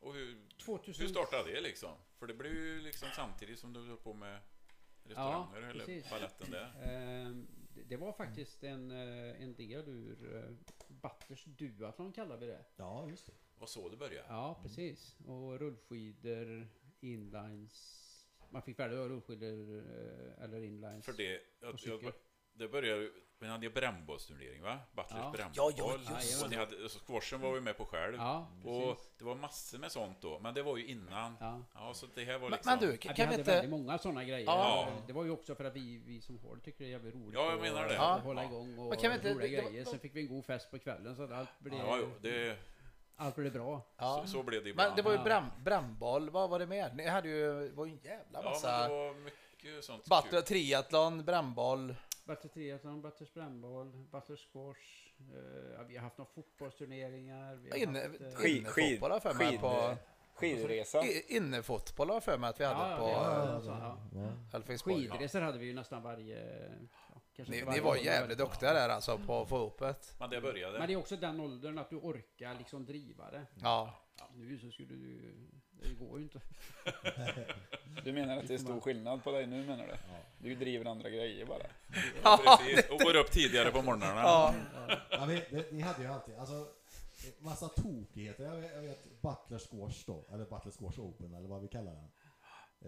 Och hur,
2000...
hur startade det liksom? För det blev ju liksom samtidigt som du höll på med restauranger eller
precis.
baletten där.
Det- var faktiskt en, eh, en del ur uh, Butters duathlon kallar vi det.
Ja, just det.
Och så det började.
Ja, precis. Och rullskidor, inlines. Man fick välja rullskidor eh, eller inlines.
För det, jag, jag, det började vi hade ju brännbollsturnering va? Butlers
Ja.
brännboll.
Ja, ja,
just
och ni hade, så squashen var vi med på själv.
Ja,
och det var massor med sånt då, men det var ju innan.
Ja.
Ja, så det här var
Men,
liksom...
men du,
Ja,
kan,
vi
kan vi
hade
inte...
väldigt många sådana grejer.
Ja.
Det var ju också för att vi, vi som har det tycker det är jävligt roligt
Ja, jag
att
menar det.
Ja.
hålla igång och
Men inte-
roliga
det- det-
grejer. Sen fick vi en god fest på kvällen så att allt blev,
Ja, jo, det,
allt blev bra.
Ja.
så, så blev det ibland.
Men det var ju
Ja.
brännboll, vad var det mer? Ni hade ju, det var ju en jävla
Ja,
massa...
men det var mycket sånt
Battle,
kul.
triathlon, brännboll.
Butter triathlon, butter brännboll, butter squash. eh, ja, vi har haft några fotbollsturneringar. Vi har
Inne,
haft, eh,
Skid-
innefotboll har för mig
skid-
på...
Skidresa.
Innefotboll har för mig att vi hade
Ja,
på
Ja,
ja, ja. Skidresor hade vi ju nästan varje... Kanske
Ni,
inte
ni
varje
var jävligt duktiga där alltså på att få upp det.
Men det började.
Men det är också den åldern att du orkar liksom driva det.
Ja.
Nu så skulle du... Det går ju inte.
Du menar att det är stor skillnad på dig nu menar du? Du driver andra grejer bara.
Ja, precis. Och går upp tidigare på morgnarna.
Ja.
Ja, vi, det, ni hade ju alltid, alltså, massa tokigheter. Jag vet, jag vet Butler Squash då, eller Butler Squash Open eller vad vi kallar den.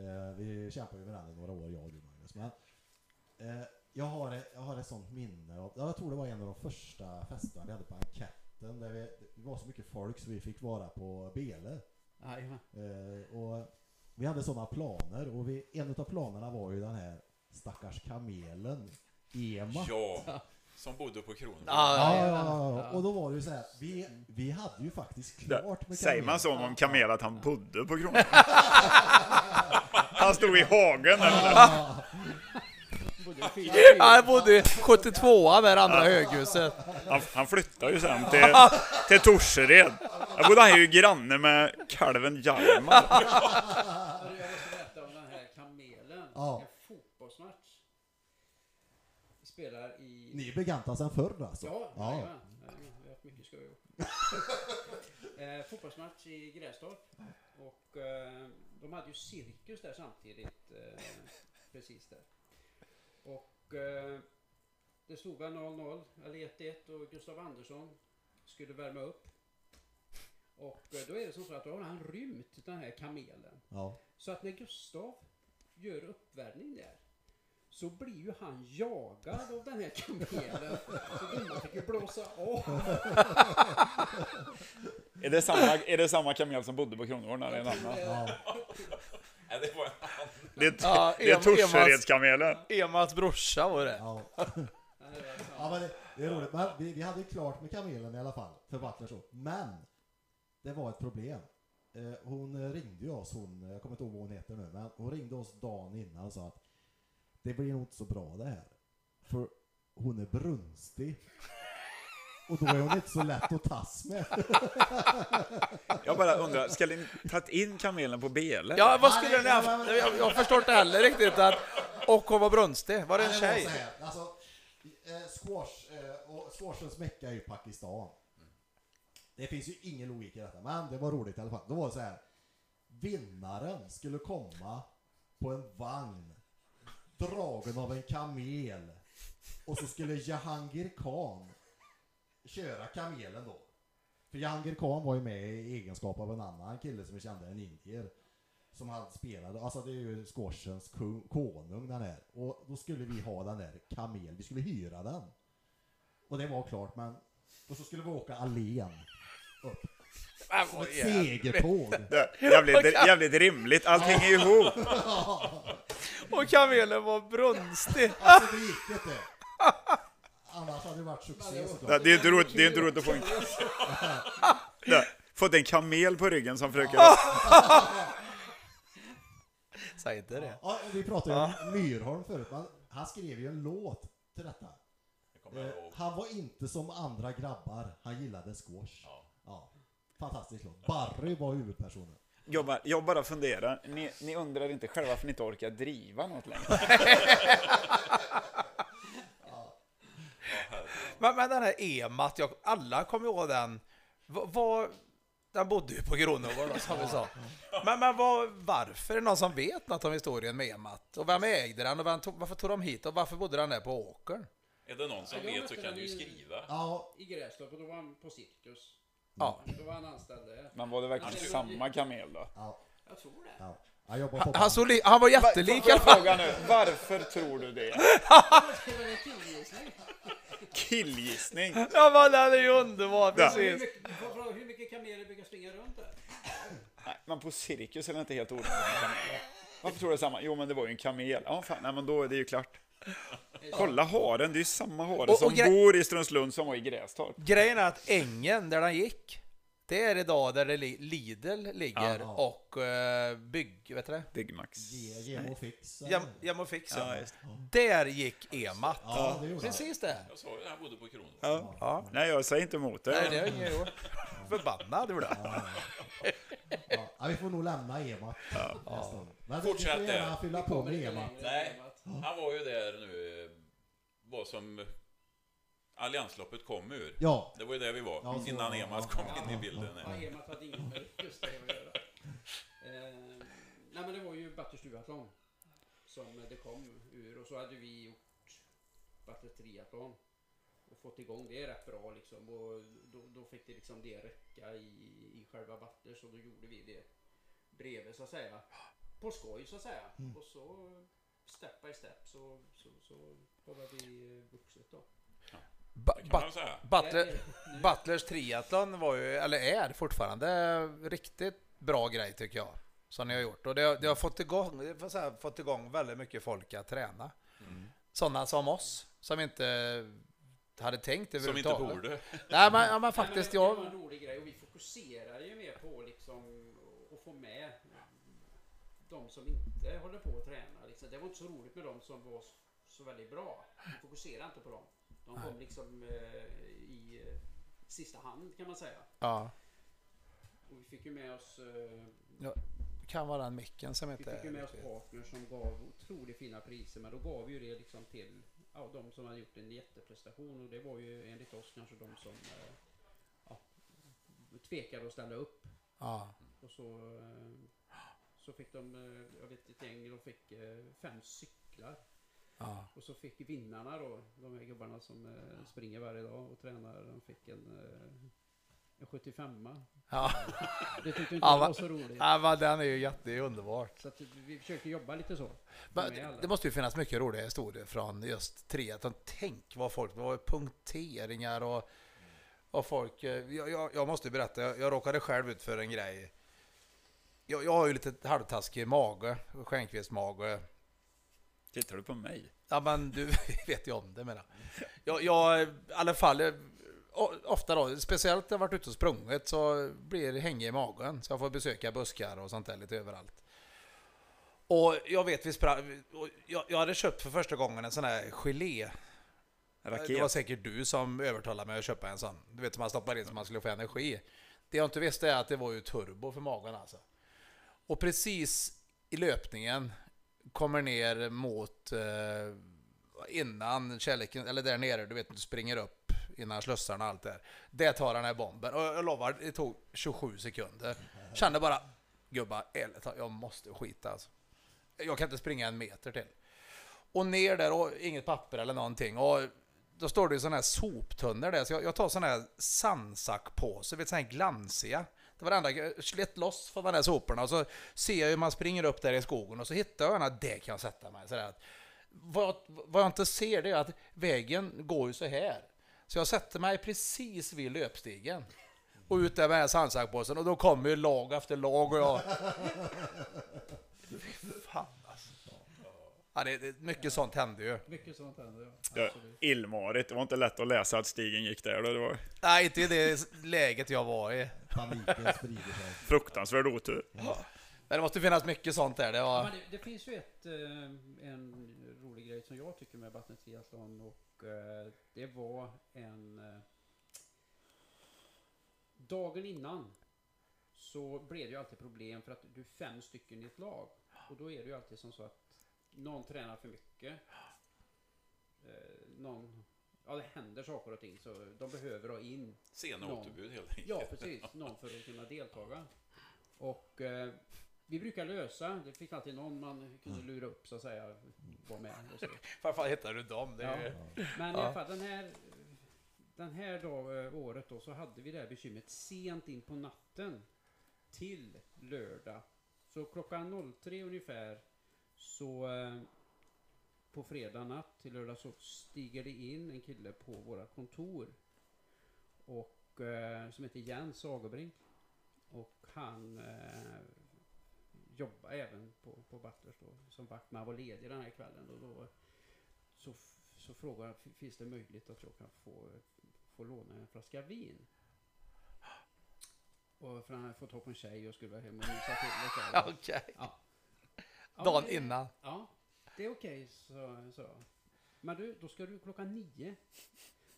Eh, vi kämpade ju med den i några år, jag och du Magnus. Men, eh, jag, har ett, jag har ett sånt minne av, jag tror det var en av de första festerna vi hade på Enkätten. Där vi, det var så mycket folk så vi fick vara på Bele.
Jajamän.
Eh, och vi hade sådana planer och vi, en av planerna var ju den här stackars kamelen Ema.
Ja, som bodde på Kronborg.
Ja,
Ja,
ja,
ja, ja. Och då var det ju så här, vi, vi hade ju faktiskt klart med
Säger man så
kamelen.
om Kamel att han bodde på Kronan? Han stod i hagen eller?
Ja, jag bodde i 72 där andra höghuset.
Han, han flyttade ju sen till, till Torsered. Där bodde han ju granne med kalven Hjalmar.
Ja.
Spelar i...
Ni är bekanta sedan förr alltså?
Ja,
ja.
Jajamän, vi har haft mycket skoj ihop. eh, fotbollsmatch i Grästorp. Och eh, de hade ju cirkus där samtidigt. Eh, precis där. Och eh, det stod väl 0-0, eller 1-1 och Gustav Andersson skulle värma upp. Och eh, då är det som så att då har han rymt den här kamelen.
ja.
Så att när Gustav gör uppvärmning där så blir ju han jagad av den här kamelen. Så domaren fick ju blåsa av.
Är det samma, är det samma kamel som bodde på Kronogården eller en annan?
ja.
Nej, det var en annan.
Det är,
Ja,
det är
Em-
Torseredskamelen.
Emats brorsa var det.
ja. ja men det, det är roligt. Men vi, vi hade ju klart med kamelen i alla fall, för Butler så. Men det var ett problem. Eh, hon ringde ju oss, hon, jag kommer inte ihåg vad hon heter nu, men hon ringde oss dagen innan och sa att det blir nog inte så bra det här. För hon är brunstig. Och då är hon inte så lätt att tas med.
Jag bara undrar, ska ni tagit in kamelen på Bele?
Ja, vad skulle ni haft? Jag, jag förstår inte heller riktigt att... Och hon var brunstig. Var det en
Nej, var
tjej?
så här, Alltså, eh, squash, eh, och squashens mecka är ju Pakistan. Det finns ju ingen logik i detta, men det var roligt i alla fall. Då var det så här. Vinnaren skulle komma på en vagn dragen av en kamel och så skulle Jahangir Khan köra kamelen då. För Jahangir Khan var ju med i egenskap av en annan kille som vi kände, en indier. Som han spelade, alltså det är ju squashens konung den här. Och då skulle vi ha den där kamel, vi skulle hyra den. Och det var klart men, och så skulle vi åka Allén upp. Som ett segertåg.
Det- Jävligt, jävligt rimligt, allt hänger ihop.
Och kamelen var brunstig.
Alltså det gick inte. Annars hade det varit succé
Det
såklart.
är inte roligt, det är inte roligt att få en... Det, Fått en kamel på ryggen som försöker...
Säg inte det.
Ja, vi pratade ju om Myrholm förut, men han skrev ju en låt till detta.
Det
Eh, han var inte som andra grabbar, han gillade squash. Ja. Fantastisk låt. Barry var huvudpersonen.
Jag bara, jag bara funderar, ni, ni undrar inte själva varför ni inte orkar driva något längre?
Men, men den här Emat, jag, alla kommer ihåg den. Vad, den bodde ju på Gronogården som vi sa. Men, men vad, varför? Är det någon som vet något om historien med Emat? Och vem ägde den? Och vem tog, varför tog de hit? Och varför bodde den där på åkern?
Är det någon som
Ja, jag
vet så
mötte
kan du ju
i-
skriva.
Ja,
I Grästorp och då var han på cirkus.
Ja.
Då var han anställd där.
Men var det verkligen samma kamel då?
ja,
Jag tror det.
ja. Jag jobbar på
Han, han, såg li, han var jättelik i alla fall.
frågar nu, varför tror du det?
Det killgissning.
Ja men den är ju underbar,
Ja.
Hur
precis.
hur mycket kameler brukar springa runt där?
Nej, men på cirkus är det inte helt ovanligt med kameler. Varför tror du samma? Jo, men det var ju en kamel. Ja, fan, nej, men då är det ju klart. Kolla haren, det är ju samma hare
Och- och
som
gre-
bor i Strömslund som var i Grästorp.
Grejen är att ängen där den gick, det är idag där det li, Lidl ligger
Ja.
och uh, bygg, vet du det?
Byggmax.
Ge- Gemo Fix.
Jam, Jam och Fix,
Ja,
ja. Där gick Emat.
Ja, det.
Precis det.
Jag sa ju han bodde på Kronor.
Ja.
Ja.
Nej, jag säger inte emot
Nej, det
det.
har ingen gjort. Förbannad gjorde jag.
Ja, ja, vi får nog lämna Ema. Ja. Men vi
Fortsätt
får gärna
det.
fylla på med
inte
Ema.
längre
Nej. Han var ju där nu, eh, vad som Alliansloppet kom ur.
Ja,
Det var ju där vi var,
Ja, så-
innan
ja,
Emas
ja,
kom
ja,
in i
ja,
bilden.
Ja, Emat hade inget med just det att göra. Eh, nej men det var ju Batters Duathlon som det kom ur och så hade vi gjort Batter Triathlon och fått igång det rätt bra liksom och då, då fick det liksom det räcka i, i själva Batter så då gjorde vi det bredvid så att säga. På skoj så att säga. Och så step by step så, så, så har vi vuxit då.
Ba-. Butler, Butlers triathlon var ju, eller är fortfarande, riktigt bra grej tycker jag. Som ni har gjort. Och det, har- det har fått igång, säga, fått igång väldigt mycket folk att träna. Sådana som oss, som inte hade tänkt
Som inte
överhuvudtaget.
borde.
Nej men, ja, men faktiskt,
men det var
jag...
en rolig grej och vi fokuserar ju mer på liksom att få med de som inte håller på att träna. Liksom. Det var inte så roligt med de som var så- så väldigt bra. Vi fokuserar inte på dem. De kom liksom eh, i eh, sista hand kan man säga.
Ja.
Och vi fick ju med oss eh,
Ja, kan vara den micken som
Vi
inte
fick ju med oss partners som gav otroligt fina priser men då gav vi ju det liksom till ja, de som hade gjort en jätteprestation och det var ju enligt oss kanske de som eh, ja, tvekade att ställa upp.
Ja,
Och så, eh, så fick de, eh, jag vet ett gäng, de fick eh, fem cyklar.
Ja.
Och så fick vinnarna då, de här gubbarna som eh, springer varje dag och tränar, de fick en, eh, en 75
ja.
Det tyckte inte
Ja,
jag
va-
var så roligt.
ja men den är ju jätte, det är underbart.
Så att vi försökte jobba lite så.
Men det måste ju finnas mycket roliga historier från just triathlon. Tänk vad folk, det var punkteringar och, och folk. eh, Jag, jag, jag måste berätta, jag, jag råkade själv ut för en grej. Jag, jag har ju lite halvtaskig mage, skänkvilsmage.
Tittar du på mig?
Ja men du vet ju om det menar jag. Jag, i alla fall, eh, ofta då, speciellt när jag varit ute och sprungit så blir det hängig i magen. Så jag får besöka buskar och sånt där lite överallt. Och jag vet vi sprang, jag, jag hade köpt för första gången en sån här gelé. Det var
Raket.
säkert du som övertalade mig att köpa en sån. Du vet som man stoppar in så man skulle få energi. Det jag inte visste är att det var ju turbo för magen alltså. Och precis i löpningen kommer ner mot eh, innan kärleken, eller där nere, du vet du springer upp innan slussarna och allt det där. Det tar den här bomben och jag lovar, det tog 27 sekunder. Kände bara, gubbar, ärligt jag måste skita alltså. Jag kan inte springa en meter till. Och ner där och inget papper eller någonting. Och då står det ju sådana här soptunnor där. Så jag, jag tar sådana här sandsackpåsar, vet sådana här glansiga. Det var det enda, jag slet loss från de här soporna och så ser jag hur man springer upp där i skogen och så hittar jag att det kan jag sätta mig. Sådär. att- Vad, vad jag inte ser det är att vägen går ju så här. Så jag sätter mig precis vid löpstigen. Och ut där med den här sandsackpåsen och då kommer ju lag efter lag och jag... Fan alltså. Ja, det, det, mycket sånt hände ju.
Mycket sånt händer ja.
Ja, illmarigt. Det var inte lätt att läsa att stigen gick där. Då. Det var
Nej, inte i det läget jag var i.
Paniken sprider sig.
fruktansvärd otur.
Men det måste finnas mycket sånt där. Det
Ja,
var...
men det, det finns ju ett, eh, en rolig grej som jag tycker med Button Triathlon och eh, det var en... Eh, dagen innan så blev det ju alltid problem för att du är fem stycken i ett lag. Och då är det ju alltid som så att någon tränar för mycket. Någon... Ja, det händer saker och ting så de behöver ha in
Sena
Någon.
återbud helt enkelt.
Ja, precis. Någon för att kunna deltaga. Och eh, vi brukar lösa, det finns alltid någon man kunde lura upp så att säga, vara med och så.
Varför hittar du dem? Det är ju...
Men i
Ja.
alla fall den här, den här dag, eh, året då så hade vi det här bekymret sent in på natten till lördag. Så klockan 03 ungefär så eh, på fredag natt till lördag så stiger det in en kille på våra kontor och eh, som heter Jens Agerbrink och han eh, jobbar även på, på Butlers då som vakt men han var ledig den här kvällen och då så, så frågar han, finns det möjlighet att jag kan få, få låna en flaska vin? Och för han hade fått tag på en tjej och skulle vara hem och mysa till lite.
Okej.
Ja,
Dagen
det-
innan.
Ja, det är okej, så, så. Men du, då ska du klockan nio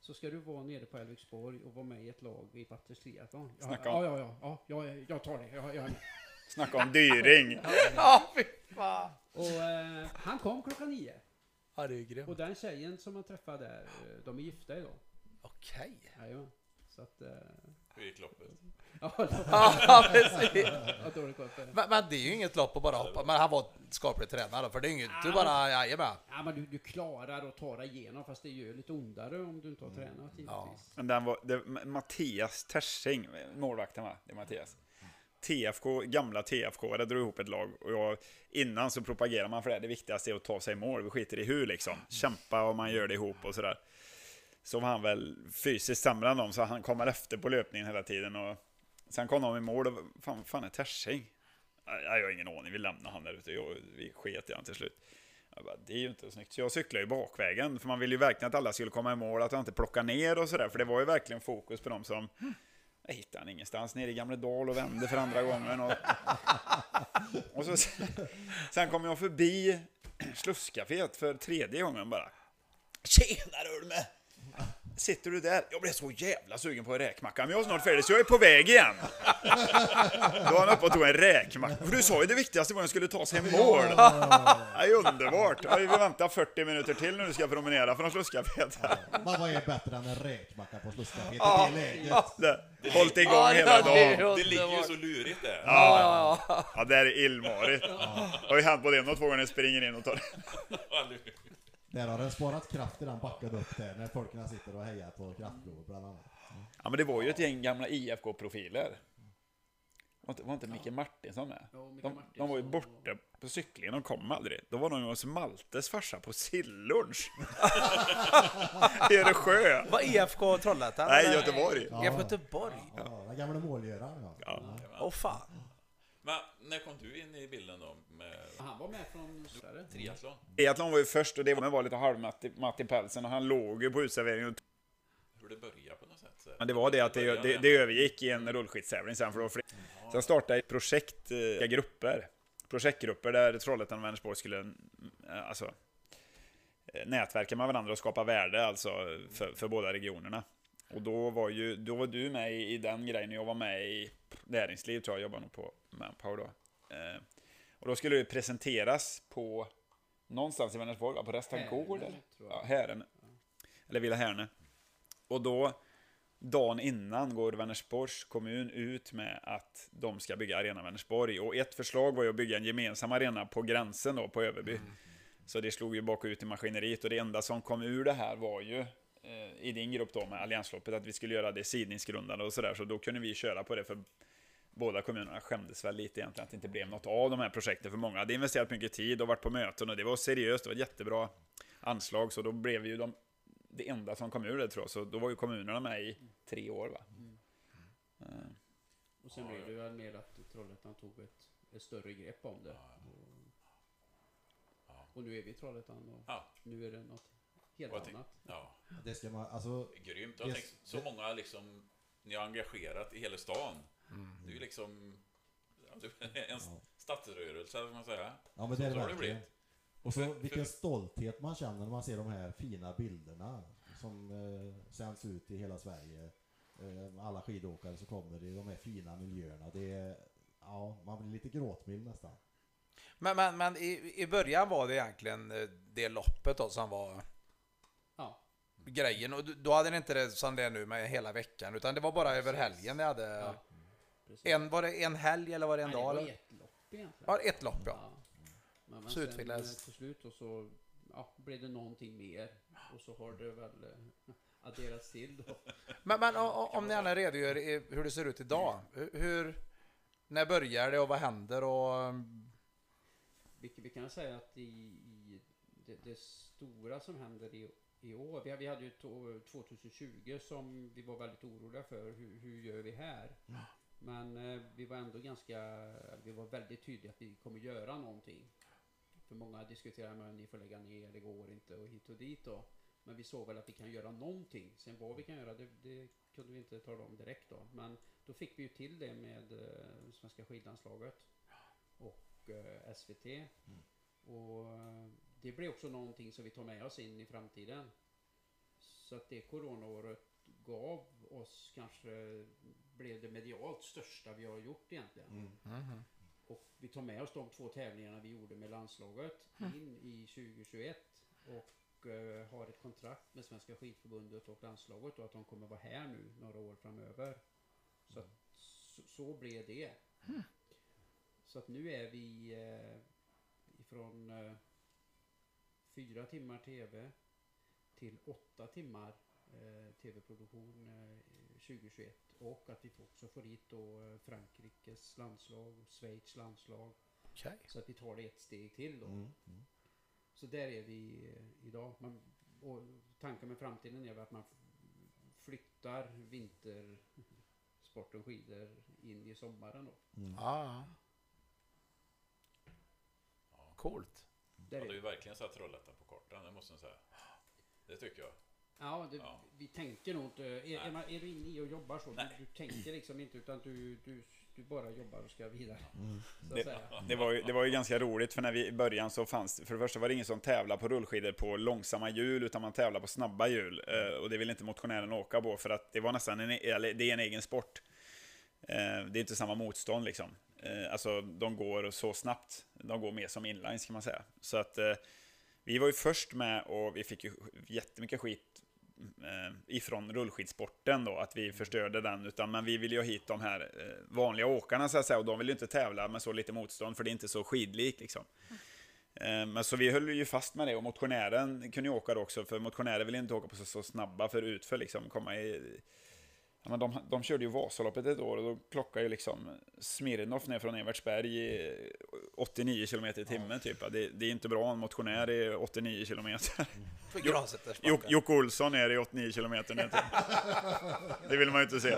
så ska du vara nere på Älvsborg och vara med i ett lag i Batters Triathlon. Ja,
Snacka
ja,
om-
ja, ja, ja, jag, jag tar det. Jag, jag är med.
Snacka om dyring.
Ja, fy fan.
Och eh, han kom klockan nio.
Ja, det är ju grymt.
Och den tjejen som man träffade där, eh, de är gifta idag.
Okej.
Jajamän. Så att... Eh,
Hur gick loppet?
Ja,
Ja, precis. Men, men det är ju inget lopp att bara hoppa. Men han var skaplig tränare då, för det är inget. Du bara, jajamän.
Ja, men du, du klarar att ta dig igenom fast det gör lite ondare om du inte har tränat givetvis.
Men den var, det, Mattias Tersing, målvakten va? Det är Mattias. TFK, gamla TFK, det drog ihop ett lag och jag, innan så propagerar man för det. Det viktigaste är att ta sig i mål. Vi skiter i hur liksom. Kämpa och man gör det ihop och sådär. Så var han väl fysiskt sämre än dem, så han kommer efter på löpningen hela tiden. Och sen kom de i mål och fan, fan är Tersing? Jag har ingen aning, vi lämnar han där ute. Jag, vi sket i han till slut. Jag bara, det är ju inte snyggt. Så jag cyklade ju bakvägen, för man ville ju verkligen att alla skulle komma i mål, att jag inte plockade ner och sådär. För det var ju verkligen fokus på dem som jag hittade han ingenstans nere i Gamledal och vände för andra gången. Och, och så, sen kom jag förbi Slusscaféet för tredje gången bara. Tjenare Ulme! Sitter du där? Jag blev så jävla sugen på en räkmacka, men jag är snart färdig så jag är på väg igen. Då var han uppe och tog en räkmacka. För du sa ju det viktigaste var att jag skulle ta sig i mål. Det är underbart. Ja, Vi väntar 40 minuter till när du ska promenera från Slusskaféet.
Men vad är bättre än en räkmacka på Slusskaféet i det läget?
Det- Hållit igång
Ja,
hela
det är
dagen.
Det ligger ju så lurigt där.
Ja, ja, det är illmarigt. Det har ju hänt både en och två gånger när jag springer in och tar
Där har den sparat kraft i den backen upp där när folkerna sitter och hejar på kraftprovet bland annat.
Ja, men det var ju ett gäng gamla IFK-profiler. Var inte, var inte Micke Martinsson med? De, de var ju borta på cyklingen, de kom aldrig. Då var de hos Maltes farsa på sillunch. I Eresjö.
Vad IFK Trollhättan?
Nej? Göteborg.
IFK Göteborg?
Ja, den gamla målgöraren ja.
Ja.
Åh fan.
Men när kom du in i bilden då med
Han var med från
triathlon?
Triathlon var ju först och det var, var lite halvmatt i, pälsen och han låg ju på uteserveringen.
Hur det började på något sätt?
Men det var det att det, det, det övergick i en rullskidstävling sen för då fler. Sen startade ett projekt, eh, grupper. Projektgrupper där Trollhättan och Vänersborg skulle eh, alltså, eh, nätverka med varandra och skapa värde alltså för, för båda regionerna. Och då var ju, då var du med i, i den grejen, jag var med i näringsliv tror jag, jobbade nog på Manpower då. Eh, och då skulle det presenteras på någonstans i Vänersborg, på Restauranggård
Härne,
eller? Ja, Härne. Eller Villa Härne. Och då, dagen innan, går Vänersborgs kommun ut med att de ska bygga Arena Vänersborg. Och ett förslag var ju att bygga en gemensam arena på gränsen då, på Överby. Så det slog ju bakut i maskineriet och det enda som kom ur det här var ju eh, i din grupp då med Alliansloppet att vi skulle göra det sidningsgrundande och sådär. Så då kunde vi köra på det för båda kommunerna skämdes väl lite egentligen att det inte blev något av de här projekten för många hade investerat mycket tid och varit på möten och det var seriöst, det var ett jättebra anslag så då blev ju de det enda som kom ur det tror jag, så då var ju kommunerna med i tre år va?
Och sen blev det väl mer att Trollhättan tog ett, ett större grepp om det. Och, och nu är vi i Trollhättan och
Ja.
nu är det något helt
tänk-
annat.
Ja,
Det ska man, alltså,
grymt. Jag
Det-
tänk, så många liksom, ni har engagerat i hela stan. Det är ju liksom ja, en stadsrörelse, vad man säga.
ja men
Så-
det är det verkligen. Och så vilken stolthet man känner när man ser de här fina bilderna som eh, sänds ut i hela Sverige. Eh, alla skidåkare som kommer i de här fina miljöerna. Det är, ja, man blir lite gråtmild nästan.
Men, men, men i, i början var det egentligen eh, det loppet då som var
Ja,
grejen. Och då hade ni inte det som det är nu med hela veckan, utan det var bara över helgen ni hade...
ja. Precis.
En, var det en helg eller var det en
Nej, det
dag?
var
eller?
ett lopp egentligen.
Ja, ett lopp ja.
Men, men
Så
sen
utvecklas-
eh, till slut och så ja, blev det någonting mer. Och så har det väl eh, adderats till då.
Men, men om ni gärna redogör hur det ser ut idag. Hur- när börjar det och vad händer och... um,
Vi, vi kan säga att i, i det, det stora som händer i, i år, vi, vi hade ju to- 2020 som vi var väldigt oroliga för, hur, hur gör vi här? Men eh, vi var ändå ganska, vi var väldigt tydliga att vi kommer göra någonting. För många diskuterar med att ni får lägga ner, det går inte och hit och dit då. Men vi såg väl att vi kan göra någonting. Sen vad vi kan göra, det, det kunde vi inte tala om direkt då. Men då fick vi ju till det med eh, Svenska skidlandslaget och eh, SVT. Och eh, det blir också någonting som vi tar med oss in i framtiden. Så att det coronaåret gav oss kanske, blev det medialt största vi har gjort egentligen. Och vi tar med oss de två tävlingarna vi gjorde med landslaget in i 2021 och eh, har ett kontrakt med Svenska skidförbundet och landslaget och att de kommer vara här nu några år framöver. Så, att, så, så blev det. Så att nu är vi eh, ifrån eh, fyra timmar TV till åtta timmar TV-produktion eh, 2021 och att vi också får hit då eh, Frankrikes landslag, Schweiz landslag
Okej.
så att vi tar det ett steg till då.
Mm.
Så där är vi eh, idag. Man, och tanken med framtiden är att man flyttar vintersporten skidor in i sommaren då.
Ja. Coolt.
Där
Ja,
är
du har ju verkligen satt Trollhättan på kartan, det måste jag säga. Det tycker jag.
Ja, det,
Ja.
vi tänker nog inte... Är, är, man, är du inne i och jobbar så, du, du tänker liksom inte utan du, du du bara jobbar och ska vidare. Så att
Det,
säga.
det, var ju, det var ju ganska roligt för när vi i början så fanns för det första var det ingen som tävlade på rullskidor på långsamma hjul utan man tävlade på snabba hjul. Eh, och det ville inte motionären åka på för att det var nästan en, eller det är en egen sport. Eh, det är inte samma motstånd liksom. Eh, alltså de går så snabbt. De går mer som inlines kan man säga. Så att vi var ju först med och vi fick ju jättemycket skit eh, ifrån rullskidsporten då, att vi förstörde den. Utan, men vi ville ju ha hit de här eh, vanliga åkarna så att säga, och de vill ju inte tävla med så lite motstånd, för det är inte så skidlikt liksom. Eh, Men så vi höll ju fast med det och motionären kunde ju åka då också, för motionärer vill inte åka på så, så snabba för utför liksom, komma i... Ja, men de, de körde ju Vasaloppet ett år och då klockade ju liksom Smirnoff ner från Evertsberg i 89 km i timmen typ. Det, det är inte bra en motionär i 89 km.
Gransäters
Jok- Jocke Olsson är i 89 km ner till. Det vill man ju inte se.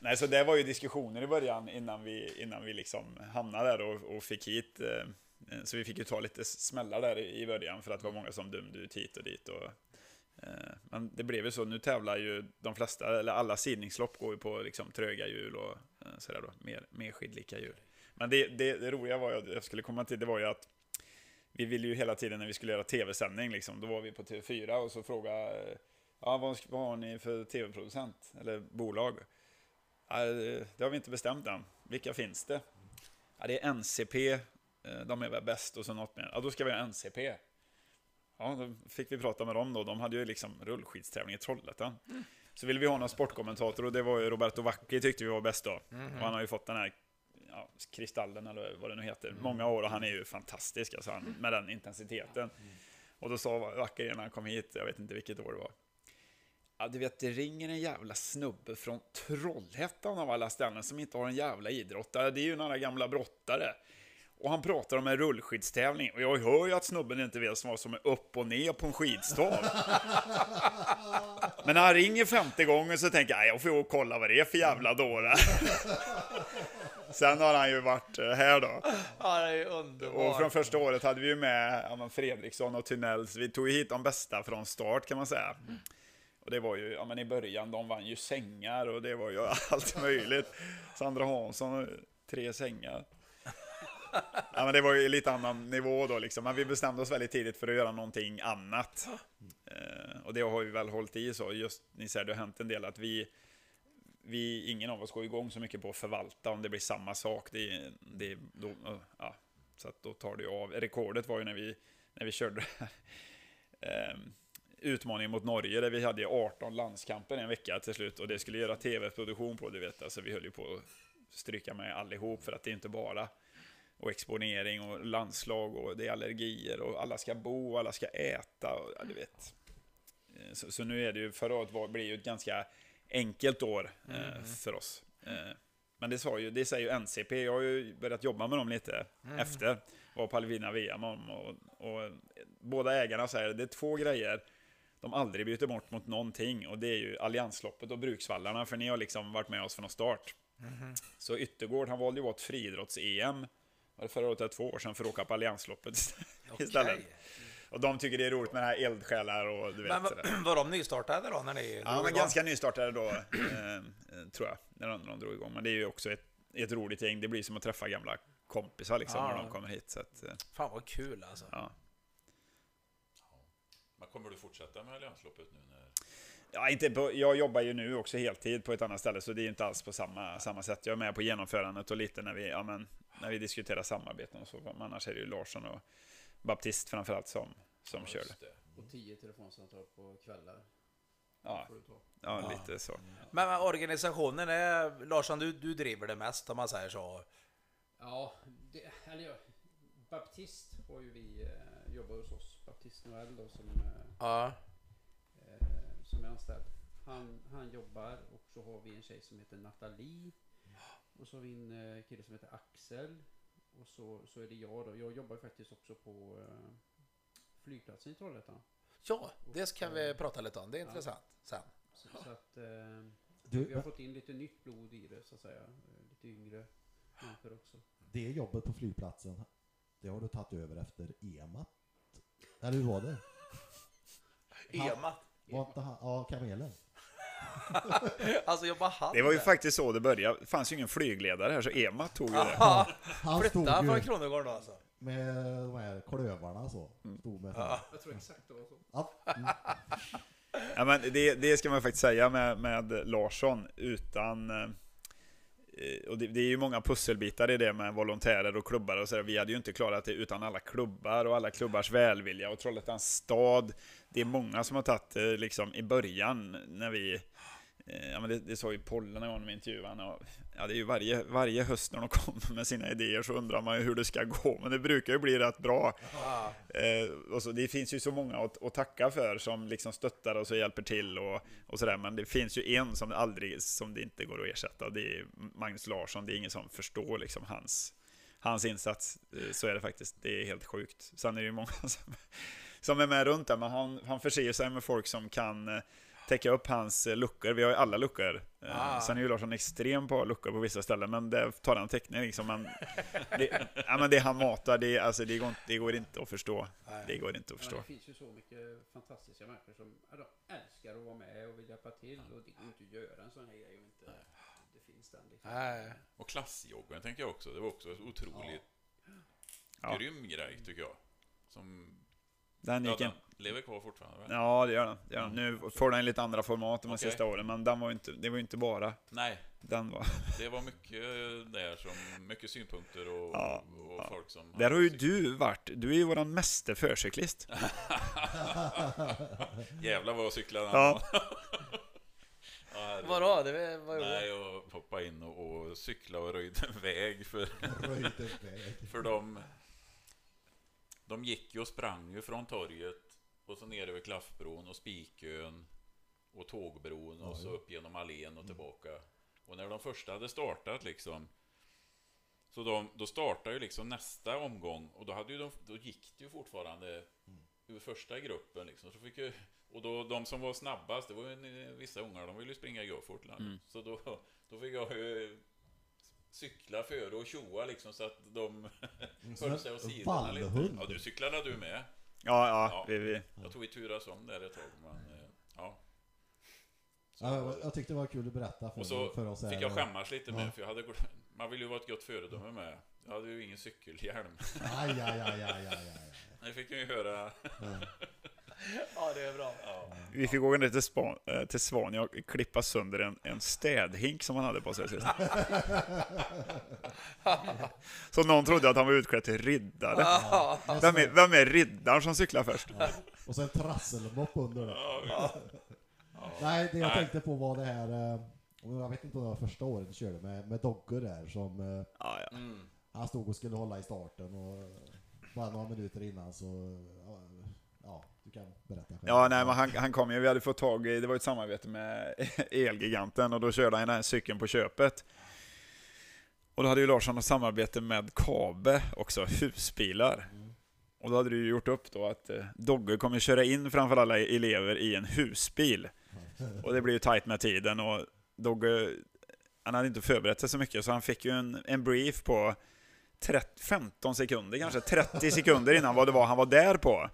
Nej, så det var ju diskussioner i början innan vi, innan vi liksom hamnade där och, och fick hit. eh, Så vi fick ju ta lite smällar där i början för att det var många som dömde ut hit och dit. Och, Eh, men det blev ju så, nu tävlar ju de flesta, eller alla sidningslopp går ju på liksom tröga hjul och eh, sådär då, mer, mer skidlika hjul. Men det, det, det roliga var ju, jag skulle komma till, det var ju att vi ville ju hela tiden när vi skulle göra tv-sändning, liksom, då var vi på TV4 och så frågade eh, ja, vad, vad har ni för tv-producent eller bolag? Ja, det har vi inte bestämt än. Vilka finns det? Ja, det är NCP, de är väl bäst och så något mer. Ja, då ska vi ha NCP. Ja, då fick vi prata med dem då. De hade ju liksom rullskidstävling i Trollhättan. Så ville vi ha någon sportkommentator och det var ju Roberto Vacchi tyckte vi var bäst då. Och han har ju fått den här ja, kristallen eller vad det nu heter, många år och han är ju fantastisk alltså, han, med den intensiteten. Och då sa Vacchi när han kom hit, jag vet inte vilket år det var. Ja, du vet, det ringer en jävla snubbe från Trollhättan av alla ställen som inte har en jävla idrottare. Det är ju några gamla brottare. Och han pratar om en rullskidstävling. Och jag hör ju att snubben inte vet vad som är upp och ner på en skidstav. Men när han ringer femte gången så tänker jag, "Nej, jag får ju kolla vad det är för jävla dårar. Sen har han ju varit eh, här då.
Ja, det är underbart.
Och från första året hade vi ju med ja, Fredriksson och Tunnells. Vi tog ju hit de bästa från start kan man säga. Och det var ju, ja men i början, de vann ju sängar och det var ju allt möjligt. Sandra Hansson, tre sängar. Ja men det var ju lite annan nivå då liksom. Men vi bestämde oss väldigt tidigt för att göra någonting annat. Eh, och det har vi väl hållit i så. Just, ni säger, det har hänt en del att vi vi, ingen av oss går igång så mycket på att förvalta om det blir samma sak. Det, det, då, ja, så att då tar det ju av. Rekordet var ju när vi, när vi körde eh, utmaningen mot Norge där vi hade 18 landskamper en vecka till slut och det skulle göra tv-produktion på, du vet. Alltså vi höll ju på att stryka med allihop för att det är inte bara och exponering och landslag och det är allergier och alla ska bo och alla ska äta och ja, du vet. Eh, Så, så nu är det ju, förra året var, blir ju ett ganska enkelt år eh, för oss. Eh, men det, sa ju, det säger ju NCP, jag har ju börjat jobba med dem lite efter. Var på Alvina VM om, och, och båda ägarna säger det är två grejer de aldrig byter bort mot någonting och det är ju Alliansloppet och Bruksvallarna för ni har liksom varit med oss från start. Så Yttergård, han valde ju bort friidrotts-EM var det förra året eller två år sedan för att åka på Alliansloppet istället. Och de tycker det är roligt med här eldsjälar och du vet.
Men var, var de nystartade då när ni
Ja, men
igång?
ganska nystartade då, eh, eh, tror jag, när de, när de drog igång. Men det är ju också ett, ett roligt gäng. Det blir som att träffa gamla kompisar liksom,
Ja.
när de kommer hit. Så att, eh,
Fan vad kul alltså.
ja.
Men kommer du fortsätta med Alliansloppet nu när...
Ja, inte på, jag jobbar ju nu också heltid på ett annat ställe, så det är inte alls på samma, samma sätt. Jag är med på genomförandet och lite när vi, ja, men, när vi diskuterar samarbeten och så. Men annars är det ju Larsson och Baptist framförallt som, som kör det.
Och tio telefonsamtal på kvällar.
Ja, ja, lite så.
Men, men organisationen är, Larsson du, du driver det mest om man säger så.
Ja, det, eller ja, Baptist har ju vi eh, jobbar hos oss. Baptist Noel då som, eh,
Ja.
eh, som är anställd. Han, han jobbar och så har vi en tjej som heter Nathalie. Och så har vi en eh, kille som heter Axel. Och så, så är det jag då. Jag jobbar faktiskt också på eh, flygplatsen i Trollhättan.
Ja, det ska vi prata lite om. Det är
Ja.
intressant sen.
Så, så att eh,
Du,
vi har fått in lite nytt blod i det så att säga. Eh, Lite yngre människor också.
det jobbet på flygplatsen, det har du tagit över efter EMA? Eller hur var det?
Ema.
Var inte han, ja, kamelen?
Alltså jobbar han
Det var ju faktiskt så det började. Det fanns ju ingen flygledare här, så EMA tog ju det.
Ja,
Han stod
från
ju
Kronogården då alltså?
med de här klövarna så. Stod med så.
Jag tror exakt det var så.
Ja. Mm.
Ja, men det, det ska man faktiskt säga med, med Larsson, utan... eh, Eh, och det, det är ju många pusselbitar i det med volontärer och klubbar och sådär. Vi hade ju inte klarat det utan alla klubbar och alla klubbars välvilja och Trollhättans stad. Det är många som har tagit det liksom i början när vi eh, Ja, men det, det sa ju Pollen jag intervjuade honom. och, Ja, det är ju varje, varje höst när de kommer med sina idéer så undrar man ju hur det ska gå, men det brukar ju bli rätt bra. Eh, och så, det finns ju så många att, att tacka för som liksom stöttar och hjälper till och, och sådär. Men det finns ju en som det aldrig, som det inte går att ersätta och det är Magnus Larsson. Det är ingen som förstår liksom hans, hans insats. Eh, så är det faktiskt. Det är helt sjukt. Sen är det ju många som, som är med runt där, men han, han förser sig med folk som kan eh, täcka upp hans eh, luckor. Vi har ju alla luckor. Eh,
Ah.
Sen är ju Larsson extrem på luckor på vissa ställen, men det tar han täckning liksom. Men det, ja, men det han matar, det, alltså, det, går, inte- det går inte att förstå. Det går inte att förstå.
det finns ju så mycket fantastiska människor som ja, de älskar att vara med och vill hjälpa till och det går inte att göra en sån här grej om inte det finns den liksom.
Nej.
Och klassjoggen tänker jag också. Det var också otroligt
Ja.
grym grej tycker jag. Som
Den
ja,
gick in.
den lever kvar fortfarande. väl?
Ja, det gör den. Det gör den. Nu får den lite andra format de
Okej.
sista åren, men den var inte, det var ju inte bara
Nej,
den var.
det var mycket där som, mycket synpunkter och,
Ja,
och
ja.
folk som...
Där har ju du varit. Du är ju våran meste förcyklist.
Jävlar vad jag cyklade
Ja.
ja.
Vadå? Det var.
Nej, jag hoppade in och, och cyklade och röjde väg för,
Röjde iväg.
för de... De gick ju och sprang ju från torget och så ner över Klaffbron och Spikön och Tågbron och så upp genom allén och tillbaka. Och när de första hade startat liksom så de, då startade ju liksom nästa omgång och då, hade ju de, då gick det ju fortfarande ur första gruppen liksom. Så fick ju, och då, de som var snabbast, det var ju vissa ungar, de ville ju springa i go-fort.
Mm.
Så då, då fick jag ju cykla före och tjoa liksom så att de höll sig åt sidan. lite. Ja, du cyklade du med.
Ja, ja,
Ja.
Vi, vi.
Jag tror vi turas om där ett tag, men eh, ja. Så,
Ja, jag- tyckte det var kul att berätta för,
och så
för oss. här.
fick jag skämmas lite
Ja.
med, för jag hade, man vill ju vara ett gott föredöme med. Jag hade ju ingen cykelhjälm.
Aj, aj, aj, aj, aj, aj.
Det fick jag ju höra.
Ja, det är bra.
Ja.
vi fick åka ner till, Span, eh, till Svanja och klippa sönder en, en städhink som han hade på sig sist. Så någon trodde att han var utklädd till riddare.
Ja.
Vem är, vem är riddaren som cyklar först?
Och sen trasselmopp under det.
Ja,
Nej, det jag tänkte på var det här, eh, jag vet inte om det var första året du körde med, med Dogge där som, eh,
Ja, ja.
mm.
han stod och skulle hålla i starten och bara några minuter innan så, ja, ja kan berätta själv.
Ja, nej, men han, han kom ju, vi hade fått tag i, det var ett samarbete med Elgiganten och då körde han den här cykeln på köpet. Och då hade ju Larsson ett samarbete med Kabe också, husbilar. Och då hade du gjort upp då att eh, Dogge kommer köra in framför alla elever i en husbil. Och det blir ju tajt med tiden och Dogge, han hade inte förberett sig så mycket så han fick ju en, en brief på 30, 15 sekunder kanske, 30 sekunder innan vad det var han var där på.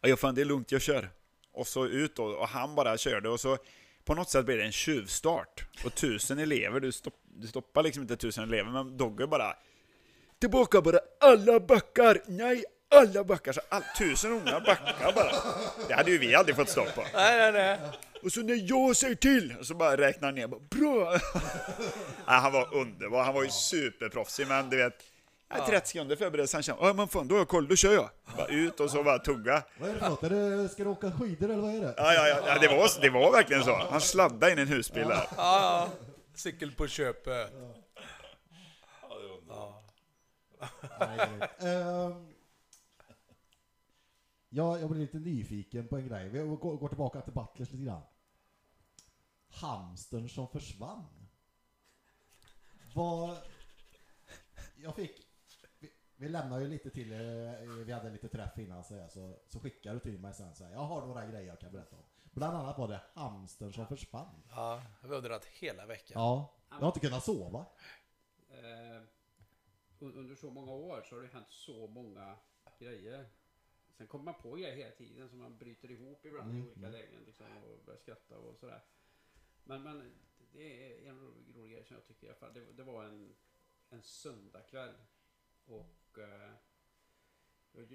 Ja, fan det är lugnt, jag kör. Och så ut då, och han bara körde och så på något sätt blev det en tjuvstart. Och tusen elever, du, stopp, du stoppar liksom inte tusen elever, men Dogge bara Tillbaka bara, alla backar! Nej, alla backar! Så all, tusen unga backar bara. Det hade ju vi aldrig fått stopp på.
Nej, nej, nej.
Och så när jag säger till, så bara räknar han ner, bara, bra! Nej, han var underbar, han var ju superproffsig, men du vet, ja, 30 sekunder förberedelse, han kände, ja men fan, då har jag koll, då kör jag! Bara ut och så bara tugga.
Vad är det för något? Är det, ska du åka skidor eller vad är det?
Ja, ja, ja, ja det, var, det var verkligen så. Han sladdade in i en husbil där.
Ja, ja. Cykel på köpet.
Ja.
Ehm, ja, jag blir lite nyfiken på en grej. Vi går, går tillbaka till Butlers lite grann. Hamstern som försvann. Vad... Jag fick... Vi, lämnar ju lite till, eh, vi hade lite träff innan så, här, så, så skickade du till mig sen så här, jag har några grejer jag kan berätta om. Bland annat var det hamstern som försvann.
Ja, jag har undrat hela veckan.
Ja, jag har inte kunnat sova.
Eh, un- under så många år så har det hänt så många grejer. Sen kommer man på grejer hela tiden som man bryter ihop ibland i olika lägen liksom, och börjar skratta och sådär. Men, men det är en rolig, rolig grej som jag tycker i alla fall. Det, det var en, en söndagkväll. Och eh,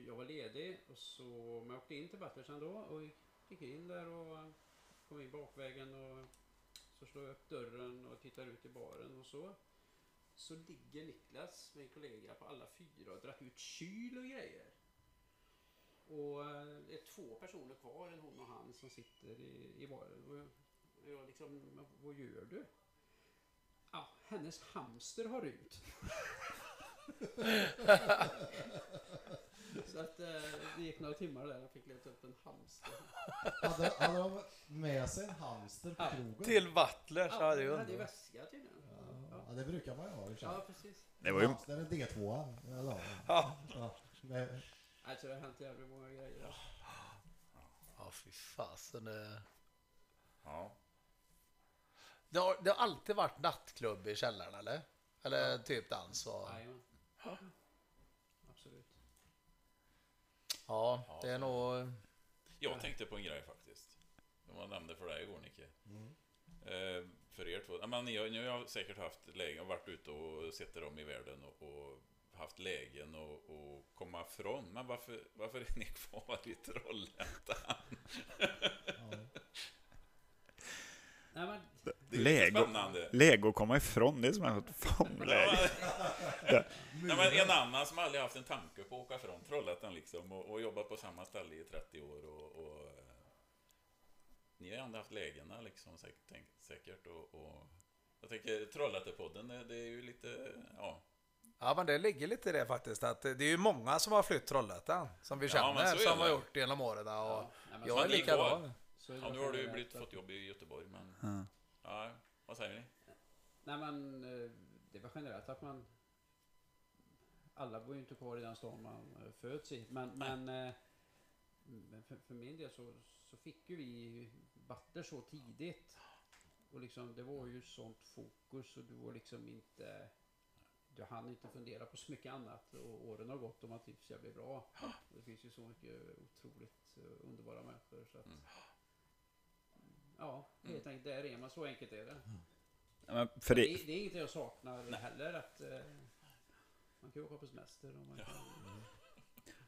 jag, var ledig och så men jag åkte in till Butlers då och gick in där och eh, kom in bakvägen och så slår jag upp dörren och tittar ut i baren och så så ligger Niklas, min kollega, på alla fyra och dratt ut kyl och grejer. Och eh, det är två personer kvar, en hon och han, som sitter i, i baren. Och jag, jag liksom, vad gör du? Ja, hennes hamster har rymt. Så att eh, det gick några timmar där och fick leta upp en hamster.
Hade, hade de med sig en hamster på
Ja,
krogen?
Till Butlers, ja, det är
hon hade
underbart.
väska tydligen.
Ja, det brukar man ju ha i och för sig.
Ja, precis.
Det var ju...
Hamster är D2. Eller,
Ja.
ja. Det-
Alltså det har hänt jävligt många grejer. Alltså.
Ja, fy fasen. Det...
Ja.
Det, har, det har alltid varit nattklubb i källaren, eller? Eller typ dans och...
Jajamän. Absolut.
Ja, det är nog...
Jag tänkte på en grej faktiskt. Som jag nämnde för dig igår, Nicke. Eh, för er två. Ja, men ni, har, ni har säkert haft lägen, varit ute och sett er om i världen och, och haft lägen och, och komma från. Men varför, varför är ni kvar i Trollhättan?
Nej, men,
Det är lite
Lego,
spännande.
Lego komma ifrån, det är som ett fångläge.
Nej, men en annan som aldrig haft en tanke på att åka från Trollhättan liksom och, och jobbat på samma ställe i 30 år och, och eh, ni har ju ändå haft lägena liksom säkert, tänk, säkert och, och jag tänker Trollhättepodden det, det är ju lite, ja,
Ja, men det ligger lite i det faktiskt. Att det är ju många som har flytt Trollhättan. Som vi
Ja,
känner,
är
som har gjort genom åren. Och
nej, men
jag är likadan.
Så
ja nu har du blivit, fått jobb i Göteborg men,
Ja.
ja, vad säger ni?
Nej men eh, det var generellt att man alla bor ju inte kvar i den stan man eh, föds i. Men, men, eh, men för, för min del så, så fick ju vi Butter så tidigt. Och liksom det var ju sånt fokus och du var liksom inte du hann inte fundera på så mycket annat och åren har gått och man trivs jävligt bra. Och det finns ju så mycket otroligt underbara människor så att Ja, helt enkelt, där är man. Så enkelt är det.
Ja, men för
Det,
det,
är- det är inget jag saknar heller att eh, man kan ju åka på semester och man kan,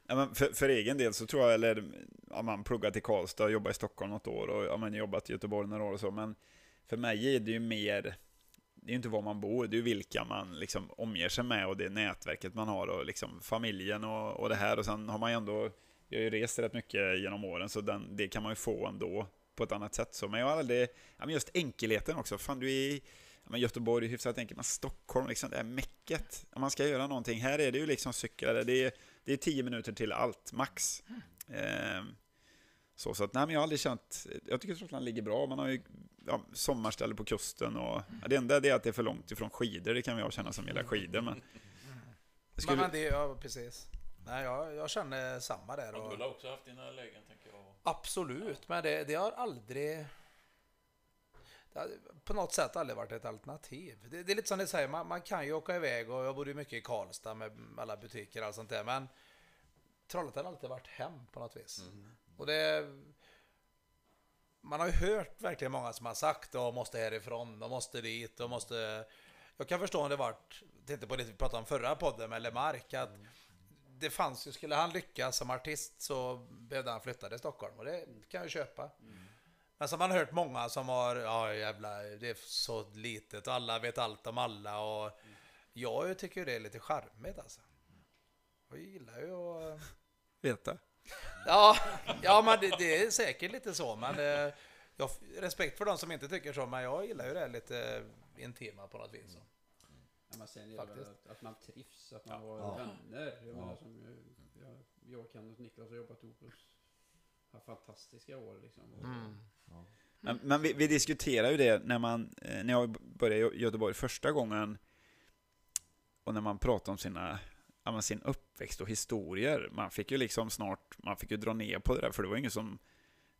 ja, men för, för egen del så tror jag, eller ja, man pluggat i Karlstad, jobbat i Stockholm något år och ja, men jobbat i Göteborg några år och så, men för mig är det ju mer, det är ju inte var man bor, det är ju vilka man liksom omger sig med och det nätverket man har och liksom familjen och, och det här och sen har man ju ändå, jag har ju rest rätt mycket genom åren så den, det kan man ju få ändå på ett annat sätt så, men jag har aldrig, ja men just enkelheten också, fan du är i ja, men Göteborg är hyfsat enkelt, men Stockholm, liksom det är mäcket. Om man ska göra någonting, här är det ju liksom cykla, det är, det är tio minuter till allt, max. Ehm, så, så att, nej men jag har aldrig känt, jag tycker Trollhättan ligger bra, man har ju ja, sommarställe på kusten och ja, det enda är att det är för långt ifrån skidor, det kan jag känna som gillar skidor, men...
Men,
Skulle,
men det, ja, precis. Nej, jag, jag känner samma där.
Ja,
Och,
du har också haft dina lägen tänker jag.
Absolut, men det, det har aldrig... Det har på något sätt aldrig varit ett alternativ. Det, det är lite som ni säger, man, man kan ju åka iväg och jag bodde ju mycket i Karlstad med alla butiker och allt sånt där, men Trollhättan har alltid varit hem på något vis. Och det... Man har ju hört verkligen många som har sagt de måste härifrån, de måste dit, de måste... Jag kan förstå om det vart, tänkte på det vi pratade om förra podden med Lemark, att det fanns ju, skulle han lyckas som artist så behövde han flytta till Stockholm och det kan jag köpa. Men så har man hört många som har, ja jävla, det är så litet och alla vet allt om alla och jag tycker det är lite charmigt alltså. Jag gillar ju att...
veta.
Ja, ja men det, det är säkert lite så, men eh, jag har respekt för de som inte tycker så, men jag gillar ju det lite intima på något vis. Så.
Ja, men sen är det väl
Faktiskt.
att, att man trivs, att man har
Ja.
vänner. Jag, menar, som, jag, jag, jag, Kenneth och Niklas har jobbat ihop och haft fantastiska år liksom.
Mm.
Men, men vi, vi diskuterar ju det när man, eh, när jag började i Göteborg första gången och när man pratar om sina, sin uppväxt och historier. Man fick ju liksom snart, man fick ju dra ner på det där för det var ingen som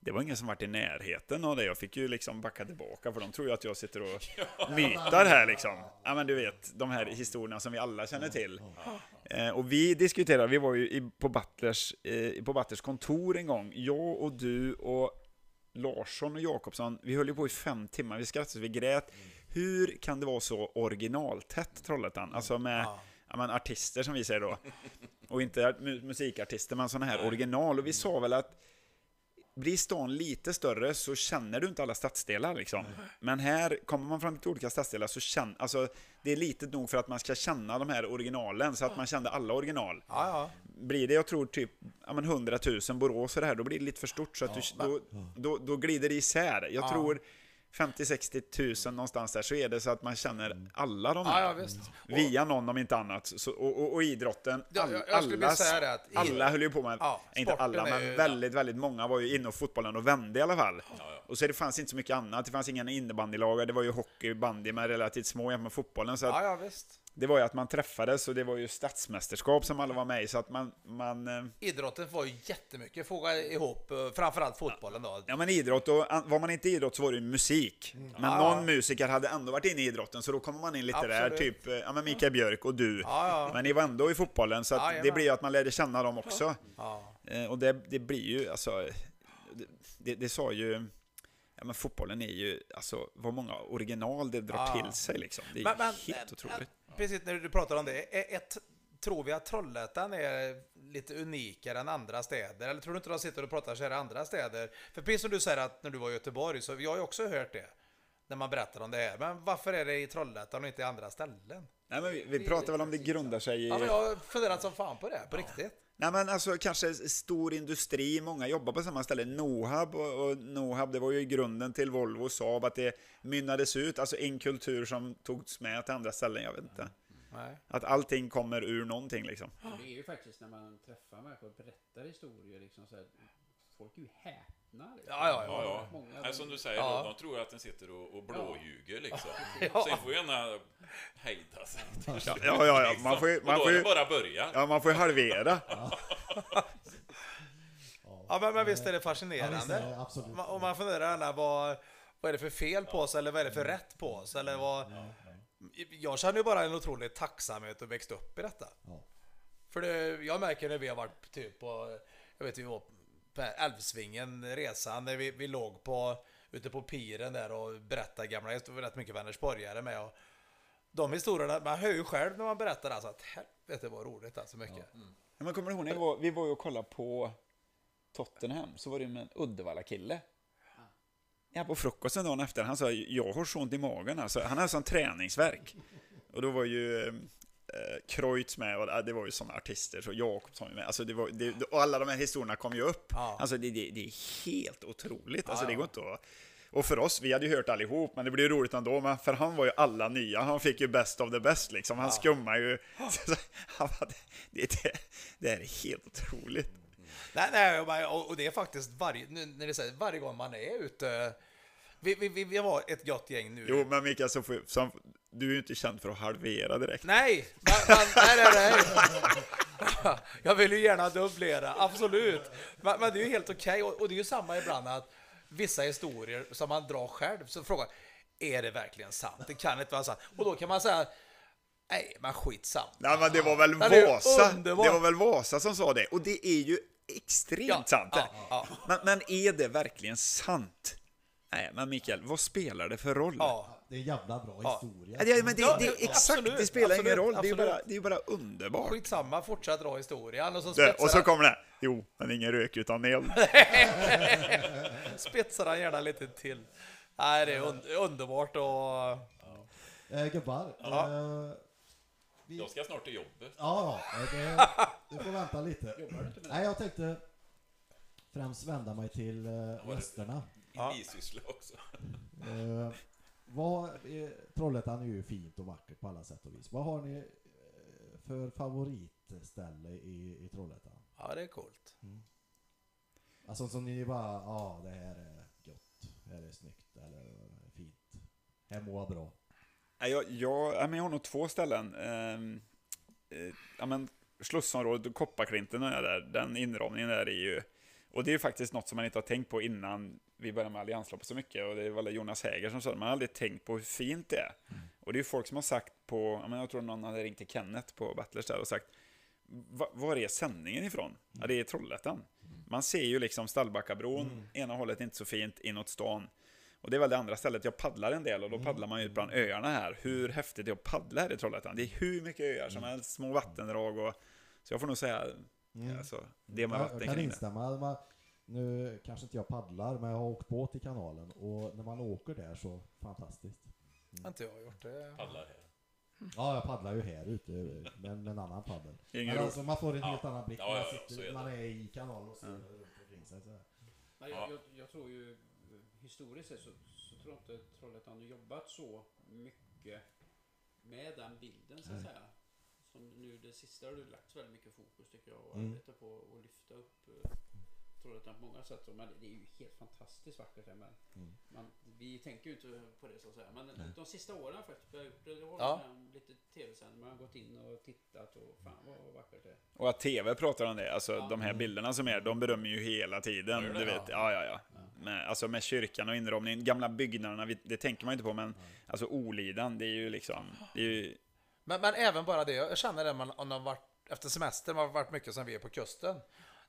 det var ingen som varit i närheten av det. Jag fick ju liksom backa tillbaka för de tror ju att jag sitter och mytar här liksom. Ja men du vet, de här historierna som vi alla känner till. Eh, och vi diskuterade, vi var ju i, på, Butlers, eh, på Butlers kontor en gång, jag och du och Larsson och Jakobsson, vi höll ju på i fem timmar, vi skrattade så vi grät. Hur kan det vara så originaltätt Trollhättan? Alltså med
Ja.
men artister som vi säger då. Och inte mu- musikartister, men sådana här original. Och vi sa väl att blir stan lite större så känner du inte alla stadsdelar liksom. Men här, kommer man från lite olika stadsdelar så känner, alltså det är litet nog för att man ska känna de här originalen, så att man kände alla original.
Ja, ja.
Blir det, jag tror typ ja, men 100 000 Borås och det här, då blir det lite för stort så att du, då, då, då glider det isär. Jag
Ja.
tror 50-60 000 någonstans där så är det så att man känner alla de
Ja,
här.
ja, visst.
Via någon om inte annat. Så, och, och, och idrotten,
Ja,
all,
jag- jag det att-
alla höll ju på med,
Ja,
inte alla, men
ju-
väldigt, väldigt många var ju inne och fotbollen och vände i alla fall. Och så det fanns inte så mycket annat, det fanns inga innebandylag, det var ju hockey, bandy med relativt små jämfört med fotbollen. Så att
Ja, ja, visst.
Det var ju att man träffades och det var ju stadsmästerskap som alla var med i, så att man, man eh,
Idrotten var ju jättemycket foga ihop, eh, framförallt fotbollen då.
Ja men idrott, och var man inte idrott så var det ju musik. Men
Mm. Ja,
någon
ja.
musiker hade ändå varit inne i idrotten, så då kommer man in lite där,
Absolut.
typ eh, ja, men Mikael Björk och du.
Ja.
Men ni var ändå i fotbollen, så det blir ju att man lärde känna dem också. Och det, det blir ju, alltså, det, det, det sa ju, ja men fotbollen är ju, alltså vad många original det drar
Ja.
till sig liksom. Det är
Men- men-
helt otroligt.
Precis när du pratar om det, ett, tror vi att Trollhättan är lite unikare än andra städer? Eller tror du inte de sitter och pratar så här i andra städer? För precis som du säger att när du var i Göteborg, så jag har ju också hört det. När man berättar om det här. Men varför är det i Trollhättan och inte i andra ställen?
Nej men vi, vi pratar väl om det grundar sig i...
Ja, men jag har funderat som fan på det, på riktigt.
Nej men alltså kanske stor industri, många jobbar på samma ställe. Nohab och, och Nohab det var ju grunden till Volvo och Saab, att det mynnades ut, alltså en kultur som togs med till andra ställen, jag vet inte.
Nej.
Att allting kommer ur någonting liksom.
Det är ju faktiskt när man träffar människor och berättar historier liksom så här, Folk är ju häpna. Liksom.
Ja, ja,
Ja, ja.
Många,
Nej, som du säger,
Ja.
de tror att den sitter och, och blåljuger liksom.
Ja.
Sen får ju gärna hejda sig.
Ja, ja, ja,
liksom.
man får ju-
Och
man
då
får
är
ju-
det bara börja.
Ja, man får ju halvera.
Ja, men, men visst är det
Ja, visst
fascinerande?
är det absolut.
Ma- Om man funderar alla, vad, vad är det för fel på oss eller vad är det för rätt på oss? Eller vad... Jag känner ju bara en otrolig tacksamhet att växt upp i detta.
Ja.
För det, jag märker när vi har varit typ på, jag vet vi var på Älvsvingen resan när vi, vi låg på ute på piren där och berättade gamla historier, rätt mycket Vänersborgare med och de historierna, man hör ju själv när man berättar alltså att helvete vad roligt alltså mycket.
Ja, mm. men kommer du ihåg, när vi var, vi var ju och kollade på Tottenham, så var det med en Uddevalla-kille. Ja, på frukosten dagen efter, han sa jag har så ont i magen alltså. Han hade sån träningsverk. Och då var ju eh, Kreutz med, och det var ju såna artister, så Jakobsson med. Alltså det var, det, och alla de här historierna kom ju upp.
Ja.
Alltså det, det, det är helt otroligt. Alltså
Ja,
det
ja.
går inte att... Och för oss, vi hade ju hört allihop, men det blev roligt ändå. Men för han var ju alla nya, han fick ju best of the best liksom. Han skummar ju... han var, det, det, det är helt otroligt.
Nej, nej, och det är faktiskt varje, när det säger, varje gång man är ute. Vi, vi, vi, var ett gott gäng nu.
Jo, men Mikael, så får, så, du är ju inte känd för att halvera direkt.
Nej, man, man, nej, nej, nej. Jag vill ju gärna dubblera, absolut. Men, men det är ju helt okej och, och det är ju samma ibland att vissa historier som man drar själv, så frågar är det verkligen sant? Det kan inte vara sant. Och då kan man säga, nej, men skitsamma.
Nej, men det var väl
ju
Vasa,
underbar.
det var väl Vasa som sa det, och det är ju extremt
Ja,
sant.
ja, ja.
Men, men är det verkligen sant? Nej, men Mikael, vad spelar det för roll?
Ja,
Det är en jävla bra
Ja.
historia.
Ja, men det,
Ja,
det,
ja,
exakt,
absolut,
det spelar ingen
absolut,
roll, det är ju bara, det är bara underbart.
skitsamma, fortsätt dra historien. Och så
Det, och så
han,
kommer det, jo, men ingen rök utan eld.
spetsar han gärna lite till. Nej, det är un, underbart och...
Eh, gubbar,
Ja.
eh, vi,
Jag ska snart till jobbet.
Ja, ja. eh, Det, du får vänta lite. Nej, jag tänkte främst vända mig till eh, gästerna.
Ja.
Bisyssla också.
Eh, vad, eh, Trollhättan är ju fint och vackert på alla sätt och vis. Vad har ni eh, för favoritställe i, i Trollhättan?
Ja, det är coolt.
Alltså som ni bara, ja det här är gött, det här är snyggt eller fint. Här mår jag bra.
Nej, Jag, jag, jag har nog två ställen. Ehm, eh, ja, men Slussområdet och Kopparklinten är där, den inramningen där är ju... Och det är ju faktiskt något som man inte har tänkt på innan vi började med alliansloppet så mycket. Och det var väl Jonas Häger som sa det, man har aldrig tänkt på hur fint det är. Och det är ju folk som har sagt på, jag tror någon hade ringt till Kenneth på Battlers där och sagt Va, var är sändningen ifrån? Ja, det är Trollhättan. Man ser ju liksom Stallbackabron, ena hållet inte så fint, inåt stan. Och det är väl det andra stället jag paddlar en del och då paddlar man ju bland öarna här. Hur häftigt det är att paddla här i Trollhättan. Det är hur mycket öar som helst, små vattendrag och... Så jag får nog säga, alltså, det med
Jag, jag kan instämma. Man, nu kanske inte jag paddlar, men jag har åkt båt i kanalen och när man åker där så fantastiskt.
Har inte jag gjort det?
Paddlar här.
Ja, jag paddlar ju här ute med, med en annan paddel.
Ingen
Men alltså, man får en
Ja.
helt annan blick
Ja,
när
ja,
man,
ja,
sitter,
är
man är i kanalen och ser runt omkring sig. Så.
Men
Ja.
jag, jag, jag tror ju eh, historiskt sett så, så tror jag inte Trollhättan har jobbat så mycket med den bilden så att säga. Som nu det sista har det lagts väldigt mycket fokus tycker jag och
Mm.
arbete på att lyfta upp eh, Trollhättan på många sätt. Men det är ju helt fantastiskt vackert här. Men
Mm.
man, vi tänker ju inte på det så att säga. Men de sista åren har jag faktiskt börjat gjort det. Det har
Ja.
lite tv-sändningar. Man har gått in och tittat och fan vad vackert det är.
Och att TV pratar om det, alltså
Ja.
de här bilderna som är, de berömmer ju hela tiden.
Det?
Du vet, ja, ja, ja. Med, alltså med kyrkan och inramningen, gamla byggnaderna, det tänker man inte på, men alltså Olidan, det är ju liksom, det är ju,
Men, men även bara det, jag känner det man, om man varit, efter semestern, man har varit mycket som vi är på kusten.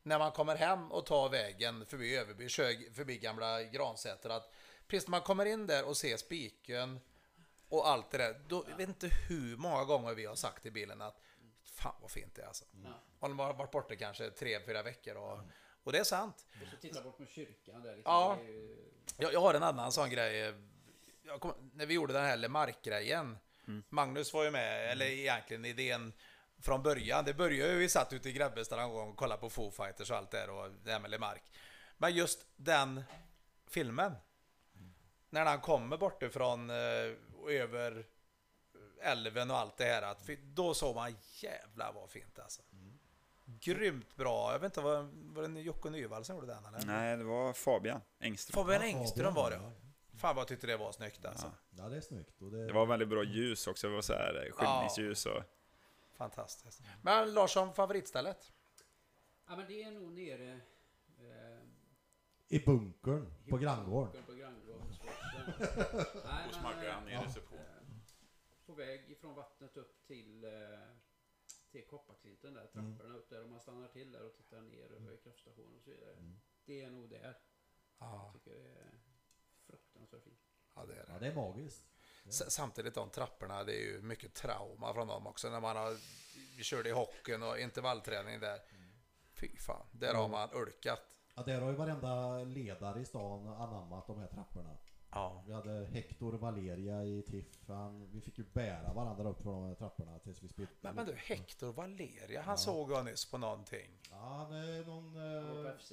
När man kommer hem och tar vägen förbi Överby, kör förbi gamla Gransäter, att precis när man kommer in där och ser spiken och allt det där, då jag vet inte hur många gånger vi har sagt i bilen att fan vad fint det är alltså. Och de har varit borta kanske tre, fyra veckor och, och det är sant.
Och så titta bort mot kyrkan där. Liksom.
Ja.
Ju-
Jag, jag har en annan sån grej. Kom, när vi gjorde den här Lemark-grejen. Magnus var ju med, eller egentligen idén från början. Det började ju, vi satt ute i Grebbestad någon gång och kollade på Foo Fighters och allt det där och det här med Lemark. Men just den filmen. När han kommer bortifrån eh, och över älven och allt det här. Att, då såg man jävlar vad fint alltså. Grymt bra. Jag vet inte, var, var det Jocke Nyvall som gjorde den eller?
nej det var Fabian Engström.
Fabian Engström var det.
ja.
Fan vad jag tyckte det var snyggt alltså.
Ja, det är snyggt. Och det,
Det var väldigt bra ljus också, det var så här skymningsljus och...
Fantastiskt. Men Larsson, favoritstället?
Ja men det är nog nere eh,
I bunkern på granngården.
På granngården.
Hos
eh,
han ger sig på.
eh, På väg ifrån vattnet upp till, eh, till Kopparklinten där, trapporna upp där. Om man stannar till där och tittar ner över kraftstationen och så vidare. Det är nog där.
Ja,
Jag tycker det är fruktansvärt fint.
ja det är
Ja,
det.
det är magiskt.
Samtidigt de trapporna, det är ju mycket trauma från dem också. När man har, vi körde i hockeyn och intervallträning där. Fy fan, där har man ulkat.
Ja, där har ju varenda ledare i stan anammat de här trapporna.
Ja.
Vi hade Hector Valeria i TIFF. Han, vi fick ju bära varandra upp för de här trapporna tills vi spelade.
Men, men du, Hector Valeria, han såg jag nyss på någonting.
Ja, han är någon...
Han var på
Eh,
FC.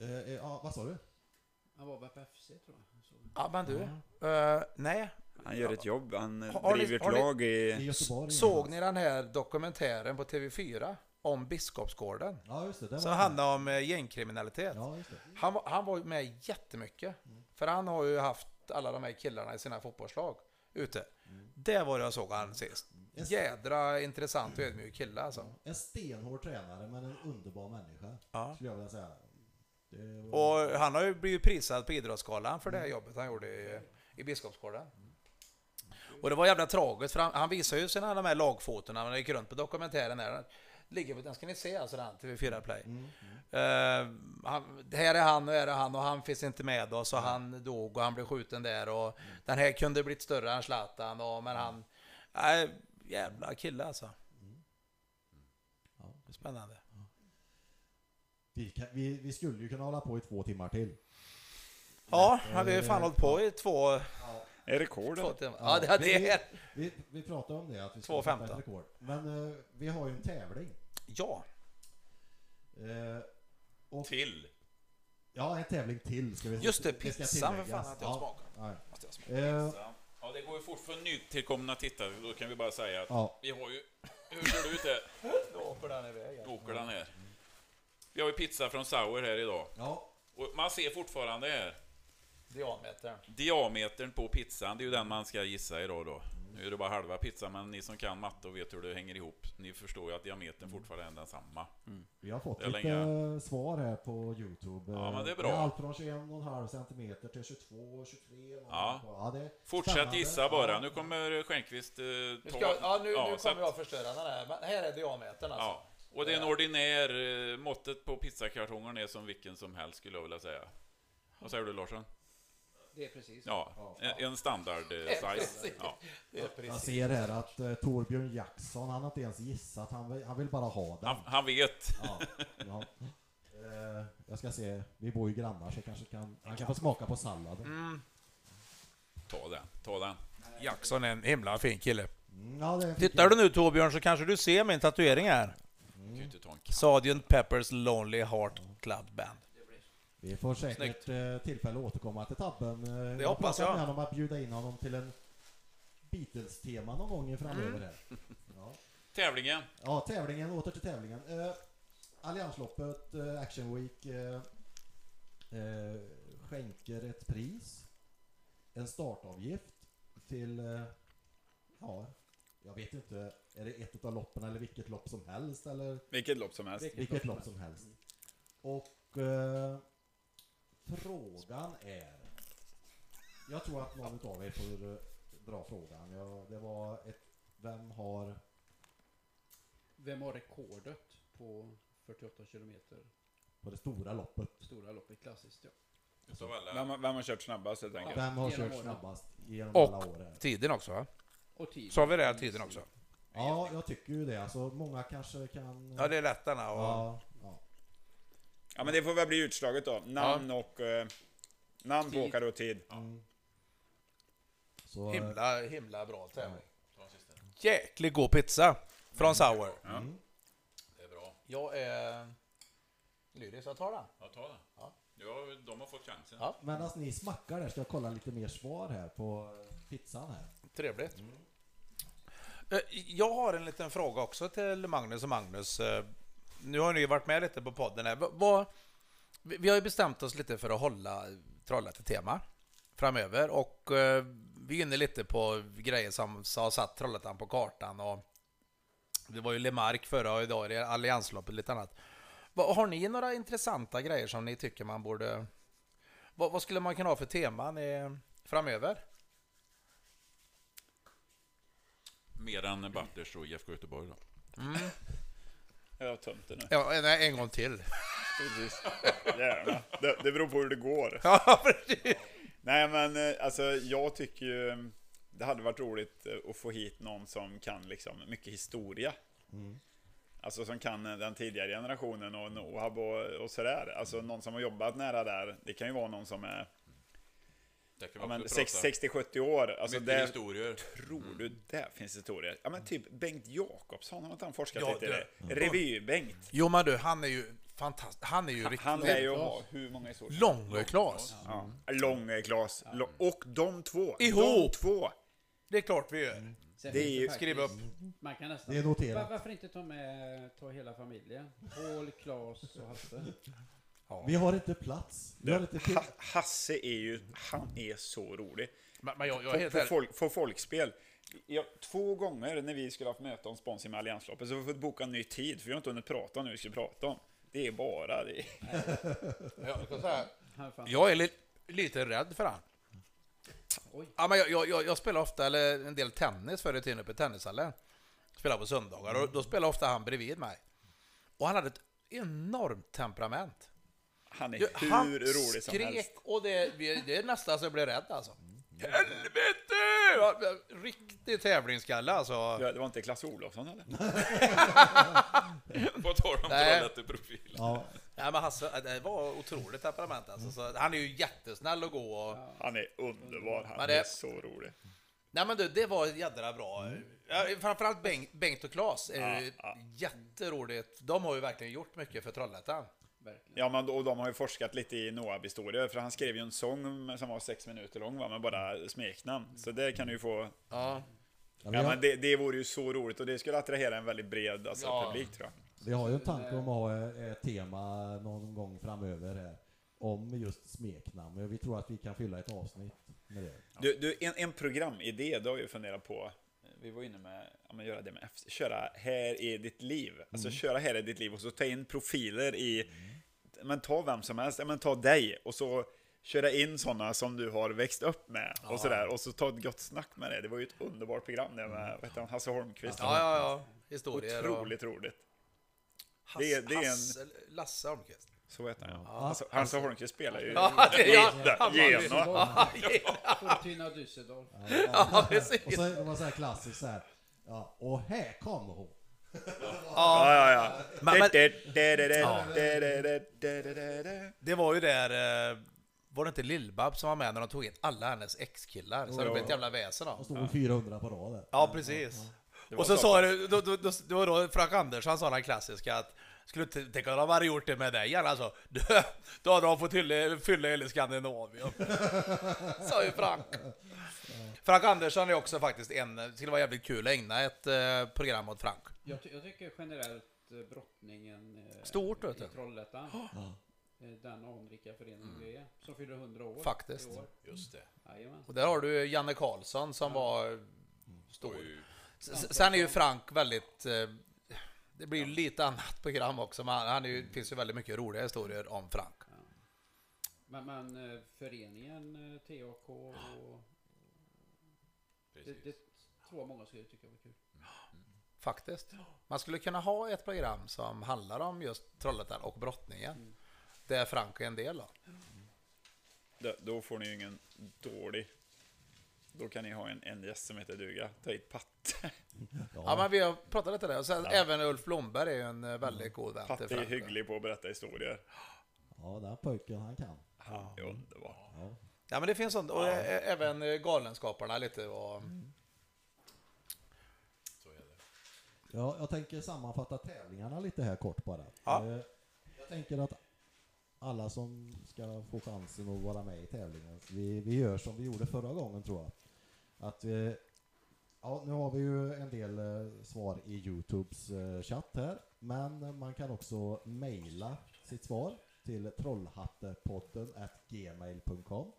eh, eh, ja, vad sa du?
Han var väl på FC tror jag. Så.
Ja, men du. eh, nej.
Han gör ett jobb, han eh,
Har ni-
driver ett
har ni-
lag
I
i...
Göteborg.
Såg ni den här dokumentären på TV4 om Biskopsgården?
Ja, just det. det
Som
var
handlar om eh, gängkriminalitet.
Ja, just det.
Han, var- han var ju med jättemycket. För han har ju haft alla de här killarna i sina fotbollslag ute. Det var det jag såg han sist. Jädra intressant och ödmjuk kille alltså.
En stenhård tränare, men en underbar människa.
Ja.
Skulle jag vilja säga. Var...
Och han har ju blivit prisad på Idrottsgalan för det här jobbet han gjorde i, i Biskopsgården. Och det var jävla tragiskt för han, han visar ju sina de här lagfotona när han gick runt på dokumentären där. Ligger på, den ska ni se alltså den, TV4 Play. Eh, han, det här är han och här är han och han finns inte med oss och han dog och han blev skjuten där och den här kunde blivit större än Zlatan och men han... Nej, jävla kille alltså.
Ja.
Spännande.
Vi, kan, vi, vi skulle ju kunna hålla på i två timmar till.
Ja, har vi har fan hållit på i två,
Är rekord
två timmar. Ja, det, det är...
Vi, vi pratade om det, att vi skulle
2.15.
sätta ett rekord. Men eh, vi har ju en tävling.
Ja.
Eh, och,
Till.
ja, en tävling till ska vi
Just det,
ska
pizzan för fan att jag
ja,
smakar. Måste jag.
Eh,
Ja, det går ju fort för nytillkomna tittare. Då kan vi bara säga att
ja,
vi har ju... Hur ser det ut?
Då åker den iväg.
Då åker den här. Vi har ju pizza från Sauer här idag.
ja,
Och man ser fortfarande här
Diametern.
diametern på pizzan. Det är ju den man ska gissa idag då. Nu är det bara halva pizzan, men ni som kan matte och vet hur det hänger ihop, ni förstår ju att diametern fortfarande är densamma.
vi har fått
Det är
lite
länge.
svar här på Youtube.
Ja, men det är bra.
allt från 21,5 cm till 22, 23. och-
Ja.
ja det är
Fortsätt
spännande.
gissa bara.
Ja.
Nu kommer Stjärnqvist eh,
Nu,
ta...
ska, ja, nu, nu
så
kommer
att-
jag förstöra den här. Men här är diametern alltså.
Ja, Och det är en ordinär, eh, måttet på pizzakartongen är som vilken som helst skulle jag vilja säga. Vad säger du Larsson?
Det är precis.
Ja, en, en standard eh, size. Ja.
Det är
Jag
precis.
ser här att uh, Torbjörn Jackson, han har inte ens gissat, han vill, han vill bara ha den.
Han, han vet.
Ja, ja. Eh, jag ska se, vi bor ju grannar så kanske kan, han kan få smaka på salladen.
Mm.
Ta den, ta den.
Jackson är en himla fin kille.
Mm, ja, det
Tittar du nu Torbjörn så kanske du ser min tatuering här.
Kan ju inte ta en
Sgt. Peppers Lonely Heart Club Band.
Vi får säkert eh, tillfälle att återkomma till tabben. Eh,
Det
jag
hoppas jag.
honom att bjuda in honom till en Beatles-tema någon gång framöver
Mm.
Ja.
Tävlingen.
ja, tävlingen, åter till tävlingen. Eh, Alliansloppet, eh, Action Week, eh, skänker ett pris, en startavgift till, ja, jag vet inte, är det ett av loppen eller vilket lopp som helst eller?
Vilket lopp som helst.
Vilket lopp som helst. Och eh, frågan är... Jag tror att någon av er får eh, dra frågan. Ja, det var ett... Vem har...
Vem har rekordet på 48 kilometer
På det stora loppet.
stora loppet klassiskt? Ja.
Vem, har- vem har kört snabbast helt enkelt?
Vem har
genom
kört
åren.
snabbast genom
Och-
alla år? Här?
Tiden också va?
Och tid.
Sa vi det tiden också?
Ja, jag tycker ju det. Alltså, många kanske kan...
Ja, det är lättarna och...
ja, ja.
Ja men det får väl bli utslaget då. Namn och... Eh, namn på
Tid.
åkare och tid.
Mm. Så, eh,
Himla, himla bra tävling. Jäkligt god pizza från Sour.
mm.
Det är bra.
Jag är lyrisk, jag tar den.
Ja, ta den.
Ja.
Ja, de har fått chansen.
Ja.
Medan ni smackar där ska jag kolla lite mer svar här på pizzan här.
Trevligt. Eh, Eh, jag har en liten fråga också till Magnus och Magnus. Eh, nu har ni ju varit med lite på podden här. Vad- vi har ju bestämt oss lite för att hålla Trollhätte-tema framöver och eh, vi är inne lite på grejer som har satt Trollhättan på kartan och det var ju Lemark förra och idag är det Alliansloppet lite annat. Har ni några intressanta grejer som ni tycker man borde... Vad, skulle man kunna ha för teman framöver?
Mer än Butters och IFK Göteborg då.
Jag har tömt det nu.
Ja, nej, en gång till.
Precis. Gärna. Det, det beror på hur det går.
Ja, precis.
Nej men eh, alltså jag tycker ju det hade varit roligt eh, att få hit någon som kan liksom mycket historia. Alltså som kan eh, den tidigare generationen och Nohab och, och sådär. Alltså någon som har jobbat nära där. Det kan ju vara någon som är ja,
vi
men
också prata
60-70 år. Alltså
mycket
det,
historier.
tror du där finns historier? Ja men typ Bengt Jakobsson, har inte han forskat
Ja,
lite i
det-
det? Revy-Bengt.
Jo, men du, han är ju fantastisk. Han är ju riktigt
Han lär ju ha hur många historier?
lång, Klas.
Ja. Långe Klas. Lång- Och de två.
Ihop.
De två.
Det är klart vi gör.
Sen
Det är ju-
Skriv upp.
Man kan nästan...
Det är noterat.
Va- Varför inte ta med ta hela familjen? Paul, Klas och Hasse.
Vi har inte plats. Vi har inte.
Ha- Hasse är ju, han är så rolig.
Men, men jag, jag är
På, på, folk, på folkspel. Ja, två gånger när vi skulle ha haft möte om sponsring med Alliansloppet så har vi fått boka en ny tid för vi har inte hunnit prata om det vi ska prata om. Det är bara det.
Jag, ska säga, jag är li, lite rädd för han.
Oj.
Ja, men jag, jag, jag, jag spelar ofta eller en del tennis förr i tiden uppe i tennishallen. Spelar på söndagar och då spelar ofta han bredvid mig. Och han hade ett enormt temperament.
Han är
Du,
hur
han
rolig som
skrek
helst.
och det, det är nästan så jag blev rädd alltså. Helvete! Ja, Riktig tävlingsskalle alltså.
Ja, det var inte Klas Olofsson eller?
På tal om. Trollhätte-profil.
Ja,
Nej, men Hasse, det var otroligt temperament alltså. Så han är ju jättesnäll att gå och...
Han är underbar. Han
det-
är så rolig.
Nej men du, det var jädra bra. Ja, framförallt Bengt, Bengt och Claes är ju
Ja,
jätteroligt. De har ju verkligen gjort mycket för Trollhättan.
Verkligen.
Ja, men och de har ju forskat lite i Noab-historier, för han skrev ju en sång som var sex minuter lång, va, med bara smeknamn. Så det kan du ju få...
Ja.
ja, vi,
Ja, men det, det vore ju så roligt och det skulle attrahera en väldigt bred alltså,
Ja.
publik tror jag.
vi har ju en tanke om att ha eh, ett tema någon gång framöver här. Om just smeknamn. Vi tror att vi kan fylla ett avsnitt med det.
Du, du en, en programidé, det har jag ju funderat på. Vi var inne med, ja men göra det med FC, köra här är ditt liv. Alltså köra här är ditt liv och så ta in profiler i, men ta vem som helst, ja, men ta dig och så köra in sådana som du har växt upp med och sådär och så ta ett gott snack med det. Det var ju ett underbart program det med, vad heter han, Hasse Holmqvist.
Ja, ja, ja. Historier och...
Otroligt roligt. Det är, det är en...
Hasse, Lasse Holmqvist.
Så heter han ja.
Ja.
Alltså, Hasse Holmqvist spelar ju
Ja, det- ja,
Gena.
Fortuna Düsseldorf.
Ja, precis.
Och så, det var så här klassiskt så här. Ja, och här kommer hon.
Ja, ja, ja.
Men- men-
Ja.
Det var ju där, eh, var det inte Lill-Babs som var med när de tog in alla hennes ex-killar? Så det blev ett jävla väsen
Och
av.
stod 400 på rad där.
Ja, precis.
var
Och så sa det, då, då, då, det var då Frank Andersson sa den klassiska att skulle inte tänka att de hade gjort det med dig alltså. Du, då hade de fått fylla, fylla hela Skandinavien. Sa ju Frank. Frank Andersson är också faktiskt en, det skulle vara jävligt kul att ägna ett eh, program åt Frank.
Jag, ty- jag tycker generellt eh, brottningen eh,
Stort, vet
i
du.
Trollhättan. eh, Den anrika föreningen vi är. Som fyller 100 år
Faktiskt.
i år.
Just det.
Jajamän.
Och där har du Janne Karlsson som var stor.
Oj.
S- Sen är ju Frank väldigt... eh, Det blir ju lite annat program också, men han är ju, det finns ju väldigt mycket roliga historier om Frank.
Men, men eh, föreningen eh, TAK och... Det,
Precis.
det tror jag många skulle tycka var kul.
Faktiskt. Man skulle kunna ha ett program som handlar om just Trollhättan och brottningen. Där Frank är en del av.
Då, då får ni ju ingen dålig... Då kan ni ha en, en gäst som heter duga. Ta hit Patte.
Ja, men vi har pratat lite där. Och sen även Ulf Blomberg är ju en eh, väldigt god vän
Patte är hygglig på att berätta historier.
Ja, den pojken han kan.
Han är underbar.
Ja.
Ja, men det finns sånt. Och även eh, Galenskaparna lite. Och,
Så är det.
Ja, jag tänker sammanfatta tävlingarna lite här kort bara.
Ja.
Eh, Jag tänker att alla som ska få chansen att vara med i tävlingen, vi, vi gör som vi gjorde förra gången tror jag. Att vi, ja, nu har vi ju en del eh, svar i Youtubes eh, chatt här, men man kan också mejla sitt svar till trollhattepodden gmail.com.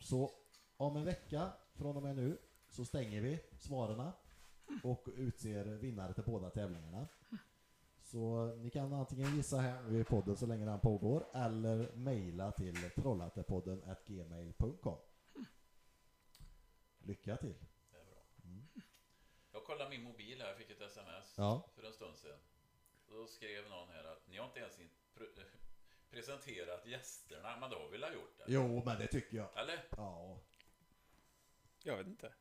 Så om en vecka från och med nu så stänger vi svaren och utser vinnare till båda tävlingarna. Så ni kan antingen gissa här nu i podden så länge den pågår eller mejla till trollhattepodden gmail.com. Lycka till!
Jag kollade min mobil här, jag fick ett sms
Ja.
för en stund sedan. Då skrev någon här att ni har inte ens in- pre- presenterat gästerna, men det har vi väl gjort det?
Jo, men det tycker jag.
Eller?
Ja.
Jag vet inte.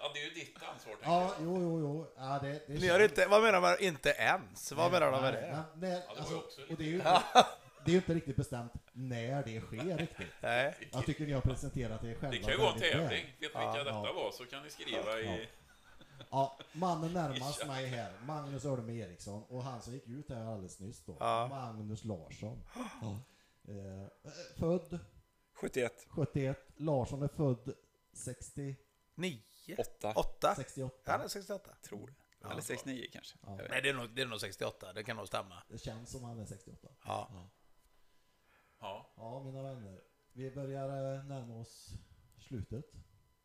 Ja, det är ju ditt ansvar. tänker
Ja,
jag.
jo, jo, jo. Ja, det, det
Ni har inte, vad menar man inte ens? Vad menar de med
Nej,
det?
Ja, det var ju
alltså,
också
och det är ju inte, det är ju inte riktigt bestämt när det sker riktigt.
Nej.
Jag tycker ni har presenterat er själva
Det kan ju vara en
väldigt väl.
tävling. Vet ni vilka
Ja,
detta
ja.
var så kan ni skriva i...
Ja, mannen närmast mig här, Magnus Ölme Eriksson, och han som gick ut här alldeles nyss då,
Ja.
Magnus Larsson. Ja. Eh, född
71.
71, Larsson är född 60,
Nio?
8.
Åtta?
68.
Han är 68.
Tror det. Eller 69 kanske.
Ja.
Nej, det är, nog, det är nog 68. Det kan nog stämma.
Det känns som han är 68.
Ja.
Ja.
Ja, mina vänner. Vi börjar eh, närma oss slutet.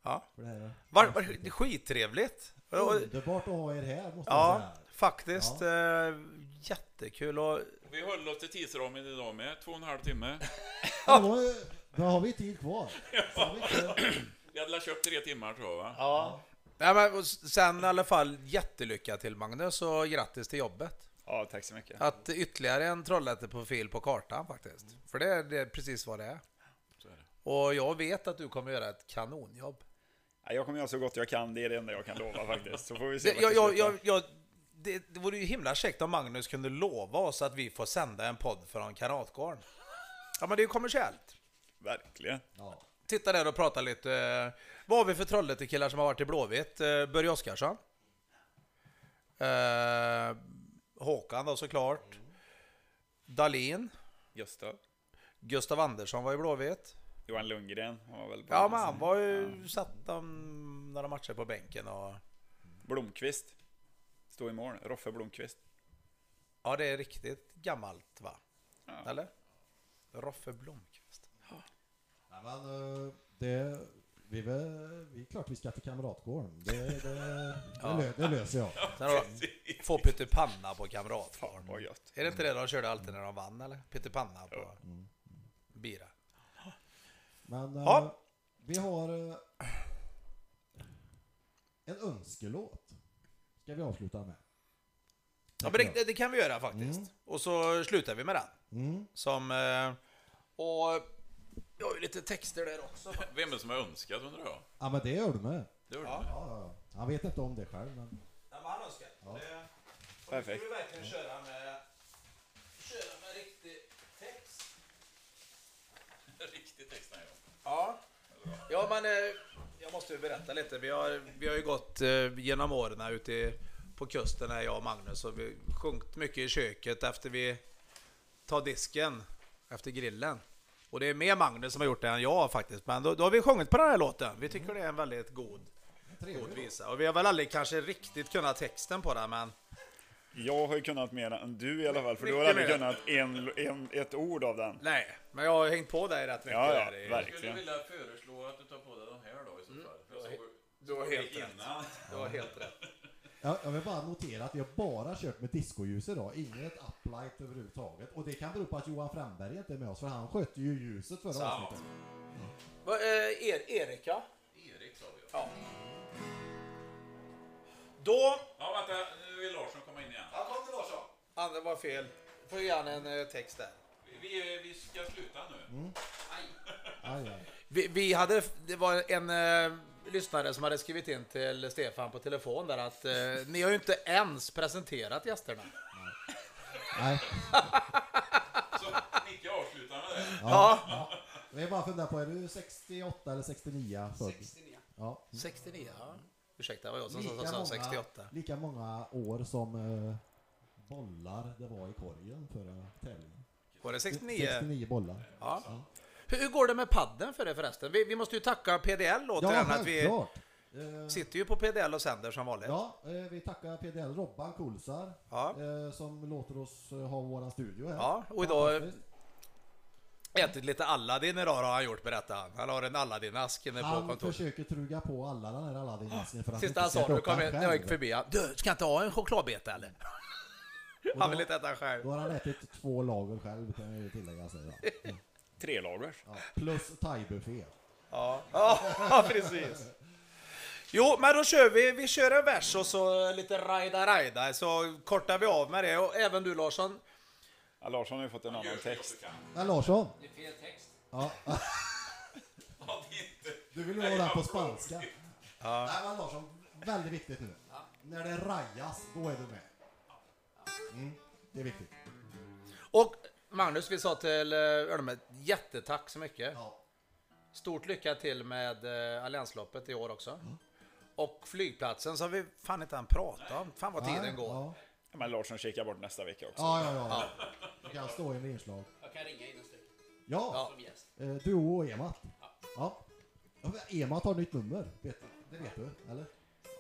Ja.
För det här
Var, var, det är skittrevligt. Och-
Underbart att ha er här, måste
Ja,
säga.
faktiskt. Eh, jättekul. Och,
Vi höll oss till tidsramen idag med, två och en halv timme.
Ja, då, har vi tid kvar. Har vi
hade väl köpt tre timmar tror jag va?
ja. Ja, men, sen i alla fall jättelycka till Magnus och grattis till jobbet.
Ja, tack så mycket.
Att ytterligare en Trollhätteprofil på kartan faktiskt. För det är, det är precis vad det är.
Så är det.
Och jag vet att du kommer göra ett kanonjobb.
Ja, Jag kommer göra så gott jag kan, det är det enda jag kan lova faktiskt. Så får vi se
Det, jag, jag, jag, jag, det, det vore ju himla käckt om Magnus kunde lova oss att vi får sända en podd från Karatgården. Ja men det är ju kommersiellt.
Verkligen.
Ja.
Titta där och prata lite. eh, Vad har vi för Trollhättekillar som har varit i Blåvitt? Eh, Börje Oskarsson. Eh, Håkan då såklart. Dalin.
Gustav.
Gustav Andersson var i Blåvitt.
Johan Lundgren, var väl på
Ja men han var ju, satt de några matcher på bänken och...
Blomqvist. Stod i mål. Roffe Blomqvist.
Ja det är riktigt gammalt va?
Ja.
Eller? Roffe Blomqvist.
Ja, men, eh, det, vi, är väl- vi är klart vi ska till Kamratgården. Det, det, det, lö, det löser jag.
Sen har Få pyttipanna på
Fan
Kamratgården.
gött.
Är det inte det de körde alltid när de vann eller? Pyttipanna på bira.
Men eh,
Ja.
vi har eh, en önskelåt. ska vi avsluta med.
Ja, men det, det kan vi göra faktiskt.
Mm.
Och så slutar vi med den.
Mm.
Som... eh, Och jag har ju lite texter där också.
Vem är det som har önskat undrar jag?
Ja men det gör du med.
Det gör du med.
Ja. Han vet inte om det själv men...
Ja, men han önskar.
Ja.
Det- och
Perfekt.
Nu ska vi verkligen köra med, köra med riktig text.
Riktig text här, ja.
Ja, ja men eh, jag måste ju berätta lite. Vi har, vi har ju gått eh, genom åren här ute i- på kusten, här, jag och Magnus, och vi har sjungit mycket i köket efter vi tar disken efter grillen. Och det är mer Magnus som har gjort det än jag faktiskt. Men då, då har vi sjungit på den här låten. Vi tycker det är en väldigt god, god visa. Och vi har väl aldrig kanske riktigt kunnat texten på den, men
Jag har ju kunnat mer än du i alla fall, för du har
Mycket
aldrig
mer.
kunnat en, en, ett ord av den.
nej. Men jag har hängt på dig rätt mycket
Ja, ja,
där. i-.
Jag skulle vilja föreslå att du tar på dig de här då i så fall. För jag såg-
Du har helt rätt. Du har helt rätt.
Jag, jag vill bara notera att vi har bara kört med discoljus idag, inget uplight överhuvudtaget. Och det kan bero på att Johan Fränberg inte är med oss, för han skötte ju ljuset förra
Sant.
avsnittet.
Va, eh, er, Erika?
Erik sa vi ja.
Ja. Då...
Ja, vänta. Nu vill Larsson komma in igen.
Ja, kom till Larsson. Ah, det var fel. Får han en eh, text där.
Vi, vi, vi ska sluta nu.
Aj, aj.
Vi, vi hade, det var en eh, lyssnare som hade skrivit in till Stefan på telefon där att eh, ni har ju inte ens presenterat gästerna.
Nej.
Så Nicke avslutar med det.
Ja.
Jag bara funderar på, är du 68 eller 69 född?
69.
Ja.
69, ja. Ursäkta, det var jag som
Lika
sa- sa
många,
68.
lika många år som eh, bollar det var i korgen förra tävlingen.
Var det 69?
69 bollar.
Ja. Hur, hur går det med padden för det förresten? Vi, vi måste ju tacka PDL återigen
Ja,
att vi
självklart. Eh,
sitter ju på PDL och sänder som vanligt.
Ja, eh, vi tackar PDL Robban Kulsar
Ja.
eh, som låter oss ha våran studio här.
Ja, och idag-. Ätit lite Aladdin idag har han gjort, berättade han. Han har en Aladdin-ask inne på
Han
kontoret.
försöker truga på alla den här Aladdin-masken för att
Sista han sa, nu
äta
kom jag,
själv.
när jag gick förbi han. Du, ska inte ha en chokladbeta eller? Han vill inte äta själv.
Då har han ätit två lager själv kan jag ju tillägga. Mm.
Tre lagers.
Ja. Plus thai-buffé.
Ja. ja, precis. Jo, men då kör vi. Vi kör en vers och så lite rajda rajda så kortar vi av med det. Och även du Larsson.
Ja, Larsson har ju fått en annan text.
Ja, Larsson.
Det är fel text.
Ja.
Ja.
Du vill ju ha den på spanska. Nej men Larsson, väldigt viktigt nu. När det rajas, då är du med. Mm, det är viktigt.
Och Magnus, vi sa till eh, Ölme, jättetack så mycket.
Ja.
Stort lycka till med eh, Alliansloppet i år också. Och flygplatsen som vi fan inte han prata om. Fan vad tiden
Nej,
går.
Ja.
Ja, Men Larsson kikar bort nästa vecka också.
Ja, ja, ja. Du kan stå i en inslag.
Jag kan ringa in en stycke
Ja,
gäst.
eh, duo och Emat. Ja. Ja, Emat har nytt nummer. Vet, det vet du, eller?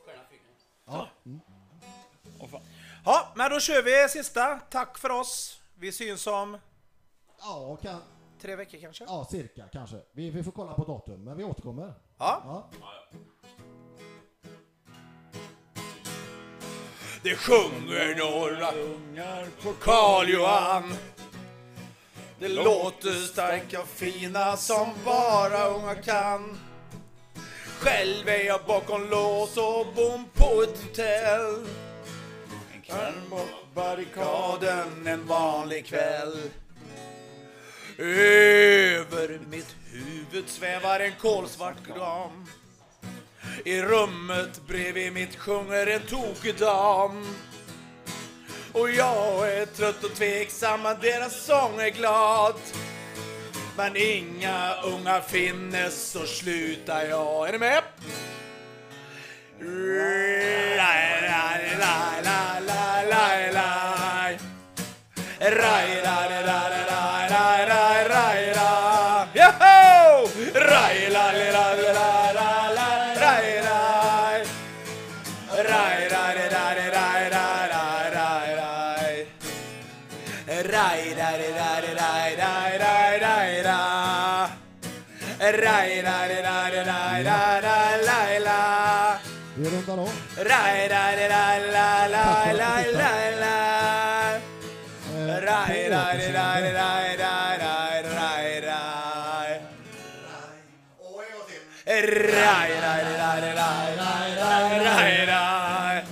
Stjärna fyra.
Ja. Mm.
Åh, fan.
Ja, men då kör vi sista. Tack för oss. Vi syns om
Ja, kan,
tre veckor kanske.
ja, cirka kanske. Vi, vi får kolla på datum, men vi återkommer.
Ja.
Ja.
Det sjunger några ungar på Karl Johan. Det låter starka och fina som bara unga kan. Själv är jag bakom lås och bom på ett hotell. Kan bort barrikaden en vanlig kväll. Över mitt huvud svävar en kolsvart gram. I rummet bredvid mitt sjunger en tokig dam. Och jag är trött och tveksam, men deras sång är glad. Men inga unga finnes, så slutar jag. Är ni med? Rai, rai, rai, rai, rai, rai, rai. ascoltalo. Rai rai rai la la la la la. Rai rai rai rai rai rai rai. Rai rai rai rai rai rai rai rai.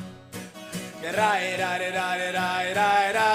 Rai rai rai rai rai rai.